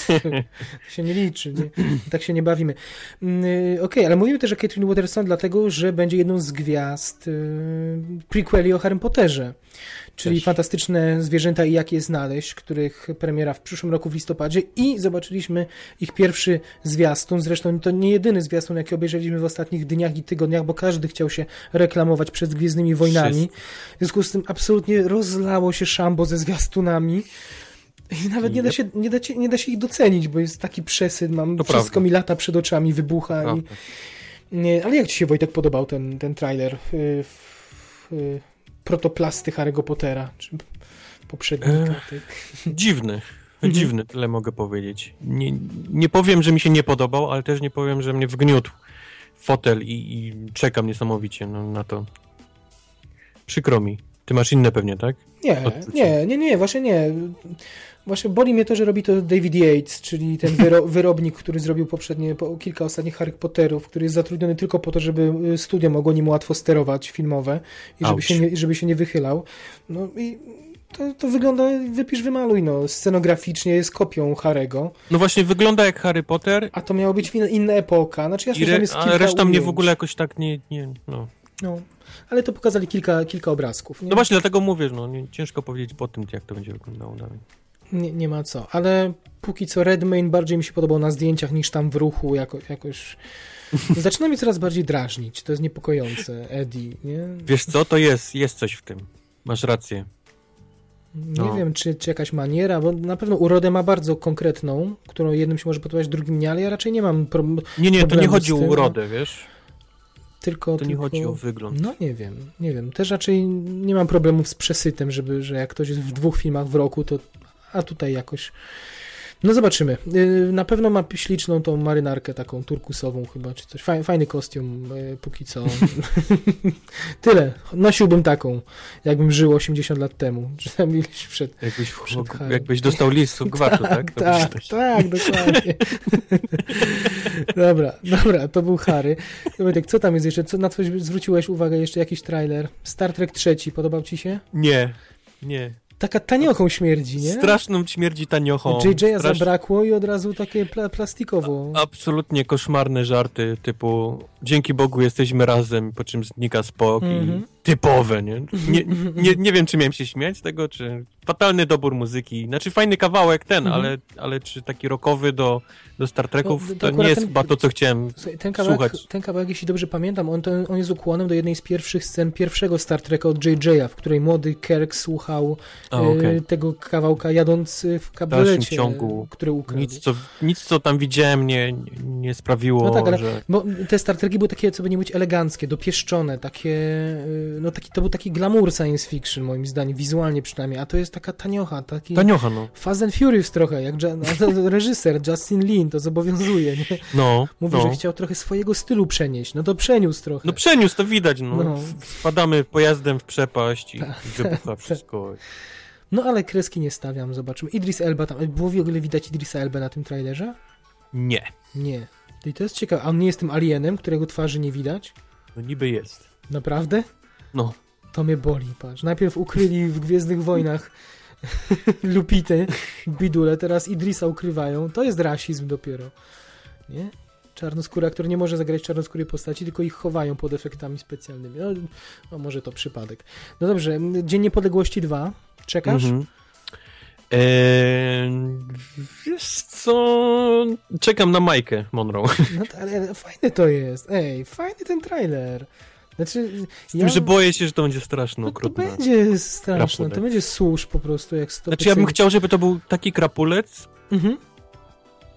S3: to *laughs* się nie liczy, nie? tak się nie bawimy. Mm, y, Okej, ale mówimy też o Catherine Waterson dlatego, że będzie jedną z gwiazd y, prequeli o Harry Potterze. Czyli
S2: Też.
S3: fantastyczne zwierzęta i jak je znaleźć, których premiera w przyszłym roku w listopadzie i zobaczyliśmy ich pierwszy zwiastun. Zresztą to nie jedyny zwiastun, jaki obejrzeliśmy w ostatnich dniach i tygodniach, bo każdy chciał się reklamować przed Gwiezdnymi Wojnami. W związku z tym absolutnie rozlało się szambo ze zwiastunami. I nawet nie da, się, nie, da się, nie da się ich docenić, bo jest taki przesyt, mam
S2: To
S3: wszystko
S2: prawda.
S3: mi lata przed oczami, wybucha. I, nie, ale jak ci się Wojtek podobał ten, ten trailer y, w, y, protoplasty Harry'ego Pottera? Czy poprzednika?
S2: E,
S3: tej- *laughs*
S2: Dziwny.
S3: Mhm.
S2: Dziwny, tyle mogę powiedzieć. Nie, nie powiem, że mi się nie podobał, ale też nie powiem, że mnie wgniótł fotel i, i czekam niesamowicie no, na to. Przykro mi. Ty masz inne pewnie, tak?
S3: Nie,
S2: Odczucie.
S3: nie, nie, nie, właśnie nie. Właśnie boli mnie to, że robi to David Yates, czyli ten wyro *laughs* wyrobnik, który zrobił poprzednie, po, kilka ostatnich Harry Potterów, który jest zatrudniony tylko po to, żeby y, studio mogło nim łatwo sterować filmowe i żeby się, nie, żeby się nie wychylał. No i to, to wygląda, wypisz, wymaluj, no. Scenograficznie jest kopią Harego,
S2: No właśnie, wygląda jak Harry Potter,
S3: a to miało być inna, inna epoka. Znaczy jasne,
S2: i re, a reszta mnie
S3: ujęć.
S2: w ogóle jakoś tak nie... nie no.
S3: No, ale to pokazali kilka, kilka obrazków. Nie?
S2: no właśnie, dlatego mówię, no nie, ciężko powiedzieć po tym, jak to będzie wyglądało dalej.
S3: Nie, nie ma co, ale póki co Redmayne bardziej mi się podobał na zdjęciach niż tam w ruchu, jako, jakoś... *laughs* Zaczyna mnie coraz bardziej drażnić, to jest niepokojące, Eddie, nie?
S2: Wiesz co, to jest, jest coś w tym. Masz rację.
S3: Nie
S2: No.
S3: wiem, czy, czy jakaś maniera, bo na pewno urodę ma bardzo konkretną, którą jednym się może podobać, drugim nie, ale ja raczej nie mam problemu,
S2: Nie, nie, to nie chodzi o urodę, wiesz?
S3: Tylko...
S2: To nie
S3: tylko...
S2: chodzi o wygląd.
S3: No nie wiem, nie wiem. Też raczej nie mam problemów z przesytem, żeby, że jak ktoś jest w dwóch filmach w roku, to a tutaj jakoś. No zobaczymy. Yy, Na pewno ma śliczną tą marynarkę taką turkusową chyba, czy coś. Faj- Fajny kostium yy, póki co. *laughs* Tyle. Nosiłbym taką, jakbym żył 80 lat temu. Czy tam ileś przed...
S2: Jakbyś, w,
S3: Przed
S2: jakbyś dostał list od gwałtu, *laughs* tak?
S3: Tak,
S2: byś-
S3: tak, dokładnie. *laughs* dobra, dobra, to był Harry. Wojtek, co tam jest jeszcze? Co, na coś zwróciłeś uwagę? Jeszcze jakiś trailer? Star Trek trzeci, podobał ci się?
S2: Nie, nie.
S3: Taka taniochą śmierdzi, nie?
S2: Straszną śmierdzi taniochą.
S3: JJ'a
S2: Strasz-
S3: zabrakło i od razu takie pla plastikowo.
S2: Absolutnie koszmarne żarty typu dzięki Bogu jesteśmy razem, po czym znika Spock
S3: Mhm.
S2: i typowe, nie? Nie, *laughs* nie? nie wiem, czy miałem się śmiać z tego, czy fatalny dobór muzyki. Znaczy fajny kawałek ten,
S3: Mhm.
S2: ale, ale czy taki rockowy do, do Star Treków,
S3: No, to
S2: to, nie jest
S3: ten-
S2: chyba to, co chciałem
S3: ten kawałek,
S2: słuchać.
S3: ten kawałek, jeśli dobrze pamiętam, on, ten, on jest ukłonem do jednej z pierwszych scen pierwszego Star Treka od JJ'a, w której młody Kirk słuchał
S2: A,
S3: e,
S2: okej.
S3: tego kawałka jadąc e, w kabrolecie,
S2: ciągu
S3: który ukradł.
S2: Nic co, nic, co tam widziałem, nie, nie, sprawiło,
S3: No tak, ale-
S2: że...
S3: Bo te Star Treki były takie, co by nie mówić, eleganckie, dopieszczone, takie, y, no taki, to był taki glamour science fiction, moim zdaniem, wizualnie przynajmniej, a to jest taka taniocha, taki
S2: Taniocha, no.
S3: Fast and Furious trochę, jak *laughs* reżyser Justin Lin to zobowiązuje, nie?
S2: No,
S3: Mówi,
S2: no.
S3: że chciał trochę swojego stylu przenieść, no to przeniósł trochę.
S2: No przeniósł, to widać, no.
S3: No.
S2: Wpadamy pojazdem w przepaść i, i wybucha *laughs* wszystko.
S3: No ale kreski nie stawiam, zobaczymy. Idris Elba tam, było w ogóle widać Idrisa Elba na tym trailerze?
S2: Nie.
S3: Nie. I to jest ciekawe, a on nie jest tym alienem, którego twarzy nie widać?
S2: No niby jest.
S3: Naprawdę?
S2: No.
S3: To mnie boli, patrz. Najpierw ukryli w Gwiezdnych Wojnach *laughs* Lupitę, Bidule, teraz Idrisa ukrywają. To jest rasizm dopiero. Nie? Czarnoskóra, który nie może zagrać czarnoskórej postaci, tylko ich chowają pod efektami specjalnymi. No, no może to przypadek. No dobrze, Dzień Niepodległości 2. Czekasz?
S2: Mhm. Eee, wiesz co? Czekam na Majkę Monroe.
S3: No ale fajny to jest. Ej, fajny ten trailer. Znaczy,
S2: Z tym, że boję się, że to będzie straszno
S3: no to
S2: okrutne.
S3: będzie straszne,
S2: Krapulec.
S3: to będzie służ po prostu, jak stopy
S2: Znaczy ja bym chciał, żeby to był taki krapulec,
S3: Mhm.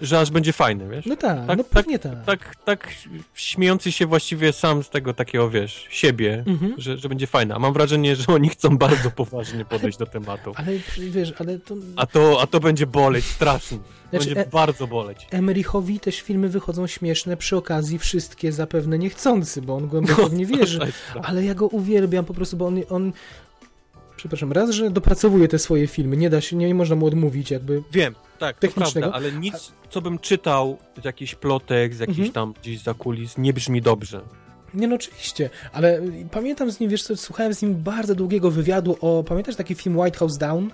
S2: Że aż będzie fajny, wiesz?
S3: No tak,
S2: Tak,
S3: no
S2: tak,
S3: pewnie tak.
S2: Tak, tak śmiejący się właściwie sam z tego takiego, wiesz, siebie,
S3: Mhm.
S2: że, że będzie fajne. A mam wrażenie, że oni chcą bardzo *laughs* poważnie podejść do tematu.
S3: Ale wiesz, ale to...
S2: A to, a to będzie boleć strasznie.
S3: Znaczy,
S2: Będzie
S3: e-
S2: bardzo boleć.
S3: Emerichowi też filmy wychodzą śmieszne, przy okazji wszystkie zapewne niechcący, bo on głęboko w nie wierzy.
S2: To jest prawda.
S3: Ale ja go uwielbiam po prostu, bo on, on przepraszam, raz, że dopracowuje te swoje filmy, nie da się, nie można mu odmówić jakby.
S2: Wiem, tak, to
S3: Technicznego.
S2: prawda, ale nic, co bym czytał z jakichś plotek, z jakichś
S3: Mhm.
S2: tam gdzieś za kulis, nie brzmi dobrze.
S3: Nie no oczywiście, ale pamiętam z nim, wiesz co, słuchałem z nim bardzo długiego wywiadu o, pamiętasz taki film White House Down?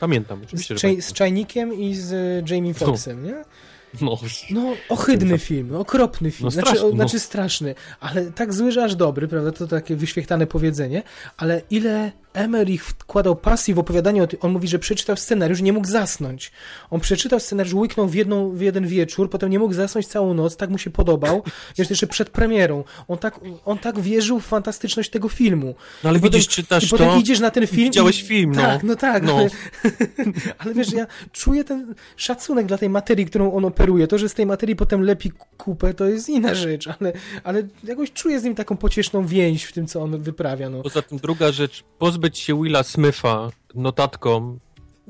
S2: Pamiętam,
S3: Z,
S2: oczywiście, pamiętam.
S3: z Czajnikiem i z y, Jamie Foxxem, nie?
S2: No,
S3: No, ohydny film, okropny film,
S2: No,
S3: znaczy,
S2: straszny,
S3: o,
S2: no.
S3: znaczy straszny, ale tak zły, że aż dobry, prawda, to takie wyświechtane powiedzenie, ale ile Emmerich wkładał pasji w opowiadanie, o tym, on mówi, że przeczytał scenariusz i nie mógł zasnąć. On przeczytał scenariusz, łyknął w, jedną, w jeden wieczór, potem nie mógł zasnąć całą noc, tak mu się podobał, *laughs* wiesz, jeszcze przed premierą. On tak, on tak wierzył w fantastyczność tego filmu.
S2: no ale
S3: I potem-
S2: widzisz,
S3: I
S2: czytasz
S3: potem
S2: to,
S3: idziesz na ten film.
S2: widziałeś
S3: i...
S2: film, no.
S3: Tak, no tak,
S2: No.
S3: Ale, *laughs* ale wiesz, ja czuję ten szacunek dla tej materii, którą on operuje. To, że z tej materii potem lepi kupę, to jest inna rzecz, ale, ale jakoś czuję z nim taką pocieszną więź w tym, co on wyprawia. No.
S2: Poza tym druga rzecz, pozbyć się Willa Smitha notatką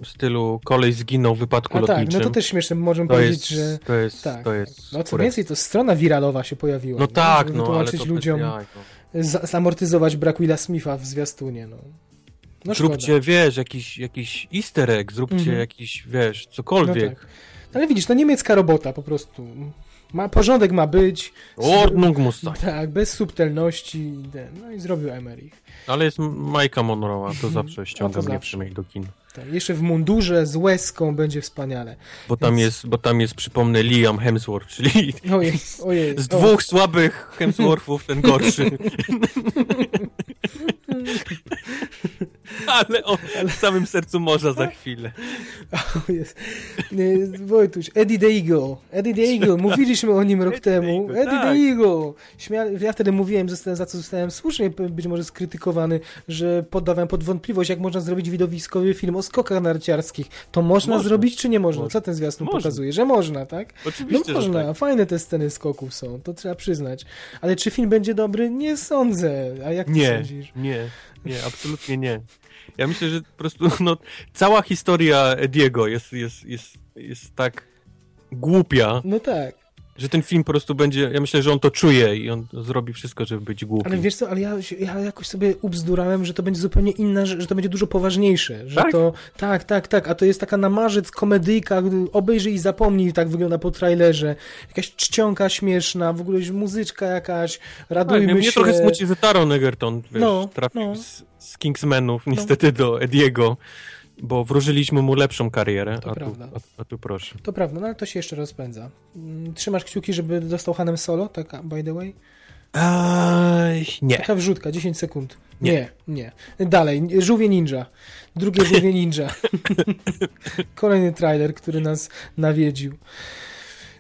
S2: w stylu kolej zginął w wypadku
S3: A tak,
S2: lotniczym.
S3: no to też śmieszne, możemy
S2: to
S3: powiedzieć,
S2: jest,
S3: że
S2: to jest,
S3: tak.
S2: to jest
S3: no co więcej, to strona wiralowa się pojawiła.
S2: No tak, no, ale
S3: wytłumaczyć
S2: to
S3: ludziom,
S2: jaj, no.
S3: za- zamortyzować brak Willa Smitha w zwiastunie. No. No
S2: Zróbcie,
S3: szkoda.
S2: wiesz, jakiś, jakiś easter egg, zróbcie
S3: Mhm.
S2: jakiś, wiesz,
S3: No
S2: cokolwiek.
S3: tak. Ale widzisz, to niemiecka robota po prostu. Ma, porządek ma być.
S2: Ordnung muss sein.
S3: Tak, bez subtelności. No i zrobił Emerich.
S2: Ale jest Majka Monroe'a, to zawsze
S3: A
S2: ściąga mnie
S3: zawsze.
S2: przynajmniej do kin.
S3: Tak, jeszcze w mundurze z łezką będzie wspaniale.
S2: Bo tam
S3: Więc-
S2: jest, bo tam jest, przypomnę, Liam Hemsworth, czyli
S3: Ojej, ojej.
S2: z dwóch słabych Hemsworthów ten gorszy. *laughs* *laughs* Ale o w samym sercu morza za chwilę. *laughs*
S3: O jest. Wojtuś, Eddie Eagle. Eddie Eagle, mówiliśmy o nim rok
S2: Eddie
S3: temu.
S2: Eagle,
S3: Eddie
S2: tak.
S3: Eagle. Śmia... Ja wtedy mówiłem, za co zostałem słusznie być może skrytykowany, że poddawałem pod wątpliwość, jak można zrobić widowiskowy film o skokach narciarskich. To można,
S2: Można.
S3: zrobić, czy nie można?
S2: Można.
S3: Co ten zwiastun
S2: Można.
S3: pokazuje? Że można, tak? No
S2: Oczywiście, że
S3: można,
S2: tak.
S3: fajne te sceny skoków są, to trzeba przyznać. Ale czy film będzie dobry? Nie sądzę. A jak ty
S2: Nie,
S3: sądzisz?
S2: nie, nie, absolutnie nie. Ja myślę, że po prostu *laughs* no, cała historia Ediego jest, jest, jest, jest tak głupia,
S3: No tak.
S2: Że ten film po prostu będzie, ja myślę, że on to czuje i on zrobi wszystko, żeby być głupi.
S3: Ale wiesz co, ale ja, ja jakoś sobie ubzdurałem, że to będzie zupełnie inna, że, że to będzie dużo poważniejsze. Że
S2: Tak?
S3: to. Tak, tak, tak. A to jest taka namarzec komedyjka, obejrzyj i zapomnij, tak wygląda po trailerze. Jakaś czcionka śmieszna, w ogóle muzyczka jakaś,
S2: tak,
S3: radujmy
S2: mnie, mnie
S3: się.
S2: trochę smuci, że Taron Egerton wiesz,
S3: No,
S2: trafił
S3: no.
S2: z, z Kingsmanów niestety do Ediego, bo wróżyliśmy mu lepszą karierę,
S3: To
S2: a tu,
S3: prawda.
S2: a, a tu proszę.
S3: To prawda, no ale to się jeszcze rozpędza. Mm, Trzymasz kciuki, żeby dostał Hanem Solo, tak by the way?
S2: Ej, nie.
S3: Taka wrzutka, 10 sekund.
S2: Nie.
S3: Nie, nie. Dalej, Żółwie Ninja. Drugie Żółwie Ninja. *laughs* Kolejny trailer, który nas nawiedził.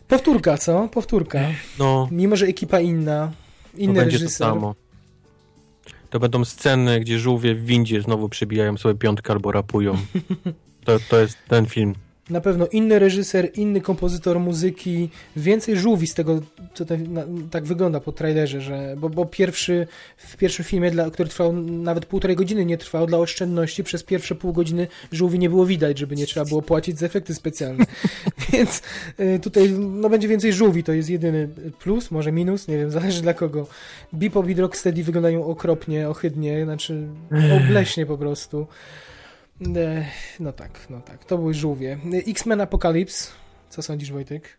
S3: Powtórka, co? Powtórka.
S2: No,
S3: Mimo, że ekipa inna,
S2: to
S3: inny
S2: będzie to
S3: reżyser.
S2: samo. To będą sceny, gdzie żółwie w windzie znowu przybijają sobie piątkę albo rapują. *laughs* To, to jest ten film.
S3: Na pewno inny reżyser, inny kompozytor muzyki, więcej żółwi z tego, co te, na, tak wygląda po trailerze, że, bo, bo pierwszy, w pierwszym filmie, dla, który trwał nawet półtorej godziny, nie trwał dla oszczędności, przez pierwsze pół godziny żółwi nie było widać, żeby nie trzeba było płacić za efekty specjalne. *laughs* Więc y, tutaj no, będzie więcej żółwi, to jest jedyny plus, może minus, nie wiem, *laughs* zależy dla kogo. Bebop i Rocksteady wyglądają okropnie, ohydnie, znaczy obleśnie po prostu. E, No tak, no tak, to były żółwie. X-Men Apocalypse, co sądzisz Wojtek?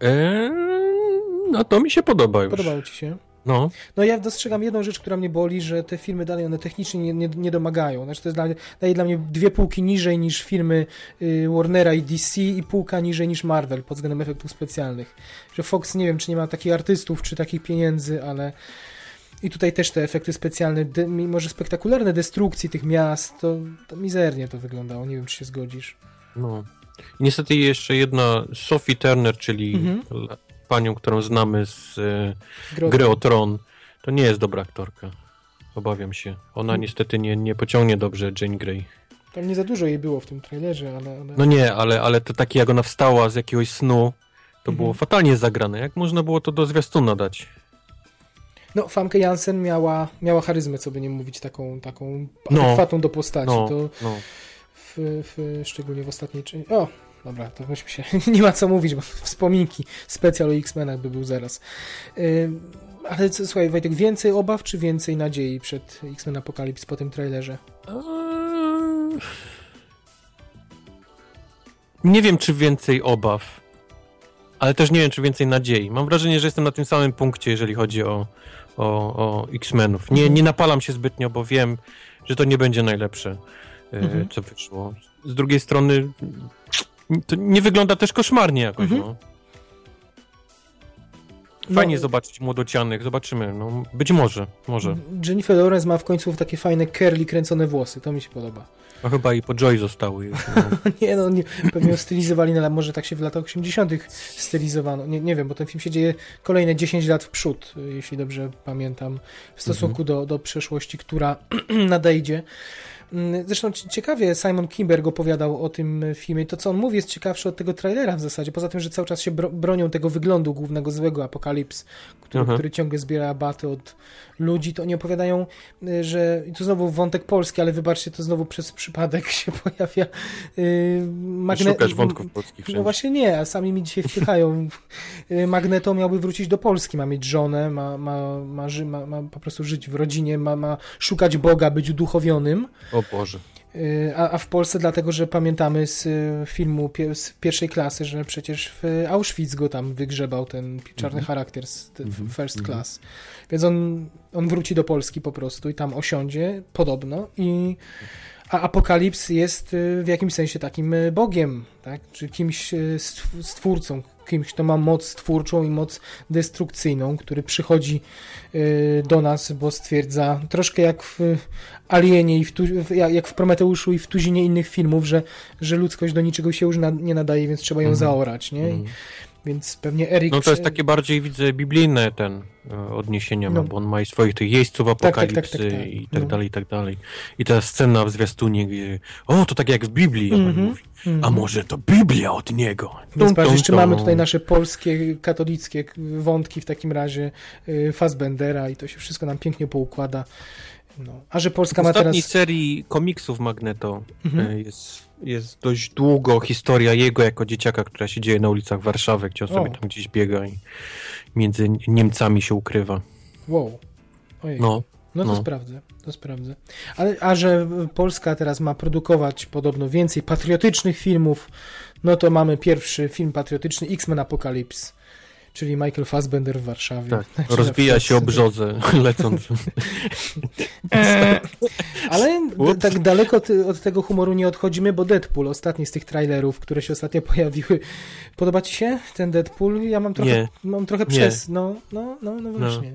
S2: Eee, no to mi się podoba już.
S3: Podobało ci się?
S2: No,
S3: No ja dostrzegam jedną rzecz, która mnie boli, że te filmy dalej one technicznie nie, nie, nie domagają. Znaczy to jest dla, mnie- daje dla mnie dwie półki niżej niż filmy y, Warnera i DC i półka niżej niż Marvel pod względem efektów specjalnych. Że Fox nie wiem, czy nie ma takich artystów, czy takich pieniędzy, ale i tutaj też te efekty specjalne, mimo że spektakularne destrukcji tych miast, to, to mizernie to wyglądało. Nie wiem, czy się zgodzisz.
S2: no. I niestety jeszcze jedna Sophie Turner, czyli
S3: Mhm.
S2: panią, którą znamy z e, gry o Tron, to nie jest dobra aktorka. Obawiam się. Ona
S3: Hmm.
S2: niestety nie, nie pociągnie dobrze Jane Grey.
S3: Tam nie za dużo jej było w tym trailerze, ale... ale...
S2: No nie, ale, ale to takie jak ona wstała z jakiegoś snu, to
S3: Mhm.
S2: było fatalnie zagrane. Jak można było to do zwiastuna dać?
S3: No, Famke Jansen miała, miała charyzmę, co by nie mówić, taką, taką
S2: No.
S3: adekwatną do postaci.
S2: No,
S3: To
S2: no.
S3: w, w, szczególnie w ostatniej części. O, dobra, to myśmy się. *laughs* nie ma co mówić, bo wspominki specjal o X-Menach by był zaraz. Ym, ale co, słuchaj, Wojtek, więcej obaw czy więcej nadziei przed X-Men Apocalypse po tym trailerze?
S2: Eee, Nie wiem, czy więcej obaw, ale też nie wiem, czy więcej nadziei. Mam wrażenie, że jestem na tym samym punkcie, jeżeli chodzi o, o, o X-Menów. Nie, nie napalam się zbytnio, bo wiem, że to nie będzie najlepsze, e,
S3: Mhm.
S2: co wyszło. Z drugiej strony to nie wygląda też koszmarnie jakoś,
S3: Mhm.
S2: no. Fajnie
S3: No,
S2: zobaczyć młodocianych, zobaczymy. No, być może, może.
S3: Jennifer Lawrence ma w końcu takie fajne curly kręcone włosy, to mi się podoba.
S2: No chyba i po Joy zostały już. No. *laughs*
S3: Nie no, nie, pewnie stylizowali, na, może tak się w latach 80. stylizowano. Nie, nie wiem, bo ten film się dzieje kolejne 10 lat w przód, jeśli dobrze pamiętam, w stosunku do, do przeszłości, która *clears throat* nadejdzie. Mm, Zresztą ci- ciekawie Simon Kimberg opowiadał o tym filmie. To, co on mówi, jest ciekawsze od tego trailera w zasadzie. Poza tym, że cały czas się bro bronią tego wyglądu głównego złego Apokalips, który,
S2: Aha.
S3: który ciągle zbiera baty od ludzi, to oni opowiadają, y, że i tu znowu wątek polski, ale wybaczcie, to znowu przez przypadek *laughs* się pojawia yy, magne...
S2: Szukasz wątków polskich
S3: No
S2: wszędzie.
S3: właśnie nie, a sami mi dzisiaj wpychają. Y, Magneto miałby wrócić do Polski, ma mieć żonę, ma, ma, ma, ma, ma po prostu żyć w rodzinie, ma, ma szukać Boga, być uduchowionym.
S2: O Boże.
S3: Y, A, a w Polsce dlatego, że pamiętamy z y, filmu pie, z pierwszej klasy, że przecież w Auschwitz go tam wygrzebał ten czarny
S2: Mhm.
S3: charakter z ten
S2: Mhm.
S3: first
S2: Mhm.
S3: class. Więc on, on wróci do Polski po prostu i tam osiądzie podobno i a Apokalips jest y, w jakimś sensie takim bogiem, tak? czy kimś stw- stwórcą, kimś, kto ma moc stwórczą i moc destrukcyjną, który przychodzi y, do nas, bo stwierdza, troszkę jak w Alienie i w, jak w Prometeuszu i w tuzinie innych filmów, że, że ludzkość do niczego się już nie nadaje, więc trzeba ją
S2: Mhm.
S3: zaorać, nie? I. więc pewnie Erik...
S2: No to jest takie bardziej, widzę, biblijne ten e, odniesienia,
S3: No.
S2: ma, bo on ma i swoich tych jeźdźców
S3: tak, tak,
S2: apokalipsy
S3: tak, tak.
S2: i tak
S3: No.
S2: dalej, i tak dalej. I ta scena w zwiastunie, gdzie o, to tak jak w Biblii, on
S3: Mhm.
S2: mówi.
S3: Mhm.
S2: A może to Biblia od niego?
S3: Więc patrz, jeszcze mamy tutaj nasze polskie, katolickie wątki w takim razie y, Fassbendera i to się wszystko nam pięknie poukłada. No. A że
S2: W
S3: Polska ma
S2: ostatniej
S3: teraz...
S2: serii komiksów Magneto
S3: Mhm.
S2: e, jest, jest dość długo historia jego jako dzieciaka, która się dzieje na ulicach Warszawy, gdzie on
S3: O.
S2: sobie tam gdzieś biega i między Niemcami się ukrywa.
S3: Wow. Ojej.
S2: No,
S3: No to
S2: no.
S3: sprawdzę, to sprawdzę. Ale, a że Polska teraz ma produkować podobno więcej patriotycznych filmów, no to mamy pierwszy film patriotyczny X-Men Apocalypse, czyli Michael Fassbender w Warszawie.
S2: tak.
S3: Znaczy
S2: Rozbija się o brzodze *laughs* lecąc.
S3: Eee, Ale tak daleko od tego humoru nie odchodzimy, bo Deadpool, ostatni z tych trailerów, które się ostatnio *laughs* pojawiły. Podoba ci się ten Deadpool? Ja mam trochę,
S2: Nie.
S3: mam trochę przez. No, no, no, no właśnie.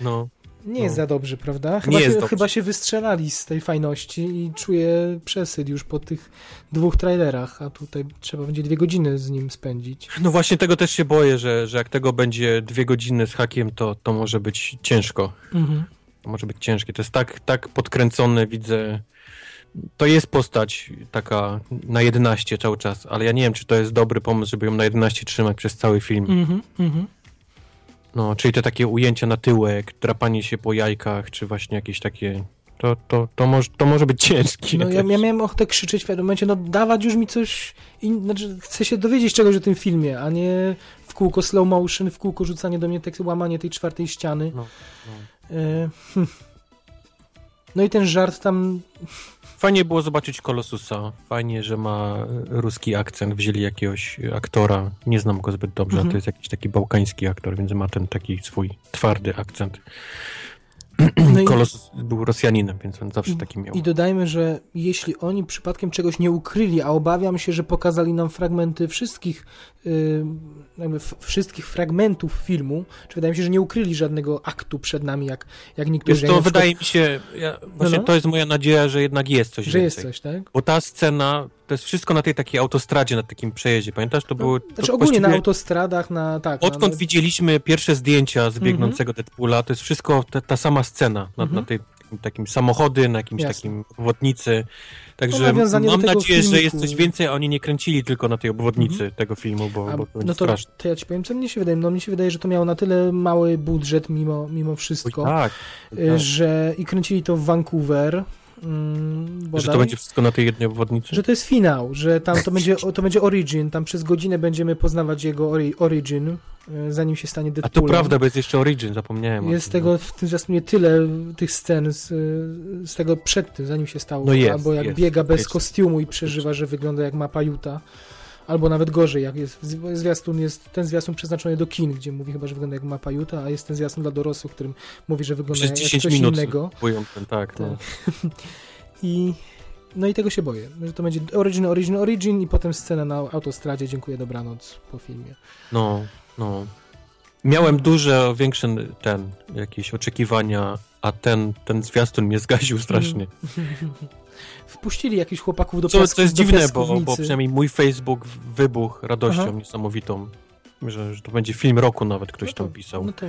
S2: No.
S3: Nie jest
S2: No.
S3: za dobrze, prawda? Chyba,
S2: Nie
S3: się,
S2: jest dobrze.
S3: chyba się wystrzelali z tej fajności i czuję przesyt już po tych dwóch trailerach, a tutaj trzeba będzie dwie godziny z nim spędzić.
S2: No właśnie tego też się boję, że, że jak tego będzie dwie godziny z hakiem, to, to może być ciężko.
S3: Mhm.
S2: To może być ciężkie. To jest tak, tak podkręcone, widzę. To jest postać taka na 11 cały czas, ale ja nie wiem, czy to jest dobry pomysł, żeby ją na 11 trzymać przez cały film.
S3: Mhm, mhm.
S2: No, czyli te takie ujęcia na tyłek, drapanie się po jajkach, czy właśnie jakieś takie... To, to, to, może, to może być ciężkie.
S3: No ja, ja miałem ochotę krzyczeć w pewnym momencie, no dawać już mi coś, in... znaczy chcę się dowiedzieć czegoś o tym filmie, a nie w kółko slow motion, w kółko rzucanie do mnie, tak łamanie tej czwartej ściany.
S2: No,
S3: E, hm. No i ten żart tam,
S2: Fajnie było zobaczyć Kolosusa. Fajnie, że ma ruski akcent. Wzięli jakiegoś aktora. Nie znam go zbyt dobrze,
S3: Mhm.
S2: a to jest jakiś taki bałkański aktor, więc ma ten taki swój twardy akcent.
S3: No i-
S2: Kolosus był Rosjaninem, więc on zawsze taki miał.
S3: I dodajmy, że jeśli oni przypadkiem czegoś nie ukryli, a obawiam się, że pokazali nam fragmenty wszystkich, yy, jakby wszystkich fragmentów filmu, czy wydaje mi się, że nie ukryli żadnego aktu przed nami, jak, jak niektórzy.
S2: Wiesz, to wydaje mi się, ja, właśnie
S3: no.
S2: to jest moja nadzieja, że jednak jest coś
S3: że jest
S2: więcej.
S3: coś, tak?
S2: Bo ta scena, to jest wszystko na tej takiej autostradzie, na takim przejeździe. Pamiętasz, to było...
S3: Znaczy
S2: to
S3: ogólnie na autostradach, na tak.
S2: Odkąd
S3: na,
S2: widzieliśmy pierwsze zdjęcia z biegnącego Deadpoola, to jest wszystko ta, ta sama scena. Na,
S3: Mhm.
S2: na tej, takim, samochody, na jakimś
S3: Jasne.
S2: takim obwodnicy. Także mam nadzieję, że jest
S3: filmiku.
S2: coś więcej, a oni nie kręcili tylko na tej obwodnicy tego filmu, bo,
S3: a,
S2: bo to
S3: no to,
S2: straszne.
S3: to ja ci powiem, co mnie się wydaje. No mnie się wydaje, że to miało na tyle mały budżet mimo, mimo
S2: Oj,
S3: wszystko,
S2: tak,
S3: y,
S2: tak.
S3: że i kręcili to w Vancouver. Mm,
S2: Że
S3: bodaj.
S2: to będzie wszystko na tej jednej obwodnicy.
S3: Że to jest finał, że tam to będzie, to będzie origin, tam przez godzinę będziemy poznawać jego ori, origin, e, zanim się stanie
S2: A to
S3: Deadpoolem.
S2: prawda, bo jest jeszcze Origin, zapomniałem.
S3: Jest
S2: tym,
S3: tego w tym zwiastunie tyle tych scen z, z tego przed tym, zanim się stało.
S2: No jest,
S3: Albo jak
S2: jest,
S3: biega bez
S2: jest.
S3: kostiumu i przeżywa, że wygląda jak mapa Juta. Albo nawet gorzej, jak jest zwi- zwiastun jest ten zwiastun przeznaczony do kin, gdzie mówi chyba, że wygląda jak mapa Juta, a jest ten zwiastun dla dorosłych, którym mówi, że wygląda
S2: Przez
S3: jak
S2: 10
S3: coś
S2: minut
S3: innego.
S2: ten, tak. No. *laughs*
S3: I no i tego się boję, że to będzie Origin, Origin, Origin i potem scena na autostradzie, dziękuję, dobranoc po filmie.
S2: no, no. Miałem duże, większe ten, jakieś oczekiwania, a ten, ten zwiastun mnie zgaził strasznie. *laughs*
S3: Wpuścili jakichś chłopaków do
S2: Co,
S3: piasku,
S2: co jest dziwne, bo, bo przynajmniej mój Facebook wybuchł radością
S3: Aha.
S2: niesamowitą, że, że to będzie film roku nawet ktoś
S3: No to-
S2: tam pisał.
S3: No to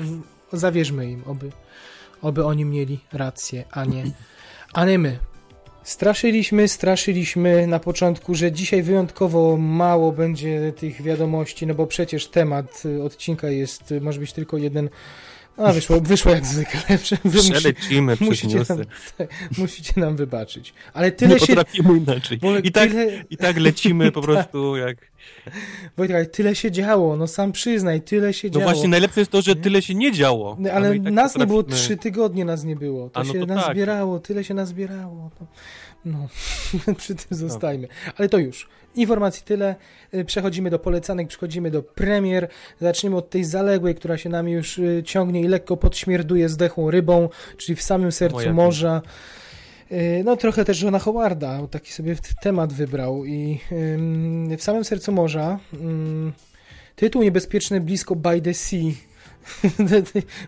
S3: zawierzmy im, oby, oby oni mieli rację, a nie, a nie my. Straszyliśmy, straszyliśmy na początku, że dzisiaj wyjątkowo mało będzie tych wiadomości, no bo przecież temat y, odcinka jest, y, może być tylko jeden. A wyszło, wyszło jak zwykle. *laughs* Wy
S2: Przelecimy
S3: musicie, nam, *laughs* tak, musicie nam wybaczyć. Ale tyle
S2: Nie
S3: się.
S2: potrafimy inaczej. I tak,
S3: tyle,
S2: I tak lecimy po *laughs* prostu jak...
S3: Wojtek, ale tyle się działo, no sam przyznaj, tyle się
S2: No
S3: działo.
S2: właśnie, najlepsze jest to, że tyle się nie działo.
S3: No, ale
S2: tak
S3: nas nie było
S2: potrafimy-
S3: trzy tygodnie, nas nie było. To
S2: A, no
S3: się
S2: to tak.
S3: zbierało, tyle się nazbierało. No, no. *laughs* przy tym zostajmy. Ale to już. Informacji tyle. Y, Przechodzimy do polecanek, przechodzimy do premier. Zaczniemy od tej zaległej, która się nami już y, ciągnie i lekko podśmierduje zdechłą rybą, czyli w samym sercu
S2: Moja
S3: morza. Y, No trochę też Johna Howarda, taki sobie temat wybrał i w samym sercu morza tytuł niebezpieczny blisko by the sea.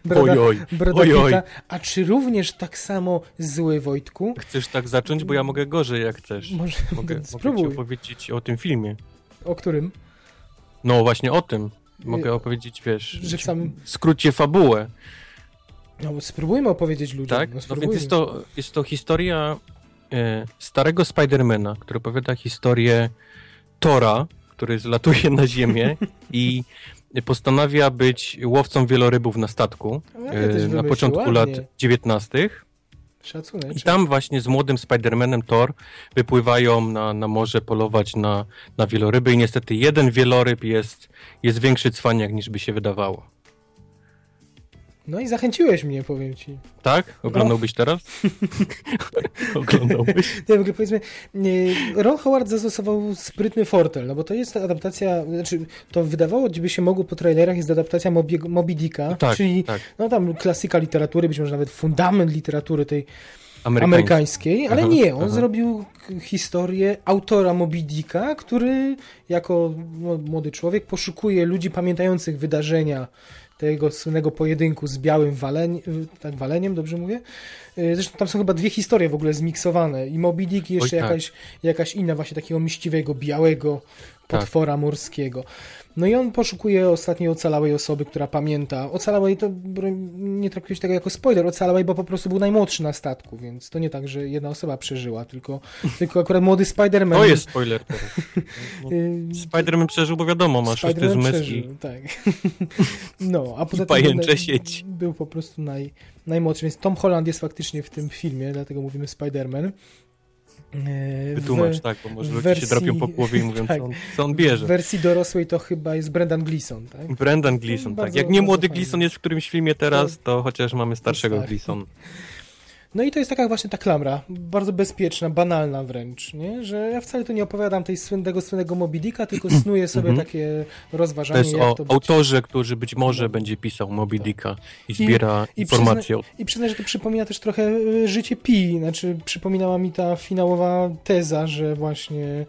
S3: Broda,
S2: Oj, oj,
S3: Broda
S2: oj, oj.
S3: Pita. A czy również tak samo zły, Wojtku?
S2: Chcesz tak zacząć, bo ja mogę gorzej jak chcesz.
S3: Może
S2: Mogę, mogę ci
S3: spróbuj.
S2: opowiedzieć o tym filmie.
S3: O którym?
S2: No właśnie o tym. Mogę
S3: Y,
S2: opowiedzieć, wiesz,
S3: Że w samym...
S2: skrócie fabułę,
S3: No, spróbujmy opowiedzieć ludziom.
S2: tak?
S3: No,
S2: No
S3: spróbujmy.
S2: więc jest to, jest to historia e, starego Spidermana, który opowiada historię Tora, który zlatuje na ziemię *laughs* i postanawia być łowcą wielorybów na statku
S3: No, ja
S2: e, na początku
S3: ładnie.
S2: lat 19.
S3: Szacunek.
S2: I tam właśnie z młodym Spidermanem Thor wypływają na, na morze polować na, na wieloryby i niestety jeden wieloryb jest, jest większy cwaniak niż by się wydawało.
S3: No i zachęciłeś mnie, powiem ci.
S2: Tak? Oglądałbyś teraz? *laughs* Oglądałbyś? *laughs*
S3: Nie, w ogóle powiedzmy, Ron Howard zastosował sprytny fortel, no bo to jest adaptacja, znaczy to wydawało by się mogło po trailerach, jest adaptacja Moby, Moby Dicka,
S2: Tak,
S3: czyli
S2: tak.
S3: no tam klasyka literatury, być może nawet fundament literatury tej
S2: Amerykański.
S3: amerykańskiej, ale
S2: Aha,
S3: nie, on
S2: aha.
S3: zrobił historię autora Moby Dicka, który jako no, młody człowiek poszukuje ludzi pamiętających wydarzenia tego słynnego pojedynku z białym waleń, tak, waleniem, dobrze mówię? Y, Zresztą tam są chyba dwie historie w ogóle zmiksowane i Moby Dick i jeszcze
S2: Oj, tak.
S3: jakaś, jakaś inna właśnie takiego miściwego, białego
S2: Tak.
S3: potwora morskiego. No i on poszukuje ostatniej ocalałej osoby, która pamięta. Ocalałej to nie traktujesz tego jako spoiler, ocalałej, bo po prostu był najmłodszy na statku, więc to nie tak, że jedna osoba przeżyła, tylko, *laughs* tylko akurat młody Spider-Man.
S2: To jest spoiler. *laughs* No,
S3: y,
S2: Spider-Man przeżył, bo wiadomo, ma szósty
S3: Spider-Man
S2: zmysł
S3: przeżył, tak. *laughs* No, a poza tym
S2: pajęcze
S3: był-
S2: sieć.
S3: był po prostu naj, najmłodszy, więc Tom Holland jest faktycznie w tym filmie, dlatego mówimy Spider-Man. E,
S2: wytłumacz,
S3: w-
S2: tak, bo może
S3: w
S2: ludzie
S3: wersji-
S2: się drapią po głowie i *laughs* mówią,
S3: tak.
S2: co, on, co on
S3: W
S2: bierze.
S3: wersji dorosłej to chyba jest Brendan Gleeson, tak?
S2: Brendan Gleeson,
S3: Bardzo-
S2: tak. Jak nie młody
S3: fajny.
S2: Gleeson jest w którymś filmie teraz, to chociaż mamy starszego. Gleeson. *laughs*
S3: No i to jest taka właśnie ta klamra, bardzo bezpieczna, banalna wręcz, nie? że ja wcale tu nie opowiadam tej słynnego, słynnego Moby Dicka, tylko *clears throat* snuję sobie
S2: Mhm.
S3: takie
S2: To
S3: rozważanie,
S2: jest
S3: jak
S2: o
S3: to być.
S2: autorze, który być może
S3: No.
S2: będzie pisał Moby
S3: Tak.
S2: Dicka i zbiera
S3: i
S2: informacje o
S3: I przyznaj, że to przypomina też trochę y, życie Pi, znaczy przypominała mi ta finałowa teza, że właśnie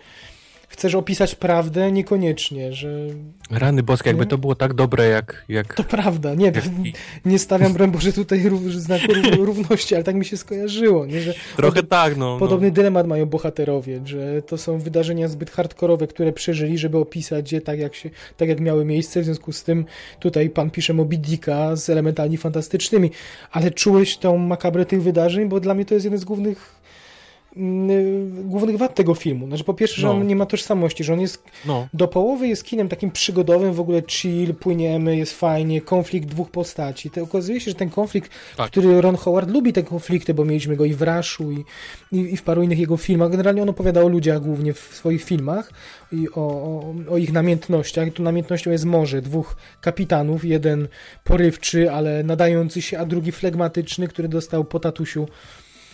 S3: chcesz opisać prawdę, niekoniecznie, że
S2: Rany boskie, jakby to było tak dobre jak... jak...
S3: to prawda, nie,
S2: jak... *laughs*
S3: nie stawiam, Boże, tutaj rów, znaku rów- *laughs* równości, ale tak mi się skojarzyło, nie? że
S2: Trochę tak, no.
S3: Podobny
S2: no.
S3: dylemat mają bohaterowie, że to są wydarzenia zbyt hardkorowe, które przeżyli, żeby opisać je tak jak, się, tak, jak miały miejsce. W związku z tym tutaj pan pisze Moby Dicka z elementami fantastycznymi. Ale czułeś tą makabrę tych wydarzeń, bo dla mnie to jest jeden z głównych głównych wad tego filmu. Znaczy po pierwsze, że
S2: No.
S3: on nie ma tożsamości, że on jest
S2: No,
S3: do połowy jest kinem takim przygodowym, w ogóle chill, płyniemy, jest fajnie, konflikt dwóch postaci. To okazuje się, że ten konflikt,
S2: Tak.
S3: który Ron Howard lubi te konflikty, bo mieliśmy go i w Rushu, i, i, i w paru innych jego filmach. Generalnie on opowiada o ludziach głównie w swoich filmach i o, o, o ich namiętnościach. I tu namiętnością jest morze, dwóch kapitanów, jeden porywczy, ale nadający się, a drugi flegmatyczny, który dostał po tatusiu,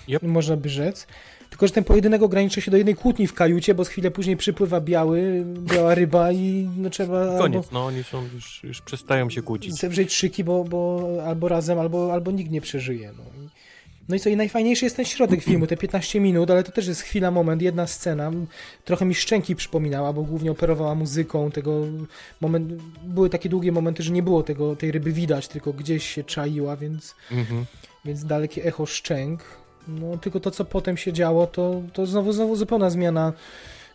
S2: Yep.
S3: można by rzec. Tylko, że ten pojedynek ogranicza się do jednej kłótni w kajucie, bo z chwilę później przypływa biały, biała ryba i no trzeba
S2: koniec, no oni są już, już przestają się
S3: albo
S2: kłócić.
S3: zewrzeć szyki, bo, bo albo razem, albo, albo nikt nie przeżyje. No. I- no i co, i najfajniejszy jest ten środek filmu, te 15 minut, ale to też jest chwila, moment, jedna scena. Trochę mi szczęki przypominała, bo głównie operowała muzyką, tego moment, były takie długie momenty, że nie było tego, tej ryby widać, tylko gdzieś się czaiła, więc
S2: Mhm.
S3: więc dalekie echo szczęk. No tylko to, co potem się działo, to, to znowu, znowu zupełna zmiana,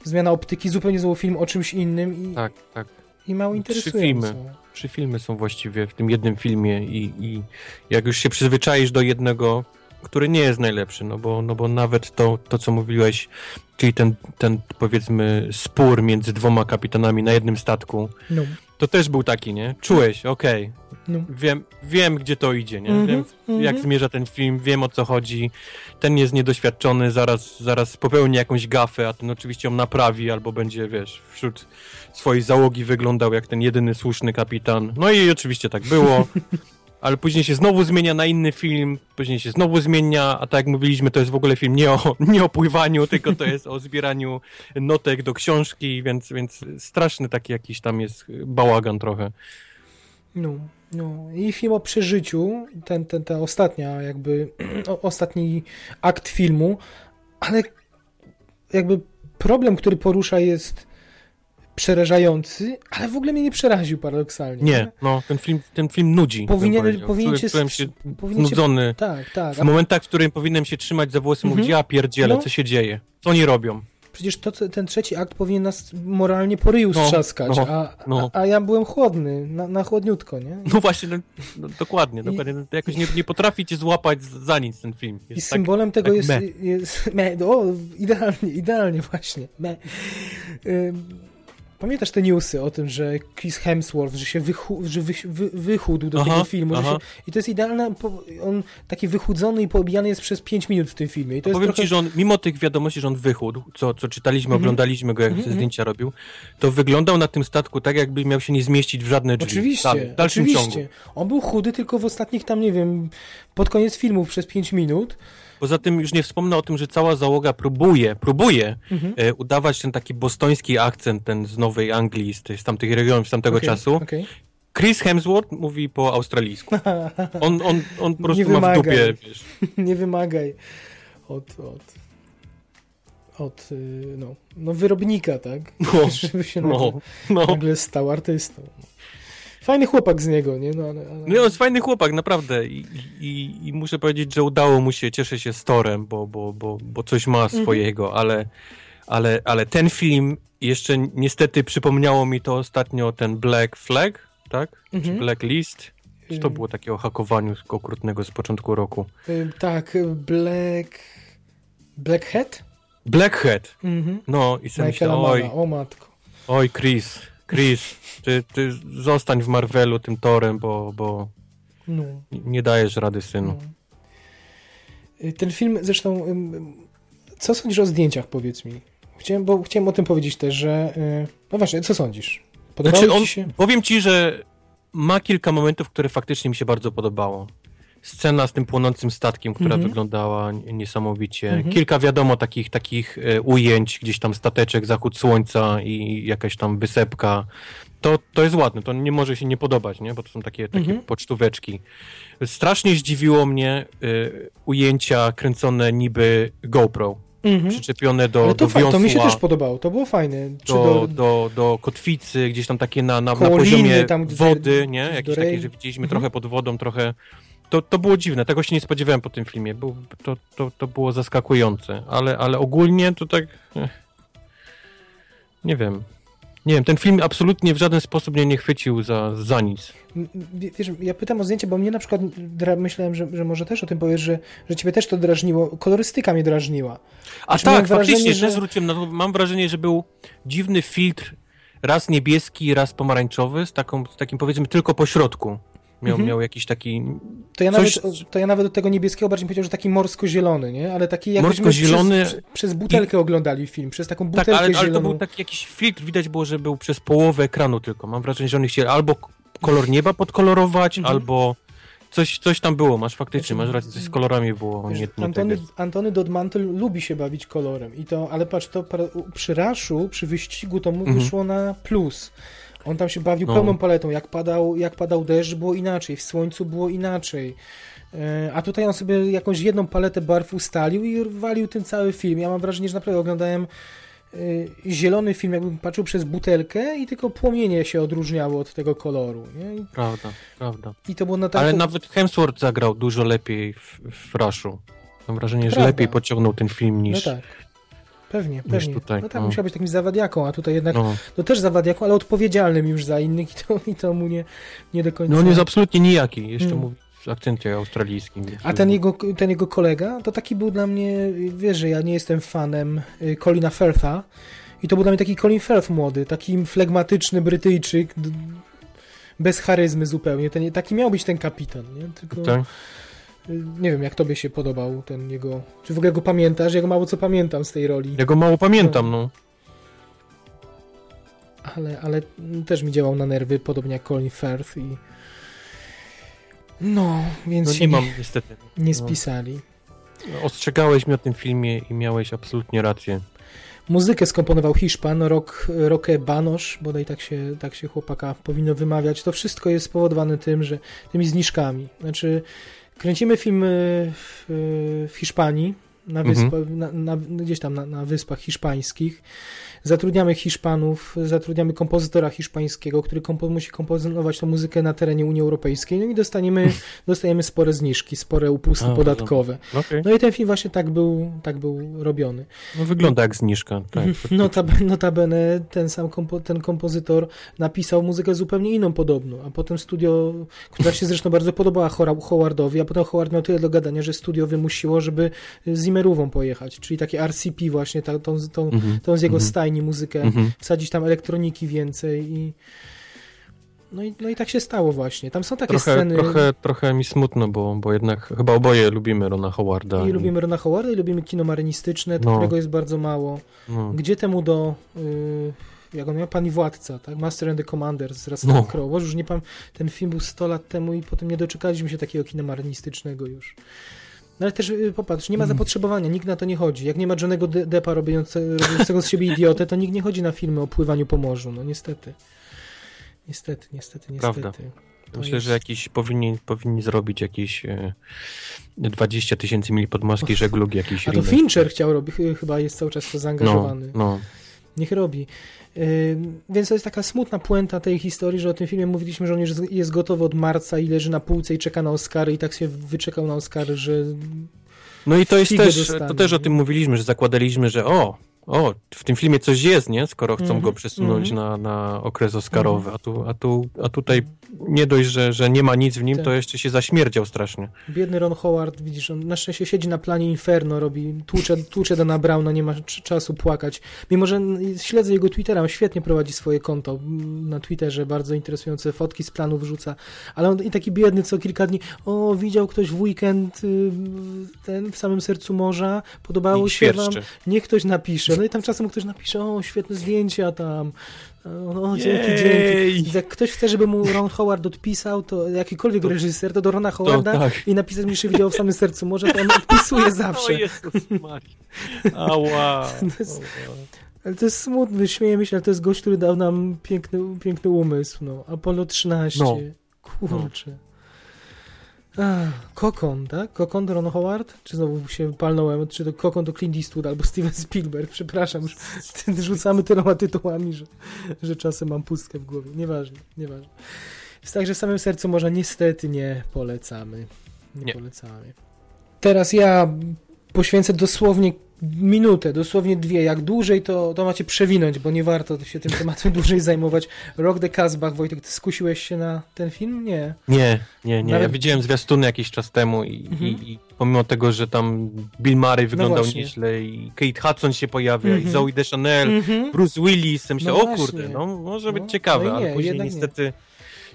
S3: zmiana optyki, zupełnie znowu film o czymś innym i,
S2: Tak, tak.
S3: i mało
S2: Trzy
S3: interesująco.
S2: filmy. Trzy filmy są właściwie w tym jednym filmie i, i jak już się przyzwyczaisz do jednego, który nie jest najlepszy, no bo, no bo nawet to, to co mówiłeś, czyli ten, ten powiedzmy spór między dwoma kapitanami na jednym statku,
S3: No,
S2: to też był taki, nie? Czułeś, okej,
S3: no.
S2: wiem, wiem gdzie to idzie, nie?
S3: Mhm,
S2: Wiem jak
S3: mhm.
S2: zmierza ten film, wiem o co chodzi. Ten jest niedoświadczony, zaraz, zaraz popełni jakąś gafę, a ten oczywiście ją naprawi, albo będzie, wiesz, wśród swojej załogi wyglądał jak ten jedyny słuszny kapitan. No i oczywiście tak było. *laughs* Ale później się znowu zmienia na inny film, później się znowu zmienia, a tak jak mówiliśmy, to jest w ogóle film nie o, *laughs* nie o pływaniu, tylko to jest o zbieraniu notek do książki, więc, więc straszny taki jakiś tam jest bałagan trochę.
S3: No, no. I film o przeżyciu, ten, ten, ta ostatnia jakby, *clears throat* ostatni akt filmu, ale jakby problem, który porusza jest przerażający, ale w ogóle mnie nie przeraził paradoksalnie.
S2: Nie, no, ten film, ten film nudzi.
S3: Powinien, powinien cię,
S2: czułem się
S3: powinien
S2: znudzony.
S3: tak, tak,
S2: W
S3: a
S2: momentach, w którym powinienem się trzymać za włosy, mówić,
S3: Mhm.
S2: ja pierdzielę,
S3: No.
S2: co się dzieje? Co oni robią?
S3: Przecież to, ten trzeci akt powinien nas moralnie po ryju
S2: No,
S3: strzaskać,
S2: no,
S3: a,
S2: no.
S3: a, a ja byłem chłodny, na, na chłodniutko, nie?
S2: No właśnie, no, no, dokładnie,
S3: I-
S2: dokładnie. No, jakoś nie, nie potrafi cię złapać za nic ten film.
S3: I
S2: Jest tak,
S3: symbolem tego
S2: tak
S3: jest,
S2: meh.
S3: jest *laughs* me, o, idealnie, idealnie właśnie. Me. Ym, Pamiętasz te newsy o tym, że Chris Hemsworth, że się wychu, że wy, wy, wychudł do
S2: Aha,
S3: tego filmu, się, i to jest idealne, on taki wychudzony i poobijany jest przez 5 minut w tym filmie.
S2: Powiem
S3: trochę...
S2: ci, że on, mimo tych wiadomości, że on wychudł, co, co czytaliśmy,
S3: Mhm.
S2: oglądaliśmy go, jak
S3: Mhm,
S2: te zdjęcia robił, to wyglądał na tym statku tak, jakby miał się nie zmieścić w żadne drzwi.
S3: Oczywiście,
S2: Tam, w dalszym
S3: oczywiście.
S2: ciągu.
S3: On był chudy tylko w ostatnich tam, nie wiem, pod koniec filmu przez 5 minut.
S2: Poza tym już nie wspomnę o tym, że cała załoga próbuje, próbuje
S3: Mhm.
S2: e, udawać ten taki bostoński akcent, ten z Nowej Anglii, z, z tamtych regionów, z tamtego
S3: Okej,
S2: czasu.
S3: okej.
S2: Chris Hemsworth mówi po australijsku. On, on, on po *laughs* prostu ma w dupie, wiesz. *laughs*
S3: nie wymagaj od, od, od y, no, no wyrobnika, tak?
S2: No, *laughs*
S3: Żeby się nagle,
S2: No, no.
S3: nagle stał artystą. Fajny chłopak z niego, nie? No, ale, ale...
S2: No, jest fajny chłopak, naprawdę. I, i, I muszę powiedzieć, że udało mu się, cieszę się z Torem, bo, bo, bo, bo coś ma
S3: Mhm.
S2: swojego, ale, ale, ale ten film jeszcze niestety przypomniało mi to ostatnio ten Black Flag, tak?
S3: Mhm.
S2: Czy Black List? Czy to
S3: Y,
S2: było takie o hakowaniu okrutnego z początku roku?
S3: y, tak, Black... Black Hat?
S2: Blackhead!
S3: Mhm.
S2: No i sobie myślę, oj,
S3: o matko.
S2: oj Chris, Chris, ty, ty zostań w Marvelu tym Torem, bo, bo
S3: No,
S2: nie dajesz rady, synu.
S3: no. Y, Ten film zresztą... Co sądzisz o zdjęciach, powiedz mi? Chciałem, bo chciałem o tym powiedzieć też, że... y, No właśnie, co sądzisz? Podobało
S2: Znaczy
S3: ci się?
S2: powiem ci, że ma kilka momentów, które faktycznie mi się bardzo podobało. Scena z tym płonącym statkiem, która
S3: Mhm.
S2: wyglądała niesamowicie.
S3: Mhm.
S2: Kilka wiadomo takich, takich e, ujęć, gdzieś tam stateczek, zachód słońca i jakaś tam wysepka. To, to jest ładne, to nie może się nie podobać, nie? bo to są takie, takie
S3: Mhm.
S2: pocztóweczki. Strasznie zdziwiło mnie e, ujęcia kręcone niby GoPro,
S3: Mhm.
S2: przyczepione do,
S3: Ale to,
S2: do
S3: fajnie, to mi się też podobało, to było fajne. Czy
S2: do,
S3: do,
S2: do, do kotwicy, gdzieś tam takie na, na, na poziomie
S3: tam,
S2: wody, nie? Jakieś takie, że widzieliśmy
S3: Mhm.
S2: trochę pod wodą, trochę... To, to było dziwne, tego się nie spodziewałem po tym filmie, Był, to, to, to było zaskakujące, ale, ale ogólnie to tak... eh, Nie wiem. Nie wiem, ten film absolutnie w żaden sposób mnie nie chwycił za, za nic.
S3: Wiesz, ja pytam o zdjęcie, bo mnie na przykład myślałem, że, że może też o tym powiesz, że, że ciebie też to drażniło. Kolorystyka mnie drażniła.
S2: A
S3: Znaczy,
S2: tak, faktycznie,
S3: wrażenie,
S2: że...
S3: że-
S2: zwróciłem na to, mam wrażenie, że był dziwny filtr, raz niebieski, raz pomarańczowy, z, taką, z takim powiedzmy tylko po środku. Miał,
S3: Mhm.
S2: miał jakiś taki...
S3: To ja,
S2: Coś-
S3: nawet, to ja nawet do tego niebieskiego bardziej powiedział, że taki morsko-zielony, nie? Ale taki jakbyśmy
S2: Morsko-zielony
S3: przez, przez, butelkę oglądali film, przez taką
S2: Tak,
S3: butelkę
S2: ale, ale to
S3: zieloną.
S2: był taki jakiś filtr, widać było, że był przez połowę ekranu tylko. Mam wrażenie, że oni chcieli albo kolor nieba podkolorować,
S3: Mhm.
S2: albo coś, coś tam było, masz faktycznie,
S3: Znaczy,
S2: masz rację, coś z kolorami było
S3: Wiesz,
S2: nie, nie
S3: Antony,
S2: tego.
S3: Antony Dodmantel lubi się bawić kolorem i to, ale patrz, to przy Raszu, przy wyścigu to mu
S2: Mhm.
S3: wyszło na plus. On tam się bawił
S2: No.
S3: pełną paletą, jak padał, jak padał deszcz było inaczej, w słońcu było inaczej. E, A tutaj on sobie jakąś jedną paletę barw ustalił i walił ten cały film. Ja mam wrażenie, że naprawdę oglądałem e, zielony film, jakbym patrzył przez butelkę i tylko płomienie się odróżniało od tego koloru. Nie?
S2: Prawda, prawda.
S3: I to było na tak.
S2: Ale nawet Hemsworth zagrał dużo lepiej w, w Rushu. Mam wrażenie, że
S3: Prawda.
S2: lepiej pociągnął ten film
S3: No
S2: niż...
S3: tak. Pewnie, pewnie.
S2: tutaj,
S3: no tak,
S2: no.
S3: musiał być takim zawadiaką, a tutaj jednak
S2: No,
S3: no też zawadiaką, ale odpowiedzialnym już za innych i to, *laughs* i to mu nie, nie do końca.
S2: no on jest absolutnie nijaki, jeszcze
S3: Mm.
S2: mówi w akcencie australijskim.
S3: A ten jego, ten jego kolega, to taki był dla mnie, wiesz, że ja nie jestem fanem y, Colina Firtha i to był dla mnie taki Colin Firth młody, taki flegmatyczny Brytyjczyk, bez charyzmy zupełnie. Ten, taki miał być ten kapitan, nie? Tylko
S2: Tak?
S3: Nie wiem, jak tobie się podobał ten jego, czy w ogóle go pamiętasz? Ja go mało co pamiętam z tej roli.
S2: Ja go mało pamiętam, no.
S3: ale, ale też mi działał na nerwy, podobnie jak Colin Firth i no, więc
S2: No
S3: się
S2: nie mam niestety.
S3: nie
S2: no.
S3: spisali.
S2: Ostrzegałeś mnie o tym filmie i miałeś absolutnie rację.
S3: Muzykę skomponował Hiszpan, Rock, Roque Banos, bodaj tak się, tak się chłopaka powinno wymawiać. To wszystko jest spowodowane tym, że tymi zniżkami. Znaczy, kręcimy film y, w, w Hiszpanii, na
S2: Mhm.
S3: wyspa, na, na, gdzieś tam na, na wyspach hiszpańskich. Zatrudniamy Hiszpanów, zatrudniamy kompozytora hiszpańskiego, który kompo, musi komponować tą muzykę na terenie Unii Europejskiej, no i dostaniemy, *laughs* dostajemy spore zniżki, spore upusty
S2: A,
S3: podatkowe.
S2: Okej.
S3: No i ten film właśnie tak był, tak był robiony.
S2: No wygląda jak zniżka. Tak, *laughs*
S3: Notabene, notabene ten sam kompo, ten kompozytor napisał muzykę zupełnie inną podobną, a potem studio, która się zresztą bardzo podobała Howardowi, a potem Howard miał tyle do gadania, że studio wymusiło, żeby z Zimmerową pojechać, czyli takie RCP właśnie, ta, tą, tą,
S2: Mhm.
S3: tą z jego
S2: Mhm.
S3: stajni muzykę,
S2: Mhm.
S3: wsadzić tam elektroniki więcej i no i, no i tak się stało właśnie. Tam są takie
S2: Trochę,
S3: sceny
S2: trochę, trochę mi smutno, bo, bo jednak chyba oboje lubimy Rona Howarda.
S3: i lubimy Rona Howarda i lubimy kino marynistyczne,
S2: No.
S3: którego jest bardzo mało.
S2: No.
S3: Gdzie temu do. y, jak on miał? Pani Władca, tak? Master and the Commander z Russellem
S2: No.
S3: Crowe. Już nie pamiętam. Ten film był 100 lat temu i potem nie doczekaliśmy się takiego kina marynistycznego już. No ale też y, popatrz, nie ma
S2: Mm.
S3: zapotrzebowania, nikt na to nie chodzi. Jak nie ma Johnego De- Deppa robiące, robiącego z siebie idiotę, to nikt nie chodzi na filmy o pływaniu po morzu. No niestety. Niestety, niestety, niestety.
S2: Prawda.
S3: To
S2: Myślę,
S3: jest-
S2: że jakiś powinni, powinni zrobić jakieś e, 20 tysięcy mil podmorskiej żeglugi, jakiś
S3: A to
S2: remake.
S3: Fincher chciał robić, chy- chyba jest cały czas to
S2: No,
S3: zaangażowany.
S2: no.
S3: Niech robi. Więc to jest taka smutna puenta tej historii, że o tym filmie mówiliśmy, że on już jest- gotowy od marca i leży na półce i czeka na Oscary i tak się wyczekał na Oscary, że
S2: No i to jest też,
S3: dostanie,
S2: to też o tym mówiliśmy, że zakładaliśmy, że o, o, w tym filmie coś jest, nie? Skoro chcą
S3: Mhm,
S2: go przesunąć
S3: mhm.
S2: na, na okres Oscarowy, a, tu, a, tu, a tutaj nie dość, że, że nie ma nic w nim,
S3: Tak.
S2: to jeszcze się zaśmierdział strasznie.
S3: biedny Ron Howard, widzisz, on na szczęście siedzi na planie Inferno, robi, tłucze, tłucze Dana Browna, nie ma cz- czasu płakać. Mimo, że śledzę jego Twittera, on świetnie prowadzi swoje konto na Twitterze, bardzo interesujące fotki z planu wrzuca, ale on i taki biedny co kilka dni, o, widział ktoś w weekend y, ten w samym sercu morza, podobało
S2: I
S3: się wam, niech ktoś napisze. No i tam czasem ktoś napisze, o, świetne zdjęcia tam. O, o dzięki,
S2: Jej!
S3: dzięki. Jak ktoś chce, żeby mu Ron Howard odpisał, to jakikolwiek reżyser, to do Rona Howarda
S2: To tak.
S3: i napisać mi, że widział w samym sercu morza, to on odpisuje *laughs*
S2: O
S3: zawsze.
S2: Jezus. Ała. *laughs*
S3: To jest- Ale to jest smutne, śmiejemy się, ale to jest gość, który dał nam piękny, piękny umysł. No. Apollo 13.
S2: No.
S3: Kurczę. Ach, Kokon, tak? Kokon Ron Howard? Czy znowu się palnąłem? Czy to Kokon to Clint Eastwood albo Steven Spielberg? Przepraszam, już *laughs* rzucamy tyloma tytułami, że, że czasem mam pustkę w głowie. Nieważne, nieważne. Jest tak, że w samym sercu może niestety nie polecamy. Nie,
S2: Nie.
S3: polecamy. Teraz ja poświęcę dosłownie minutę, dosłownie dwie. Jak dłużej, to, to macie przewinąć, bo nie warto się tym tematem *laughs* dłużej zajmować. Rock the Casbah, Wojtek, ty skusiłeś się na ten film? Nie.
S2: Nie, nie, nie.
S3: Nawet-
S2: Ja widziałem zwiastuny jakiś czas temu i,
S3: Mhm.
S2: i, i pomimo tego, że tam Bill Murray wyglądał
S3: właśnie.
S2: nieźle i Kate Hudson się pojawia
S3: Mhm.
S2: i Zoe Deschanel,
S3: Mhm.
S2: Bruce Willis, myślę,
S3: No
S2: o
S3: właśnie.
S2: kurde, no może być
S3: No,
S2: ciekawe,
S3: no
S2: ale później
S3: jednak nie.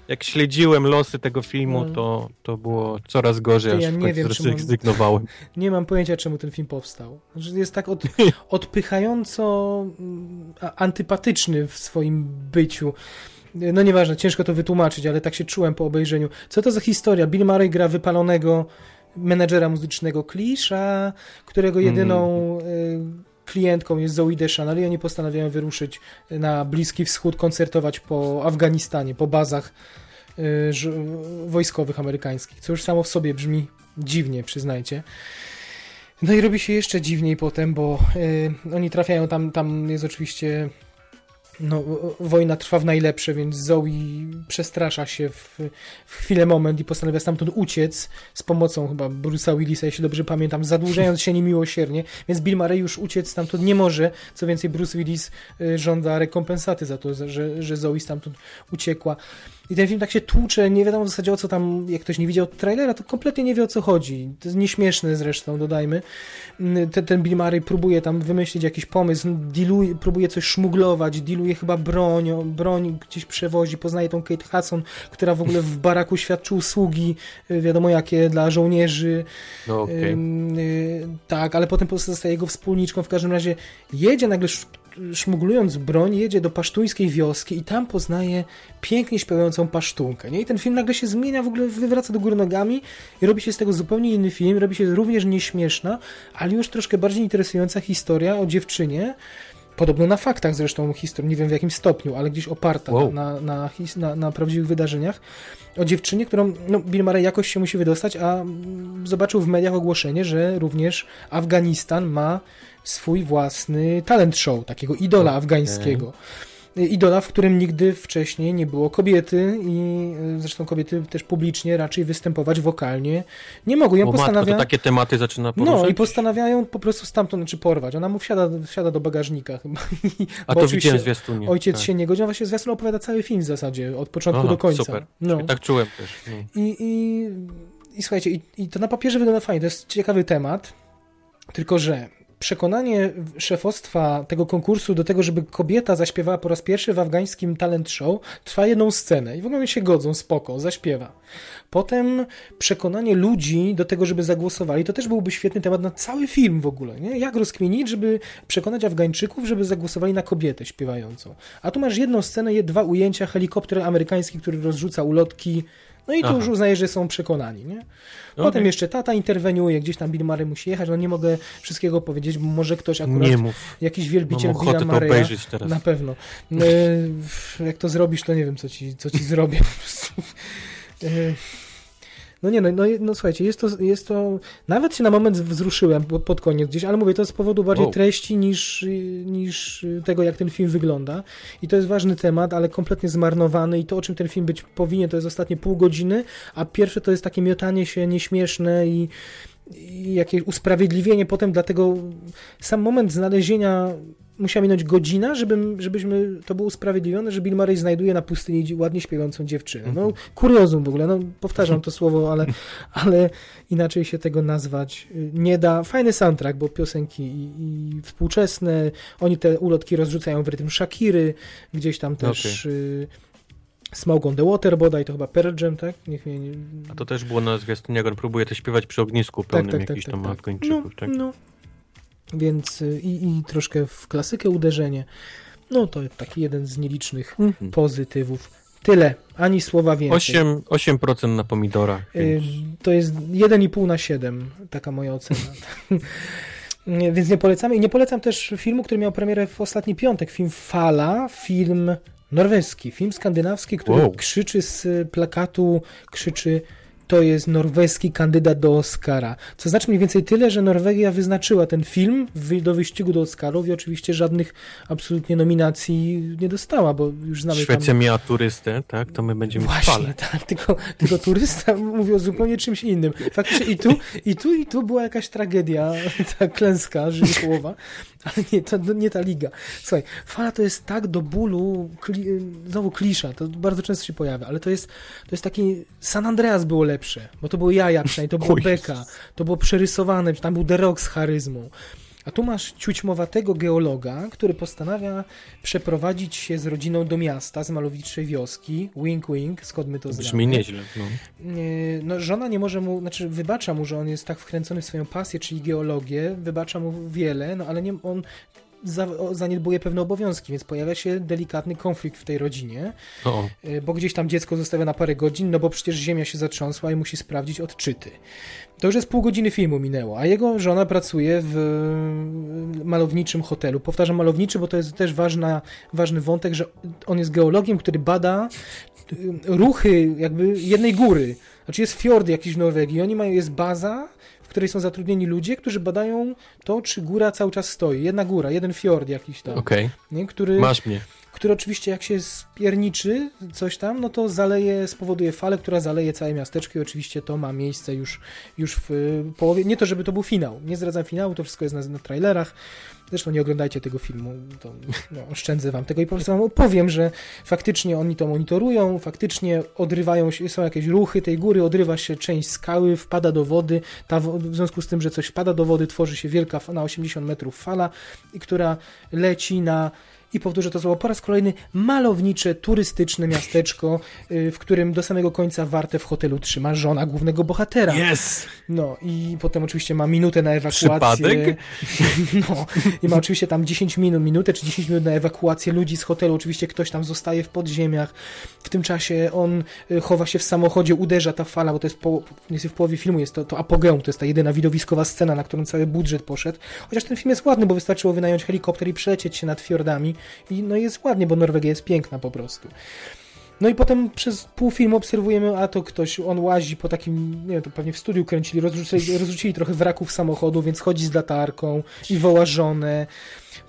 S2: Jak śledziłem losy tego filmu,
S3: No.
S2: to, to było coraz gorzej, aż
S3: ja nie wiem,
S2: zrezygnowałem. *laughs*
S3: Nie mam pojęcia, czemu ten film powstał. Znaczy, jest tak od, *laughs* odpychająco mm, antypatyczny w swoim byciu. No nieważne, ciężko to wytłumaczyć, ale tak się czułem po obejrzeniu. Co to za historia? Bill Murray gra wypalonego menedżera muzycznego Klisza, którego jedyną y, klientką jest Zoe Deschanel i oni postanawiają wyruszyć na Bliski Wschód, koncertować po Afganistanie, po bazach y, wojskowych amerykańskich, co już samo w sobie brzmi dziwnie, przyznajcie. No i robi się jeszcze dziwniej potem, bo y, oni trafiają tam, tam jest oczywiście no, wojna trwa w najlepsze, więc Zoe przestrasza się w, w chwilę moment i postanawia stamtąd uciec z pomocą chyba Bruce'a Willisa, jeśli dobrze pamiętam, zadłużając się niemiłosiernie, więc Bill Murray już uciec stamtąd nie może, co więcej Bruce Willis y, żąda rekompensaty za to, że, że Zoe stamtąd uciekła. I ten film tak się tłucze, nie wiadomo w zasadzie o co tam, jak ktoś nie widział trailera, to kompletnie nie wie o co chodzi. To jest nieśmieszne zresztą, dodajmy. Mm, Ten, ten Bill Murray próbuje tam wymyślić jakiś pomysł, dealuje, próbuje coś szmuglować, dealuje chyba broń, broń gdzieś przewozi, poznaje tą Kate Hudson, która w ogóle w baraku świadczy usługi, y, wiadomo jakie, dla żołnierzy.
S2: No okej.
S3: Ym, y, tak, ale potem po prostu zostaje jego wspólniczką. W każdym razie jedzie nagle szmuglując broń, jedzie do pasztuńskiej wioski i tam poznaje pięknie śpiewającą pasztunkę. Nie? I ten film nagle się zmienia, w ogóle wywraca do góry nogami i robi się z tego zupełnie inny film, robi się również nieśmieszna, ale już troszkę bardziej interesująca historia o dziewczynie, Podobno na faktach zresztą historii, nie wiem w jakim stopniu, ale gdzieś oparta
S2: Wow.
S3: na, na, na, na prawdziwych wydarzeniach. O dziewczynie, którą no, Bill Murray jakoś się musi wydostać, a mm, zobaczył w mediach ogłoszenie, że również Afganistan ma swój własny talent show, takiego idola
S2: Okej.
S3: afgańskiego. Idola, w którym nigdy wcześniej nie było kobiety i y, zresztą kobiety też publicznie raczej występować wokalnie nie mogą. Ja
S2: matko,
S3: postanawia...
S2: to takie tematy zaczyna poruszać?
S3: No i postanawiają po prostu stamtąd, znaczy porwać. Ona mu wsiada, wsiada do bagażnika chyba.
S2: A to widziałem zwiastunie.
S3: Ojciec
S2: tak.
S3: się nie godzi, a właśnie zwiastun opowiada cały film w zasadzie, od początku
S2: Aha,
S3: do końca.
S2: Super.
S3: No.
S2: Tak czułem też. No.
S3: I, i, I słuchajcie, i, i to na papierze wygląda fajnie, to jest ciekawy temat, tylko że przekonanie szefostwa tego konkursu do tego, żeby kobieta zaśpiewała po raz pierwszy w afgańskim talent show, trwa jedną scenę i w ogóle się godzą, spoko, zaśpiewa. Potem przekonanie ludzi do tego, żeby zagłosowali, to też byłby świetny temat na cały film w ogóle, nie? Jak rozkminić, żeby przekonać Afgańczyków, żeby zagłosowali na kobietę śpiewającą. A tu masz jedną scenę, dwa ujęcia, helikopter amerykański, który rozrzuca ulotki, no i tu
S2: Aha.
S3: już uznaje, że są przekonani, nie? Potem
S2: Okej.
S3: jeszcze tata interweniuje, gdzieś tam Bill Murray musi jechać, no nie mogę wszystkiego powiedzieć, bo może ktoś akurat,
S2: Nie mów.
S3: jakiś wielbiciel
S2: Mam
S3: Billa Murraya,
S2: obejrzeć teraz.
S3: na pewno. E, *laughs* jak to zrobisz, to nie wiem, co ci, co ci zrobię *laughs* po prostu. No nie, no, no, no słuchajcie, jest to, jest to, nawet się na moment wzruszyłem po- pod koniec gdzieś, ale mówię, to z powodu bardziej
S2: Wow.
S3: treści niż, niż tego, jak ten film wygląda. I to jest ważny temat, ale kompletnie zmarnowany i to, o czym ten film być powinien, to jest ostatnie pół godziny, a pierwsze to jest takie miotanie się nieśmieszne i, i jakieś usprawiedliwienie potem, dlatego sam moment znalezienia musiała minąć godzina, żeby, żebyśmy to było usprawiedliwione, że Bill Murray znajduje na pustyni ładnie śpiewającą dziewczynę. No,
S2: Mhm.
S3: kuriozum w ogóle, no, powtarzam to słowo, ale, *laughs* ale inaczej się tego nazwać y, nie da. Fajny soundtrack, bo piosenki i, i współczesne, oni te ulotki rozrzucają w rytm Shakiry, gdzieś tam też y, Smoke on the Water bodaj, to chyba Pearl Jam, tak? Niech mnie nie...
S2: A to też było na zwiastunie, jak on próbuje to śpiewać przy ognisku pełnym
S3: tak, tak,
S2: jakichś
S3: tak,
S2: tam
S3: tak.
S2: Afgańczyków.
S3: No,
S2: tak?
S3: no. Więc y, i, i troszkę w klasykę uderzenie. No to taki jeden z nielicznych
S2: Mhm.
S3: pozytywów. Tyle, ani słowa więcej.
S2: 8, 8% na pomidora.
S3: Y,
S2: Więc...
S3: To jest 1,5 na 7, taka moja ocena. *laughs* Więc nie polecamy. I nie polecam też filmu, który miał premierę w ostatni piątek. Film Fala, film norweski, film skandynawski, który
S2: Wow.
S3: krzyczy z plakatu, krzyczy to jest norweski kandydat do Oscara. Co znaczy mniej więcej tyle, że Norwegia wyznaczyła ten film do wyścigu do Oscarów i oczywiście żadnych absolutnie nominacji nie dostała, bo już znamy
S2: Szwecja tam... miała turystę, tak? To my będziemy
S3: Właśnie, tak, tylko, tylko turysta *laughs* mówił o zupełnie czymś innym. Faktycznie i tu, i tu, i tu była jakaś tragedia, *laughs* ta klęska żywiołowa, ale nie, to nie ta liga. Słuchaj, fala to jest tak do bólu, kli, znowu klisza, to bardzo często się pojawia, ale to jest, to jest taki, San Andreas było lepsze, bo to było jaja przynajmniej, to było *laughs* beka, to było przerysowane, tam był The Rock z charyzmą. A tu masz ciućmowatego geologa, który postanawia przeprowadzić się z rodziną do miasta, z malowiczej wioski. Wink, wink, skąd my to znamy.
S2: Brzmi nieźle. No.
S3: no. żona nie może mu, znaczy wybacza mu, że on jest tak wkręcony w swoją pasję, czyli geologię, wybacza mu wiele, no ale nie, on zaniedbuje pewne obowiązki, więc pojawia się delikatny konflikt w tej rodzinie, o. E, bo gdzieś tam dziecko zostawia na parę godzin, no bo przecież ziemia się zatrząsła i musi sprawdzić odczyty. To już jest pół godziny filmu minęło, a jego żona pracuje w malowniczym hotelu. Powtarzam malowniczy, bo to jest też ważna, ważny wątek, że on jest geologiem, który bada e, ruchy jakby jednej góry. Znaczy jest fiord jakiś w Norwegii, oni mają, jest baza, w której są zatrudnieni ludzie, którzy badają to, czy góra cały czas stoi. Jedna góra, jeden fiord jakiś tam.
S2: Okej. Okay. Który... Masz mnie
S3: który oczywiście jak się spierniczy coś tam, no to zaleje, spowoduje falę, która zaleje całe miasteczko i oczywiście to ma miejsce już, już w połowie, nie to żeby to był finał, nie zdradzam finału, to wszystko jest na, na trailerach, zresztą nie oglądajcie tego filmu, to no, oszczędzę wam tego i po prostu wam opowiem, że faktycznie oni to monitorują, faktycznie odrywają się, są jakieś ruchy tej góry, odrywa się część skały, wpada do wody, ta, w związku z tym, że coś wpada do wody, tworzy się wielka, na 80 metrów fala, która leci na i powtórzę to słowo po raz kolejny, malownicze, turystyczne miasteczko, y, w którym do samego końca wartę w hotelu trzyma żona głównego bohatera.
S2: Yes!
S3: No i potem oczywiście ma minutę na ewakuację.
S2: Przypadek? *laughs*
S3: No i ma oczywiście tam 10 minut, minutę czy 10 minut na ewakuację ludzi z hotelu. Oczywiście ktoś tam zostaje w podziemiach. W tym czasie on y, chowa się w samochodzie, uderza ta fala, bo to jest, po, jest w połowie filmu, jest to, to apogeum, to jest ta jedyna widowiskowa scena, na którą cały budżet poszedł. Chociaż ten film jest ładny, bo wystarczyło wynająć helikopter i przelecieć się nad fiordami i no jest ładnie, bo Norwegia jest piękna po prostu. No i potem przez pół filmu obserwujemy, a to ktoś, on łazi po takim, nie wiem, to pewnie w studiu kręcili, rozrzucili, rozrzucili trochę wraków samochodu, więc chodzi z latarką i woła żonę.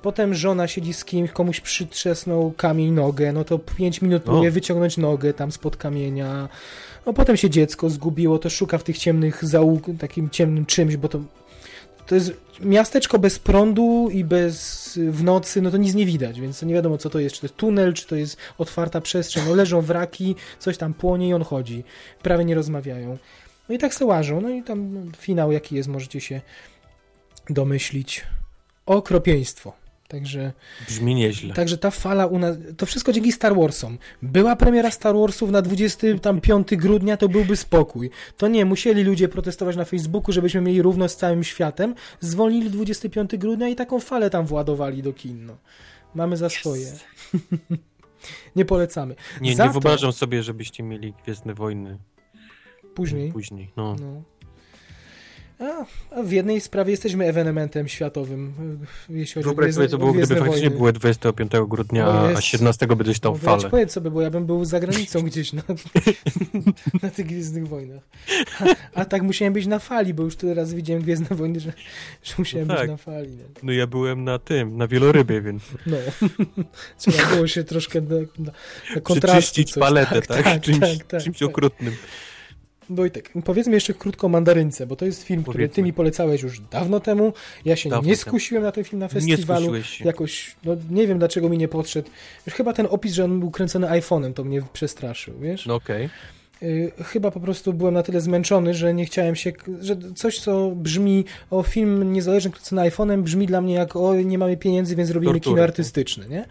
S3: Potem żona siedzi z kimś, komuś przytrzesnął kamień nogę, no to 5 minut próbuje wyciągnąć nogę tam spod kamienia. No potem się dziecko zgubiło, to szuka w tych ciemnych załóg, takim ciemnym czymś, bo to to jest miasteczko bez prądu i bez w nocy, no to nic nie widać, więc nie wiadomo co to jest, czy to jest tunel, czy to jest otwarta przestrzeń. No leżą wraki, coś tam płonie i on chodzi. Prawie nie rozmawiają. No i tak se łażą, no i tam finał jaki jest, możecie się domyślić. Okropieństwo. Także,
S2: Brzmi nieźle.
S3: Także ta fala u nas, to wszystko dzięki Star Warsom. Była premiera Star Warsów na 25 grudnia, to byłby spokój. To nie, musieli ludzie protestować na Facebooku, żebyśmy mieli równo z całym światem. Zwolnili 25 grudnia i taką falę tam władowali do kin. No. Mamy za swoje. Yes. *laughs* nie polecamy.
S2: Nie, za nie to... wyobrażam sobie, żebyście mieli Gwiezdne Wojny.
S3: Później.
S2: Później, no. no.
S3: A, a, w jednej sprawie jesteśmy ewenementem światowym, jeśli chodzi
S2: Wyobraź sobie, co było, gdyby faktycznie było 25 grudnia, a 17 by gdzieś tam falę.
S3: Powiedz sobie, bo ja bym był za granicą *laughs* gdzieś na, na tych Gwiezdnych Wojnach. A, a, tak musiałem być na fali, bo już tyle razy widziałem Gwiezdne Wojny, że, że musiałem no tak. być na fali. No.
S2: no ja byłem na tym, na wielorybie, więc...
S3: No, trzeba było się troszkę do, do kontrastu.
S2: Przyczyścić paletę, tak? tak? tak czymś, tak, tak, czymś tak. okrutnym.
S3: Wojtek, powiedzmy jeszcze krótko o Mandarynce, bo to jest film, który powiedzmy. ty mi polecałeś już dawno temu. Ja się dawno nie skusiłem na ten film na festiwalu. Nie się. Jakoś, no nie wiem dlaczego mi nie podszedł. Już chyba ten opis, że on był kręcony iPhone'em, to mnie przestraszył, wiesz?
S2: No okej. Okay.
S3: Y, chyba po prostu byłem na tyle zmęczony, że nie chciałem się, że coś, co brzmi o film niezależny kręcony iPhone'em, brzmi dla mnie jak o nie mamy pieniędzy, więc robimy Tortury, kino artystyczne, nie?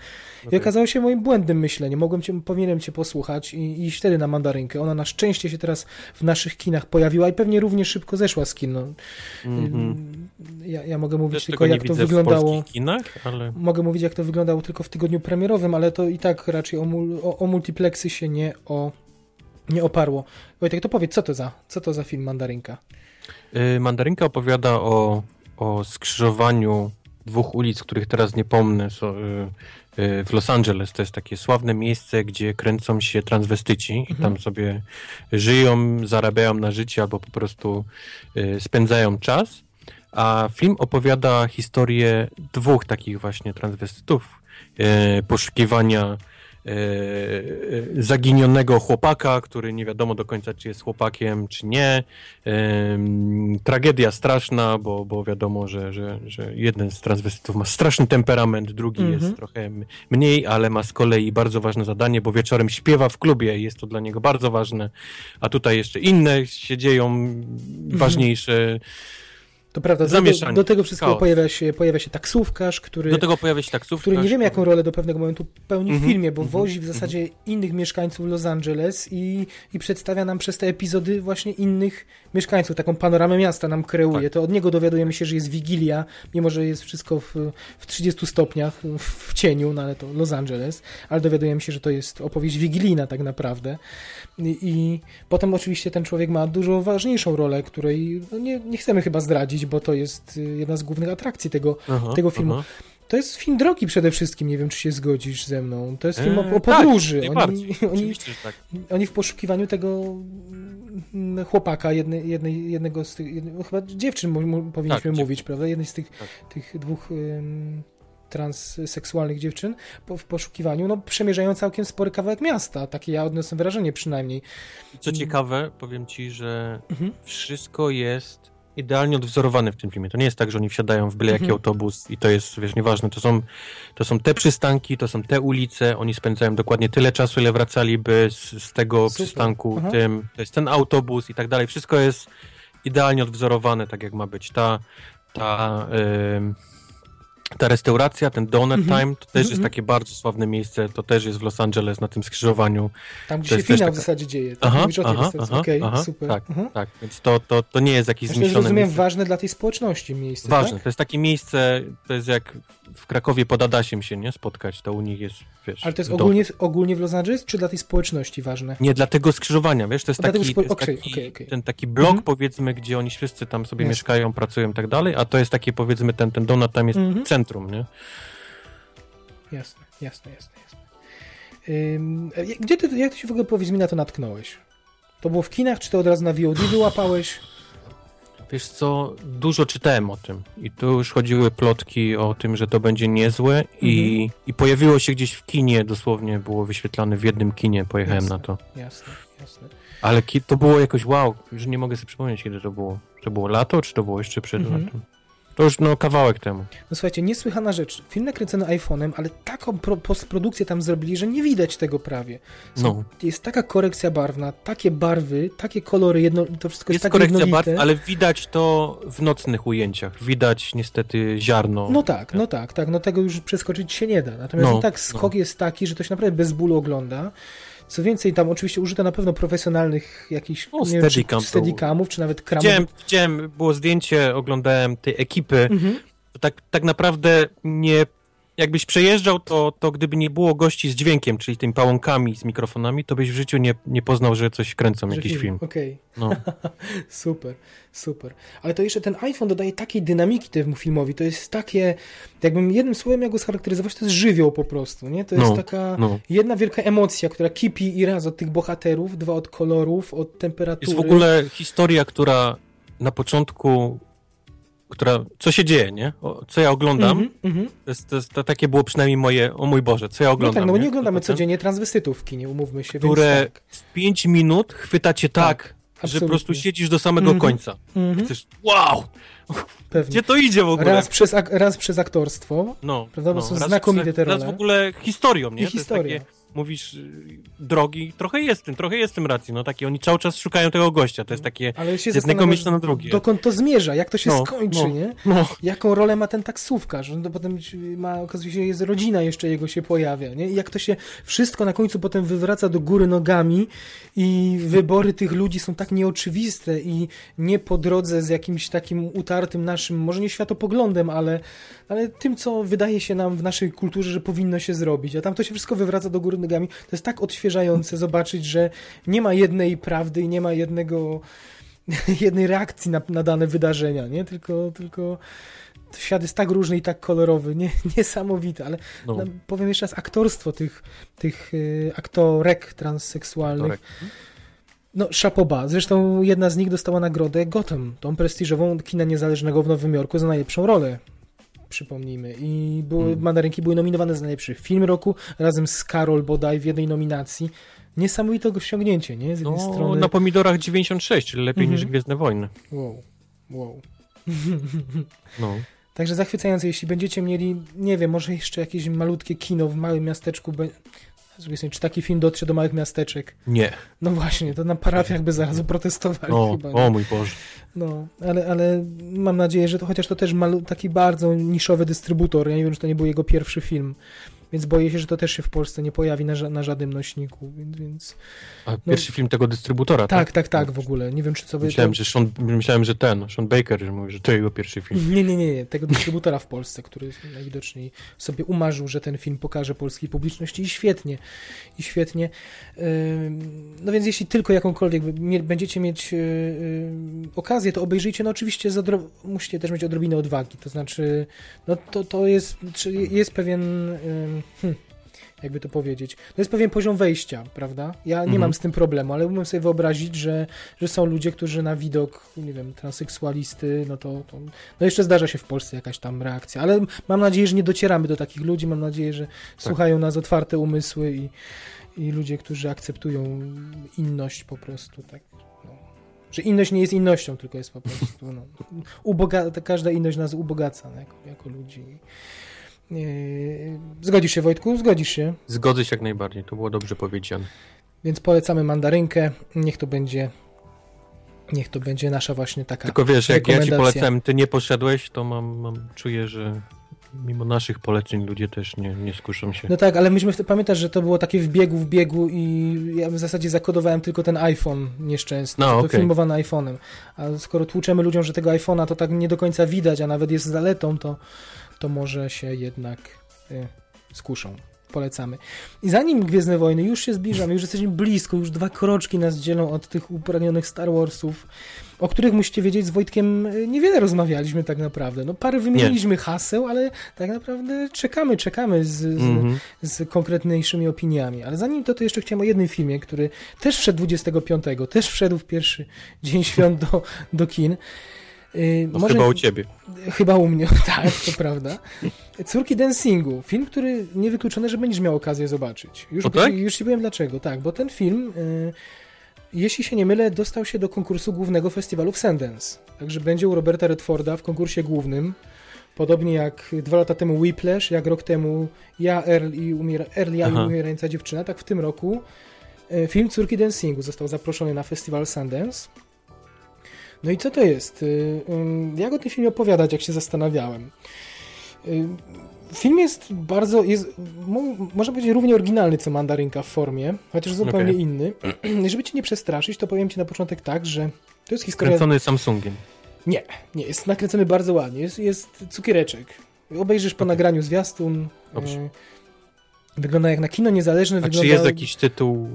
S3: I okay. okazało się moim błędnym myśleniem. Mogłem cię, powinienem cię posłuchać i, i iść wtedy na mandarynkę. Ona na szczęście się teraz w naszych kinach pojawiła i pewnie równie szybko zeszła z kin. No. Mm -hmm. ja, ja, mogę mówić Też tylko jak to wyglądało.
S2: Kinach, ale...
S3: Mogę mówić jak to wyglądało tylko w tygodniu premierowym, ale to i tak raczej o, o, o multiplexy się nie o nie oparło. Wojtek, to powiedz, co to za, co to za film Mandarynka?
S2: Yy, Mandarynka opowiada o, o skrzyżowaniu dwóch ulic, których teraz nie pomnę. So, yy, y, w Los Angeles. To jest takie sławne miejsce, gdzie kręcą się transwestyci i
S3: Mhm.
S2: tam sobie żyją, zarabiają na życie albo po prostu y, spędzają czas. A film opowiada historię dwóch takich właśnie transwestytów. y, Poszukiwania zaginionego chłopaka, który nie wiadomo do końca, czy jest chłopakiem, czy nie. Ym, tragedia straszna, bo, bo wiadomo, że, że, że jeden z transwestytów ma straszny temperament, drugi
S3: Mhm.
S2: jest trochę mniej, ale ma z kolei bardzo ważne zadanie, bo wieczorem śpiewa w klubie i jest to dla niego bardzo ważne, a tutaj jeszcze inne się dzieją ważniejsze.
S3: To prawda, do, do, do tego wszystkiego
S2: Chaos.
S3: pojawia się, pojawia się taksówkarz, który,
S2: Do tego pojawia się taksówka.
S3: który nie wiem jaką rolę do pewnego momentu pełni w
S2: Mhm,
S3: filmie, bo
S2: mhm,
S3: wozi w zasadzie innych mieszkańców Los Angeles i, i przedstawia nam przez te epizody właśnie innych mieszkańców, taką panoramę miasta nam kreuje.
S2: Tak.
S3: To od niego dowiadujemy się, że jest Wigilia, mimo że jest wszystko w, w 30 stopniach w, w cieniu, no ale to Los Angeles, ale dowiadujemy się, że to jest opowieść wigilijna tak naprawdę. I, i potem oczywiście ten człowiek ma dużo ważniejszą rolę, której no nie, nie chcemy chyba zdradzić, bo to jest y, jedna z głównych atrakcji tego,
S2: Aha,
S3: tego filmu.
S2: aha.
S3: to jest film drogi przede wszystkim, nie wiem, czy się zgodzisz ze mną. To jest film o, o
S2: Eee,
S3: podróży.
S2: Tak,
S3: oni, *laughs* oni,
S2: tak.
S3: oni w poszukiwaniu tego mm, chłopaka, jednej, jednej, jednego z tych, jednej, chyba dziewczyn powinniśmy
S2: dziewczyn.
S3: mówić, prawda? Jednej z tych,
S2: Tak.
S3: tych dwóch ym, transseksualnych dziewczyn po, w poszukiwaniu, no przemierzają całkiem spory kawałek miasta. Takie ja odniosłem wrażenie przynajmniej.
S2: Co ciekawe, powiem ci, że
S3: Mhm.
S2: wszystko jest idealnie odwzorowane w tym filmie. To nie jest tak, że oni wsiadają w byle jaki
S3: Mhm.
S2: autobus i to jest, wiesz, nieważne. To są, to są te przystanki, to są te ulice, oni spędzają dokładnie tyle czasu, ile wracaliby z, z tego
S3: Super.
S2: przystanku,
S3: Aha.
S2: tym, to jest ten autobus i tak dalej. Wszystko jest idealnie odwzorowane, tak jak ma być. Ta, ta, ym, ta restauracja, ten Donut
S3: Mhm.
S2: Time, to też jest
S3: Mhm.
S2: takie bardzo sławne miejsce, to też jest w Los Angeles, na tym skrzyżowaniu.
S3: Tam, gdzie
S2: To
S3: się finał w
S2: taka-
S3: zasadzie dzieje. Tak
S2: Aha,
S3: mówisz o tej
S2: aha, aha,
S3: Okej,
S2: aha,
S3: super.
S2: tak,
S3: Aha.
S2: Tak, więc to, to, to nie jest jakieś
S3: Myślę,
S2: zmyślone
S3: rozumiem
S2: miejsce.
S3: ważne dla tej społeczności miejsce,
S2: Ważne,
S3: tak?
S2: to jest takie miejsce, to jest jak w Krakowie pod Adasiem się nie spotkać, to u nich jest, wiesz...
S3: Ale to jest ogólnie, ogólnie w Los Angeles, czy dla tej społeczności ważne?
S2: Nie, dla tego skrzyżowania, wiesz, to jest taki,
S3: spo-
S2: to jest
S3: okej,
S2: taki
S3: okej, okej.
S2: ten taki blok,
S3: Mhm.
S2: powiedzmy, gdzie oni wszyscy tam sobie
S3: Jasne.
S2: mieszkają, pracują i tak dalej, a to jest takie, powiedzmy, ten, ten donut tam jest
S3: Mhm.
S2: centrum, nie?
S3: Jasne, jasne, jasne, jasne. Ym, e, gdzie ty, jak ty się w ogóle powiedz mi na to natknąłeś? To było w kinach, czy to od razu na VOD wyłapałeś?
S2: Wiesz co, dużo czytałem o tym i tu już chodziły plotki o tym, że to będzie niezłe i,
S3: Mhm.
S2: i pojawiło się gdzieś w kinie, dosłownie było wyświetlane w jednym kinie, pojechałem
S3: Jasne.
S2: na to.
S3: Jasne, jasne.
S2: Ale to było jakoś wow, już nie mogę sobie przypomnieć, kiedy to było. To było lato, czy to było jeszcze przed
S3: Mhm.
S2: latem? To już no kawałek temu.
S3: No słuchajcie, niesłychana rzecz. Film nakręcony iPhone'em, ale taką pro, postprodukcję tam zrobili, że nie widać tego prawie. Są,
S2: No.
S3: Jest taka korekcja barwna, takie barwy, takie kolory, jedno, to wszystko jest,
S2: Jest
S3: tak
S2: korekcja barw, ale widać to w nocnych ujęciach. Widać niestety ziarno.
S3: No tak, no tak, tak, no tego już przeskoczyć się nie da. Natomiast
S2: No,
S3: tak skok jest taki, że to się naprawdę bez bólu ogląda. Co więcej, tam oczywiście użyto na pewno profesjonalnych jakichś
S2: No, steadicam
S3: steadicamów, czy nawet kramów.
S2: Widziałem, widziałem, było zdjęcie, oglądałem tej ekipy.
S3: Mhm.
S2: Tak, tak naprawdę nie. Jakbyś przejeżdżał, to, to gdyby nie było gości z dźwiękiem, czyli tymi pałąkami z mikrofonami, to byś w życiu nie, nie poznał, że coś kręcą,
S3: Że
S2: jakiś film.
S3: Okej,
S2: No. *laughs*
S3: super, super. Ale to jeszcze ten iPhone dodaje takiej dynamiki temu filmowi. To jest takie, jakbym jednym słowem miał go scharakteryzować, to jest żywioł po prostu, nie? To jest
S2: No,
S3: taka
S2: no.
S3: jedna wielka emocja, która kipi i raz od tych bohaterów, dwa od kolorów, od temperatury.
S2: Jest w ogóle historia, która na początku, która, co się dzieje, nie? O, co ja oglądam,
S3: Mhm, mhm.
S2: to, jest, to, jest, to takie było przynajmniej moje, o mój Boże, co ja
S3: No
S2: oglądam.
S3: tak, no nie
S2: nie?
S3: oglądamy
S2: Potem,
S3: codziennie transwestytów w kinie, umówmy się,
S2: Które
S3: tak.
S2: w 5 minut chwyta cię tak, że
S3: absolutnie.
S2: po prostu siedzisz do samego
S3: Mhm.
S2: końca.
S3: Mhm,
S2: Chcesz, wow,
S3: pewnie.
S2: gdzie to idzie w ogóle?
S3: Raz przez, raz przez aktorstwo,
S2: no,
S3: prawda, bo
S2: no,
S3: są
S2: raz-
S3: znakomite te
S2: raz
S3: role.
S2: w ogóle historią, nie?
S3: i historia.
S2: takie, mówisz, y, drogi, trochę jest tym, trochę jest tym racji, no takie, oni cały czas szukają tego gościa, to jest takie
S3: Ale się
S2: jednego miejsca na drugie.
S3: dokąd to zmierza, jak to się
S2: No,
S3: skończy,
S2: no.
S3: nie?
S2: No,
S3: Jaką rolę ma ten taksówkarz? No potem ma, okazuje się, jest rodzina jeszcze jego się pojawia, nie? I jak to się wszystko na końcu potem wywraca do góry nogami i wybory tych ludzi są tak nieoczywiste i nie po drodze z jakimś takim utartym naszym, może nie światopoglądem, ale, ale tym, co wydaje się nam w naszej kulturze, że powinno się zrobić. A tam to się wszystko wywraca do góry nogami. To jest tak odświeżające *laughs* zobaczyć, że nie ma jednej prawdy i nie ma jednego *laughs* jednej reakcji na, na dane wydarzenia, nie? Tylko, tylko świat jest tak różny i tak kolorowy, nie, *laughs* niesamowity, ale
S2: No,
S3: no, powiem jeszcze raz, aktorstwo tych, tych y, aktorek transseksualnych,
S2: Torek.
S3: no szapoba. Zresztą jedna z nich dostała nagrodę Gotham, tą prestiżową kina niezależnego w Nowym Jorku za najlepszą rolę. Przypomnijmy. I były,
S2: Hmm.
S3: mandarynki były nominowane za najlepszy film roku, razem z Karol bodaj w jednej nominacji. Niesamowite osiągnięcie, nie? Z jednej
S2: No,
S3: strony.
S2: na pomidorach 96, czyli lepiej
S3: Mhm.
S2: niż Gwiezdne Wojny.
S3: Wow, wow.
S2: No. *laughs*
S3: Także zachwycające, jeśli będziecie mieli, nie wiem, może jeszcze jakieś malutkie kino w małym miasteczku. Z drugiej strony, Czy taki film dotrze do małych miasteczek?
S2: Nie.
S3: No właśnie, to na parafiach by zaraz protestowali
S2: O,
S3: chyba. nie?
S2: o mój Boże.
S3: No, ale, ale mam nadzieję, że to chociaż to też taki bardzo niszowy dystrybutor. Ja nie wiem, czy to nie był jego pierwszy film. Więc boję się, że to też się w Polsce nie pojawi na, ża- na żadnym nośniku. Więc, więc...
S2: A pierwszy film tego dystrybutora,
S3: No. Tak,
S2: tak?
S3: tak, tak, w ogóle. Nie wiem, czy sobie.
S2: Myślałem,
S3: to...
S2: że Sean, myślałem, że ten, Sean Baker, że mówi, że to jego pierwszy film.
S3: Nie, nie, nie, nie, tego dystrybutora w Polsce, który najwidoczniej sobie umarzył, że ten film pokaże polskiej publiczności i świetnie, i świetnie. No więc jeśli tylko jakąkolwiek będziecie mieć yy, yy, okazję, to obejrzyjcie, no oczywiście z odro- musicie też mieć odrobinę odwagi, to znaczy, no to, to jest, jest pewien, ym, hm, jakby to powiedzieć, to jest pewien poziom wejścia, prawda? Ja nie
S2: Mhm.
S3: mam z tym problemu, ale umiem sobie wyobrazić, że, że są ludzie, którzy na widok, nie wiem, transseksualisty, no to, to no jeszcze zdarza się w Polsce jakaś tam reakcja, ale mam nadzieję, że nie docieramy do takich ludzi, mam nadzieję, że słuchają nas otwarte umysły i, i ludzie, którzy akceptują inność po prostu, tak. No. Że inność nie jest innością, tylko jest po prostu, no, uboga- każda inność nas ubogaca no, jako, jako ludzi. Yy, Zgodzisz się, Wojtku? Zgodzisz się.
S2: Zgodzę się jak najbardziej, to było dobrze powiedziane.
S3: Więc polecamy mandarynkę. Niech to będzie. Niech to będzie nasza właśnie taka.
S2: Tylko wiesz, jak ja ci polecałem, ty nie poszedłeś, to mam, mam czuję, że mimo naszych poleceń ludzie też nie, nie skuszą się.
S3: No tak, ale myśmy pamiętasz, że to było takie w biegu, w biegu i ja w zasadzie zakodowałem tylko ten iPhone nieszczęsny,
S2: No,
S3: to
S2: okej.
S3: filmowane iPhone'em. A skoro tłuczemy ludziom, że tego iPhone'a to tak nie do końca widać, a nawet jest zaletą, to, to może się jednak y, skuszą. Polecamy. I zanim Gwiezdne Wojny, już się zbliżamy, już jesteśmy blisko, już dwa kroczki nas dzielą od tych upragnionych Star Warsów, o których musicie wiedzieć, z Wojtkiem y, niewiele rozmawialiśmy tak naprawdę. No parę wymieniliśmy haseł, ale tak naprawdę czekamy, czekamy z, z,
S2: Mhm.
S3: z konkretniejszymi opiniami. Ale zanim to, to jeszcze chciałem o jednym filmie, który też wszedł 25, też wszedł w pierwszy dzień świąt do, do kin. Yy,
S2: No, Chyba u ciebie.
S3: Chyba u mnie, *laughs* tak, to prawda. Córki Dancingu. Film, który niewykluczone, że będziesz miał okazję zobaczyć. Już,
S2: O tak?
S3: już ci powiem dlaczego. Tak, bo ten film, y, jeśli się nie mylę, dostał się do konkursu głównego festiwalu w Sundance. Także będzie u Roberta Redforda w konkursie głównym. Podobnie jak dwa lata temu Whiplash, jak rok temu Ja, Earl i, umiera, Earl, ja i umierająca dziewczyna, tak w tym roku y, film Córki Dancingu został zaproszony na festiwal Sundance. No i co to jest? Y, y, Jak o tym filmie opowiadać, jak się zastanawiałem? Y, Film jest bardzo, jest, mo- można powiedzieć, równie oryginalny co Mandarynka w formie, chociaż zupełnie
S2: Okej.
S3: inny. *clears throat* Żeby cię nie przestraszyć, to powiem ci na początek tak, że to jest historia...
S2: Kręcony Samsungiem.
S3: Nie, nie, jest nakręcony bardzo ładnie. Jest, jest cukiereczek. Obejrzysz po
S2: Okej.
S3: nagraniu zwiastun.
S2: Dobrze.
S3: e, Wygląda jak na kino niezależne.
S2: A
S3: wygląda...
S2: czy jest jakiś tytuł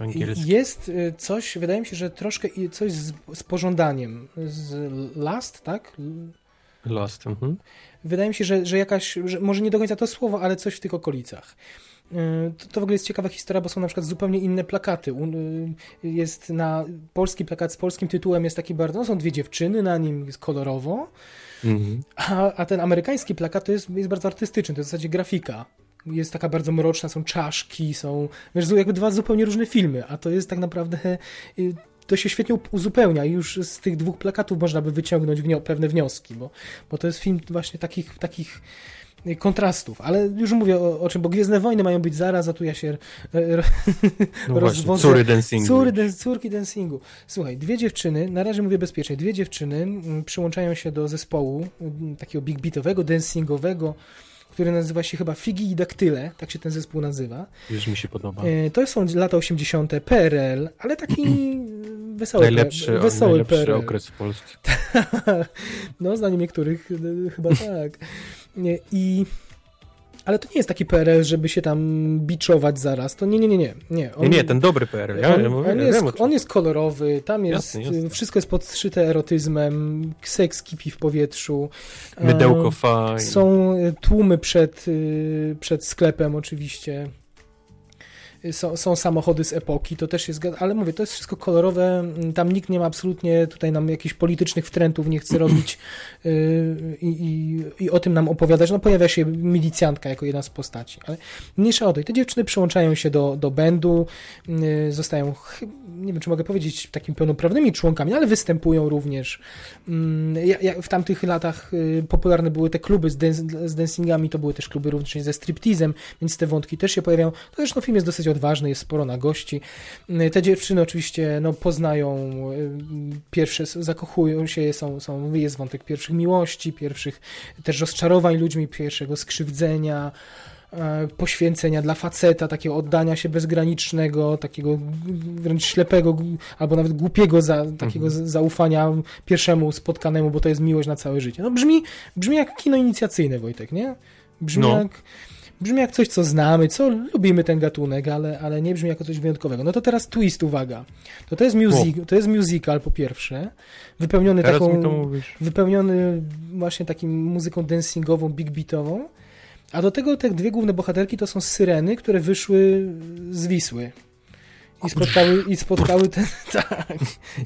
S2: angielski?
S3: Jest y, coś, wydaje mi się, że troszkę coś z, z pożądaniem. Z Last, tak?
S2: Lost. Mhm.
S3: Wydaje mi się, że, że jakaś, że może nie do końca to słowo, ale coś w tych okolicach. Y, To, to w ogóle jest ciekawa historia, bo są na przykład zupełnie inne plakaty. Y, Jest na polski plakat z polskim tytułem, jest taki bardzo, no są dwie dziewczyny na nim, jest kolorowo,
S2: Mhm.
S3: a, a ten amerykański plakat to jest, jest bardzo artystyczny, to jest w zasadzie grafika. Jest taka bardzo mroczna, są czaszki, są wiesz, jakby dwa zupełnie różne filmy, a to jest tak naprawdę y, to się świetnie up- uzupełnia i już z tych dwóch plakatów można by wyciągnąć wnio- pewne wnioski, bo, bo to jest film właśnie takich, takich y, kontrastów, ale już mówię o, o czym, bo Gwiezdne Wojny mają być zaraz, a tu ja się e, r-
S2: No *laughs* właśnie,
S3: rozwodzę.
S2: Córy Dancingu.
S3: Córy, córki dancingu. Słuchaj, dwie dziewczyny, na razie mówię bezpiecznie, dwie dziewczyny mm, przyłączają się do zespołu mm, takiego big beatowego, dancingowego, który nazywa się chyba Figi i Daktyle, tak się ten zespół nazywa.
S2: Już mi się podoba.
S3: E, To są lata 80. PRL, ale taki *clears throat* wesoły,
S2: Najlepszy,
S3: wesoły
S2: najlepszy
S3: PRL.
S2: okres w Polsce. *laughs*
S3: no, zdaniem niektórych y, chyba *laughs* tak. Nie, I ale to nie jest taki PRL, żeby się tam biczować zaraz. To nie, nie, nie, nie. Nie,
S2: on, nie, nie ten dobry PRL. Ja,
S3: on,
S2: ja mówię,
S3: on, jest, on jest kolorowy, tam jest,
S2: jasne, jasne.
S3: wszystko jest podszyte erotyzmem, seks kipi w powietrzu.
S2: Mydełko fajne.
S3: Są tłumy przed, przed sklepem oczywiście są, są, samochody z epoki, to też jest, ale mówię, to jest wszystko kolorowe, tam nikt nie ma absolutnie tutaj nam jakichś politycznych wtrętów, nie chce robić *clears throat* yy, i, i, o tym nam opowiadać. No pojawia się milicjantka jako jedna z postaci, ale mniejsza o to. I te dziewczyny przyłączają się do, do bandu, yy, zostają, nie wiem, czy mogę powiedzieć, takimi pełnoprawnymi członkami, ale występują również. Ja w tamtych latach y, popularne były te kluby z, z dancingami, to były też kluby również ze striptizem, więc te wątki też się pojawiają. To zresztą film jest dosyć odważny, jest sporo na gości. Te dziewczyny oczywiście no, poznają y, pierwsze, zakochują się, są, są, jest wątek pierwszych miłości, pierwszych też rozczarowań ludźmi, pierwszego skrzywdzenia, e, poświęcenia dla faceta, takiego oddania się bezgranicznego, takiego wręcz ślepego albo nawet głupiego za, takiego mhm. zaufania pierwszemu spotkanemu, bo to jest miłość na całe życie. No brzmi, brzmi jak kino inicjacyjne, Wojtek, nie? Brzmi no. jak brzmi jak coś, co znamy, co lubimy ten gatunek, ale, ale nie brzmi jako coś wyjątkowego. No to teraz twist, uwaga. To, to, jest, music, to jest musical po pierwsze, wypełniony teraz taką, wypełniony właśnie takim muzyką dancingową, big beatową, a do tego te dwie główne bohaterki to są syreny, które wyszły z Wisły. I spotkały, i spotkały ten, *laughs* tak,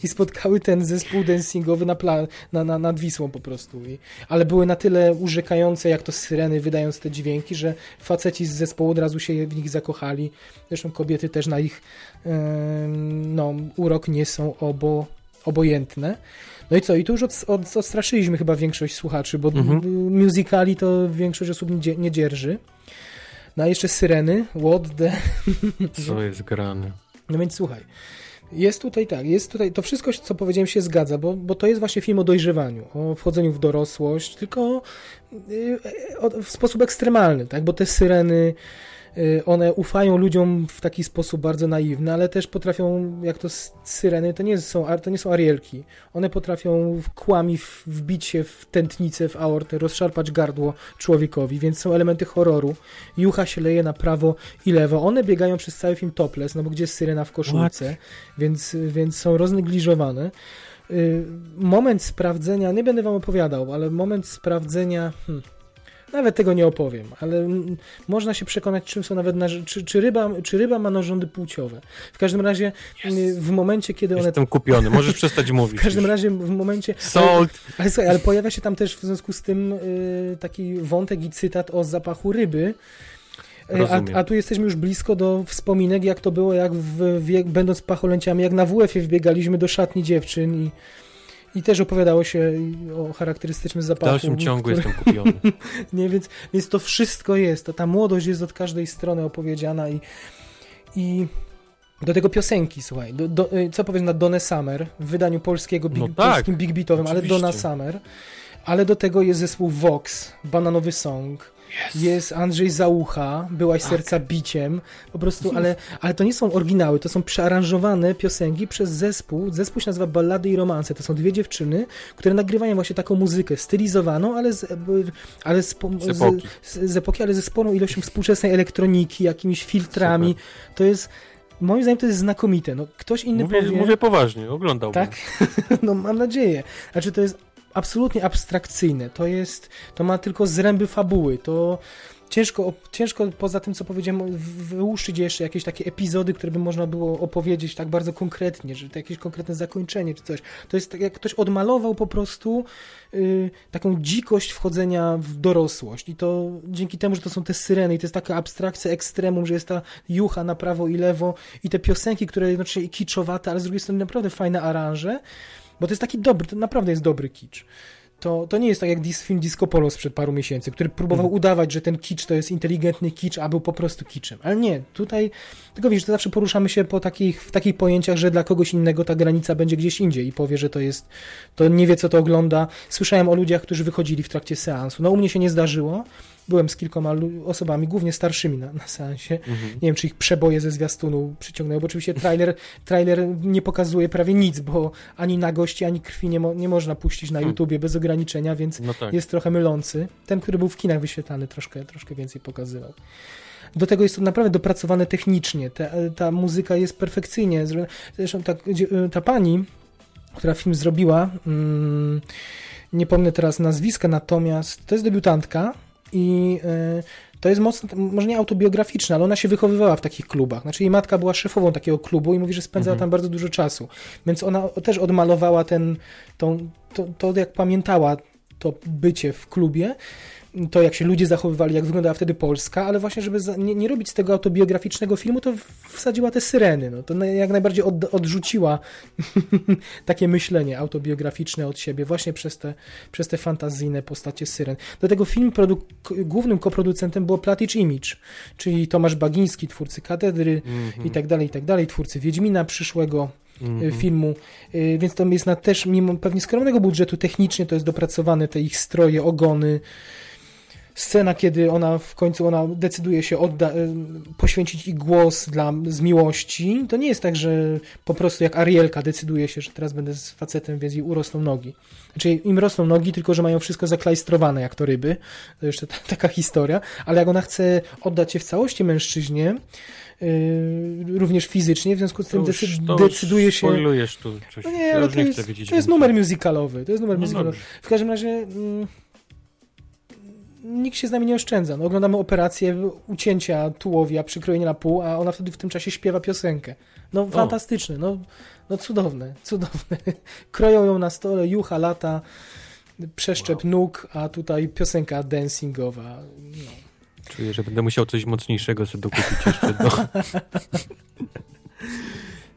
S3: i spotkały ten zespół dancingowy na pla, na, na, nad Wisłą po prostu. I, ale były na tyle urzekające, jak to syreny, wydając te dźwięki, że faceci z zespołu od razu się w nich zakochali. Zresztą kobiety też na ich yy, no, urok nie są obo, obojętne. No i co? I tu już od, od, odstraszyliśmy chyba większość słuchaczy, bo mhm. musicali to większość osób nie, nie dzierży. No a jeszcze syreny, what the...
S2: Co jest grane?
S3: No więc słuchaj, jest tutaj tak, jest tutaj, to wszystko, co powiedziałem, się zgadza, bo, bo to jest właśnie film o dojrzewaniu, o wchodzeniu w dorosłość, tylko y, w sposób ekstremalny, tak, bo te syreny, one ufają ludziom w taki sposób bardzo naiwny, ale też potrafią, jak to syreny, to nie są, to nie są arielki. One potrafią kłami wbić się w tętnicę, w aortę, rozszarpać gardło człowiekowi, więc są elementy horroru. Jucha się leje na prawo i lewo. One biegają przez cały film topless, no bo gdzie jest syrena w koszulce, więc, więc są roznegliżowane y, moment sprawdzenia, nie będę wam opowiadał, ale moment sprawdzenia, hmm, nawet tego nie opowiem, ale można się przekonać, czym są nawet czy, czy, ryba, czy ryba ma narządy płciowe. W każdym razie yes. w momencie, kiedy one...
S2: Jestem kupiony, możesz *laughs* przestać mówić.
S3: W każdym już. razie w momencie...
S2: Salt!
S3: Ale, ale, ale, pojawia się tam też w związku z tym y, taki wątek i cytat o zapachu ryby, y, a, a, tu jesteśmy już blisko do wspominek, jak to było, jak w, będąc pacholęciami, jak na WF-ie wbiegaliśmy do szatni dziewczyn i i też opowiadało się o charakterystycznym zapachu. W
S2: dalszym ciągu który... jestem kupiony. *laughs*
S3: nie, więc, więc to wszystko jest. Ta młodość jest od każdej strony opowiedziana i, i do tego piosenki, słuchaj. Do, do, y, co powiesz na Donę Summer w wydaniu polskiego, big, no tak, polskim big beatowym, ale Donna Summer. Ale do tego jest zespół Vox, Bananowy Song Yes. Jest Andrzej Załucha, byłaś tak. serca biciem, po prostu, ale, ale to nie są oryginały, to są przearanżowane piosenki przez zespół. Zespół się nazywa Ballady i Romanse. To są dwie dziewczyny, które nagrywają właśnie taką muzykę stylizowaną, ale z, ale z, z, epoki. Z, z epoki, ale ze sporą ilością współczesnej elektroniki, jakimiś filtrami. Super. To jest Moim zdaniem to jest znakomite. No, ktoś inny
S2: mówię,
S3: powie...
S2: Mówię poważnie, oglądałbym.
S3: Tak? *laughs* no mam nadzieję. Znaczy to jest absolutnie abstrakcyjne. To jest, to ma tylko zręby fabuły. To ciężko, ciężko poza tym, co powiedziałem, wyłuszczyć jeszcze jakieś takie epizody, które by można było opowiedzieć tak bardzo konkretnie, że to jakieś konkretne zakończenie czy coś. To jest tak, jak ktoś odmalował po prostu yy, taką dzikość wchodzenia w dorosłość. I to dzięki temu, że to są te syreny i to jest taka abstrakcja ekstremum, że jest ta jucha na prawo i lewo i te piosenki, które jednocześnie kiczowate, ale z drugiej strony naprawdę fajne aranże. Bo to jest taki dobry, to naprawdę jest dobry kicz. To, to nie jest tak jak film Disco Polo sprzed paru miesięcy, który próbował mhm. udawać, że ten kicz to jest inteligentny kicz, a był po prostu kiczem. Ale nie, tutaj, tylko wiesz, to zawsze poruszamy się po takich, w takich pojęciach, że dla kogoś innego ta granica będzie gdzieś indziej i powie, że to jest, to nie wie co to ogląda. Słyszałem o ludziach, którzy wychodzili w trakcie seansu. No u mnie się nie zdarzyło, byłem z kilkoma osobami, głównie starszymi na, na seansie.
S2: Mhm.
S3: Nie wiem, czy ich przeboje ze zwiastunu przyciągnęły, bo oczywiście trailer, trailer nie pokazuje prawie nic, bo ani nagości, ani krwi nie, mo- nie można puścić na
S2: Hmm.
S3: YouTubie bez ograniczenia, więc
S2: No tak.
S3: jest trochę mylący. Ten, który był w kinach wyświetlany, troszkę, troszkę więcej pokazywał. Do tego jest to naprawdę dopracowane technicznie. Ta, ta muzyka jest perfekcyjnie zrobiona. Zresztą ta, dzie- ta pani, która film zrobiła, mm, nie pomnę teraz nazwiska, natomiast to jest debiutantka i e, to jest mocno, może nie autobiograficzne, ale ona się wychowywała w takich klubach. Znaczy jej matka była szefową takiego klubu i mówi, że spędzała
S2: Mhm.
S3: tam bardzo dużo czasu. Więc ona też odmalowała ten, tą, to, to, jak pamiętała to bycie w klubie, to jak się ludzie zachowywali, jak wyglądała wtedy Polska, ale właśnie, żeby za, nie, nie robić z tego autobiograficznego filmu, to wsadziła te syreny. No, to na- jak najbardziej od, odrzuciła *laughs* takie myślenie autobiograficzne od siebie właśnie przez te, przez te fantazyjne postacie syren. Do tego film produ- głównym koproducentem było Platicz Image, czyli Tomasz Bagiński, twórcy Katedry
S2: Mhm.
S3: i tak dalej, i tak dalej, twórcy Wiedźmina przyszłego,
S2: Mhm.
S3: y, filmu, y, więc to jest na też, mimo pewnie skromnego budżetu, technicznie to jest dopracowane, te ich stroje, ogony. Scena, kiedy ona w końcu ona decyduje się odda- y, poświęcić ich głos dla, z miłości, to nie jest tak, że po prostu jak Arielka decyduje się, że teraz będę z facetem, więc jej urosną nogi. Znaczy im rosną nogi, tylko że mają wszystko zaklajstrowane jak to ryby. To jeszcze ta, *laughs* taka historia. Ale jak ona chce oddać się w całości mężczyźnie, y, również fizycznie, w związku z tym
S2: już-
S3: decy- decyduje się...
S2: Tu coś.
S3: No nie,
S2: ja już
S3: to
S2: nie
S3: jest, to jest numer musicalowy. To jest numer
S2: No
S3: musicalowy. W każdym razie mm, nikt się z nami nie oszczędza. No, oglądamy operację ucięcia tułowia, przykrojenia na pół, a ona wtedy w tym czasie śpiewa piosenkę. No fantastyczne, no, no cudowne, cudowne. *laughs* Kroją ją na stole, jucha lata, przeszczep nóg, a tutaj piosenka dancingowa. No.
S2: Czuję, że będę musiał coś mocniejszego sobie dokupić jeszcze do... *laughs*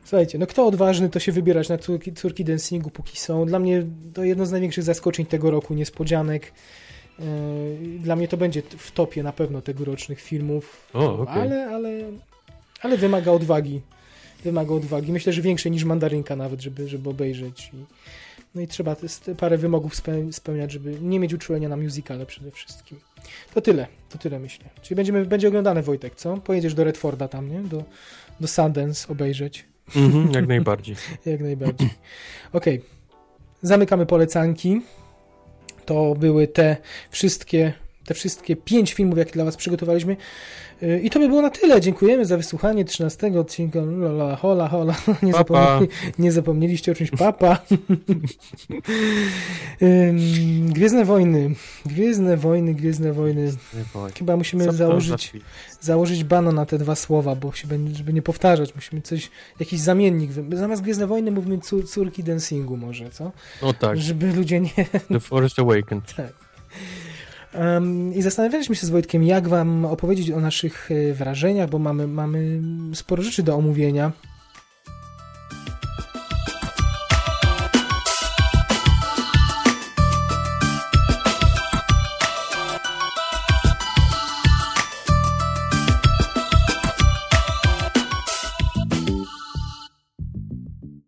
S3: Słuchajcie, no kto odważny, to się wybierać na córki, córki dancingu, póki są. Dla mnie to jedno z największych zaskoczeń tego roku, niespodzianek. Yy, Dla mnie to będzie w topie na pewno tegorocznych filmów,
S2: O, okej.
S3: ale, ale, ale wymaga odwagi. Wymaga odwagi. Myślę, że większej niż mandarynka nawet, żeby, żeby obejrzeć. I, no i trzeba te- parę wymogów speł- spełniać, żeby nie mieć uczulenia na musicale przede wszystkim. To tyle, to tyle myślę. Czyli będziemy, będzie oglądane Wojtek, co? Pojedziesz do Redforda tam, nie? Do, do Sundance obejrzeć.
S2: Mhm, jak najbardziej. *laughs*
S3: Jak najbardziej. Okej. Zamykamy polecanki. To były te wszystkie, te wszystkie pięć filmów, jakie dla Was przygotowaliśmy. Yy, I to by było na tyle. Dziękujemy za wysłuchanie 13 odcinka. Lala, hola, hola. *laughs* Nie, zapomnieli, nie zapomnieliście o czymś papa. *laughs* Gwiezdne wojny. Gwiezdne wojny, Gwiezdne wojny. Chyba musimy założyć założyć bano na te dwa słowa, bo się będzie, żeby nie powtarzać, musimy coś, jakiś zamiennik. Zamiast Gwiezdne Wojny mówimy cór, córki dancingu może, co?
S2: No tak,
S3: Żeby ludzie nie...
S2: The Forest Awakens. *laughs*
S3: Um, I zastanawialiśmy się z Wojtkiem, jak wam opowiedzieć o naszych e, wrażeniach, bo mamy, mamy sporo rzeczy do omówienia.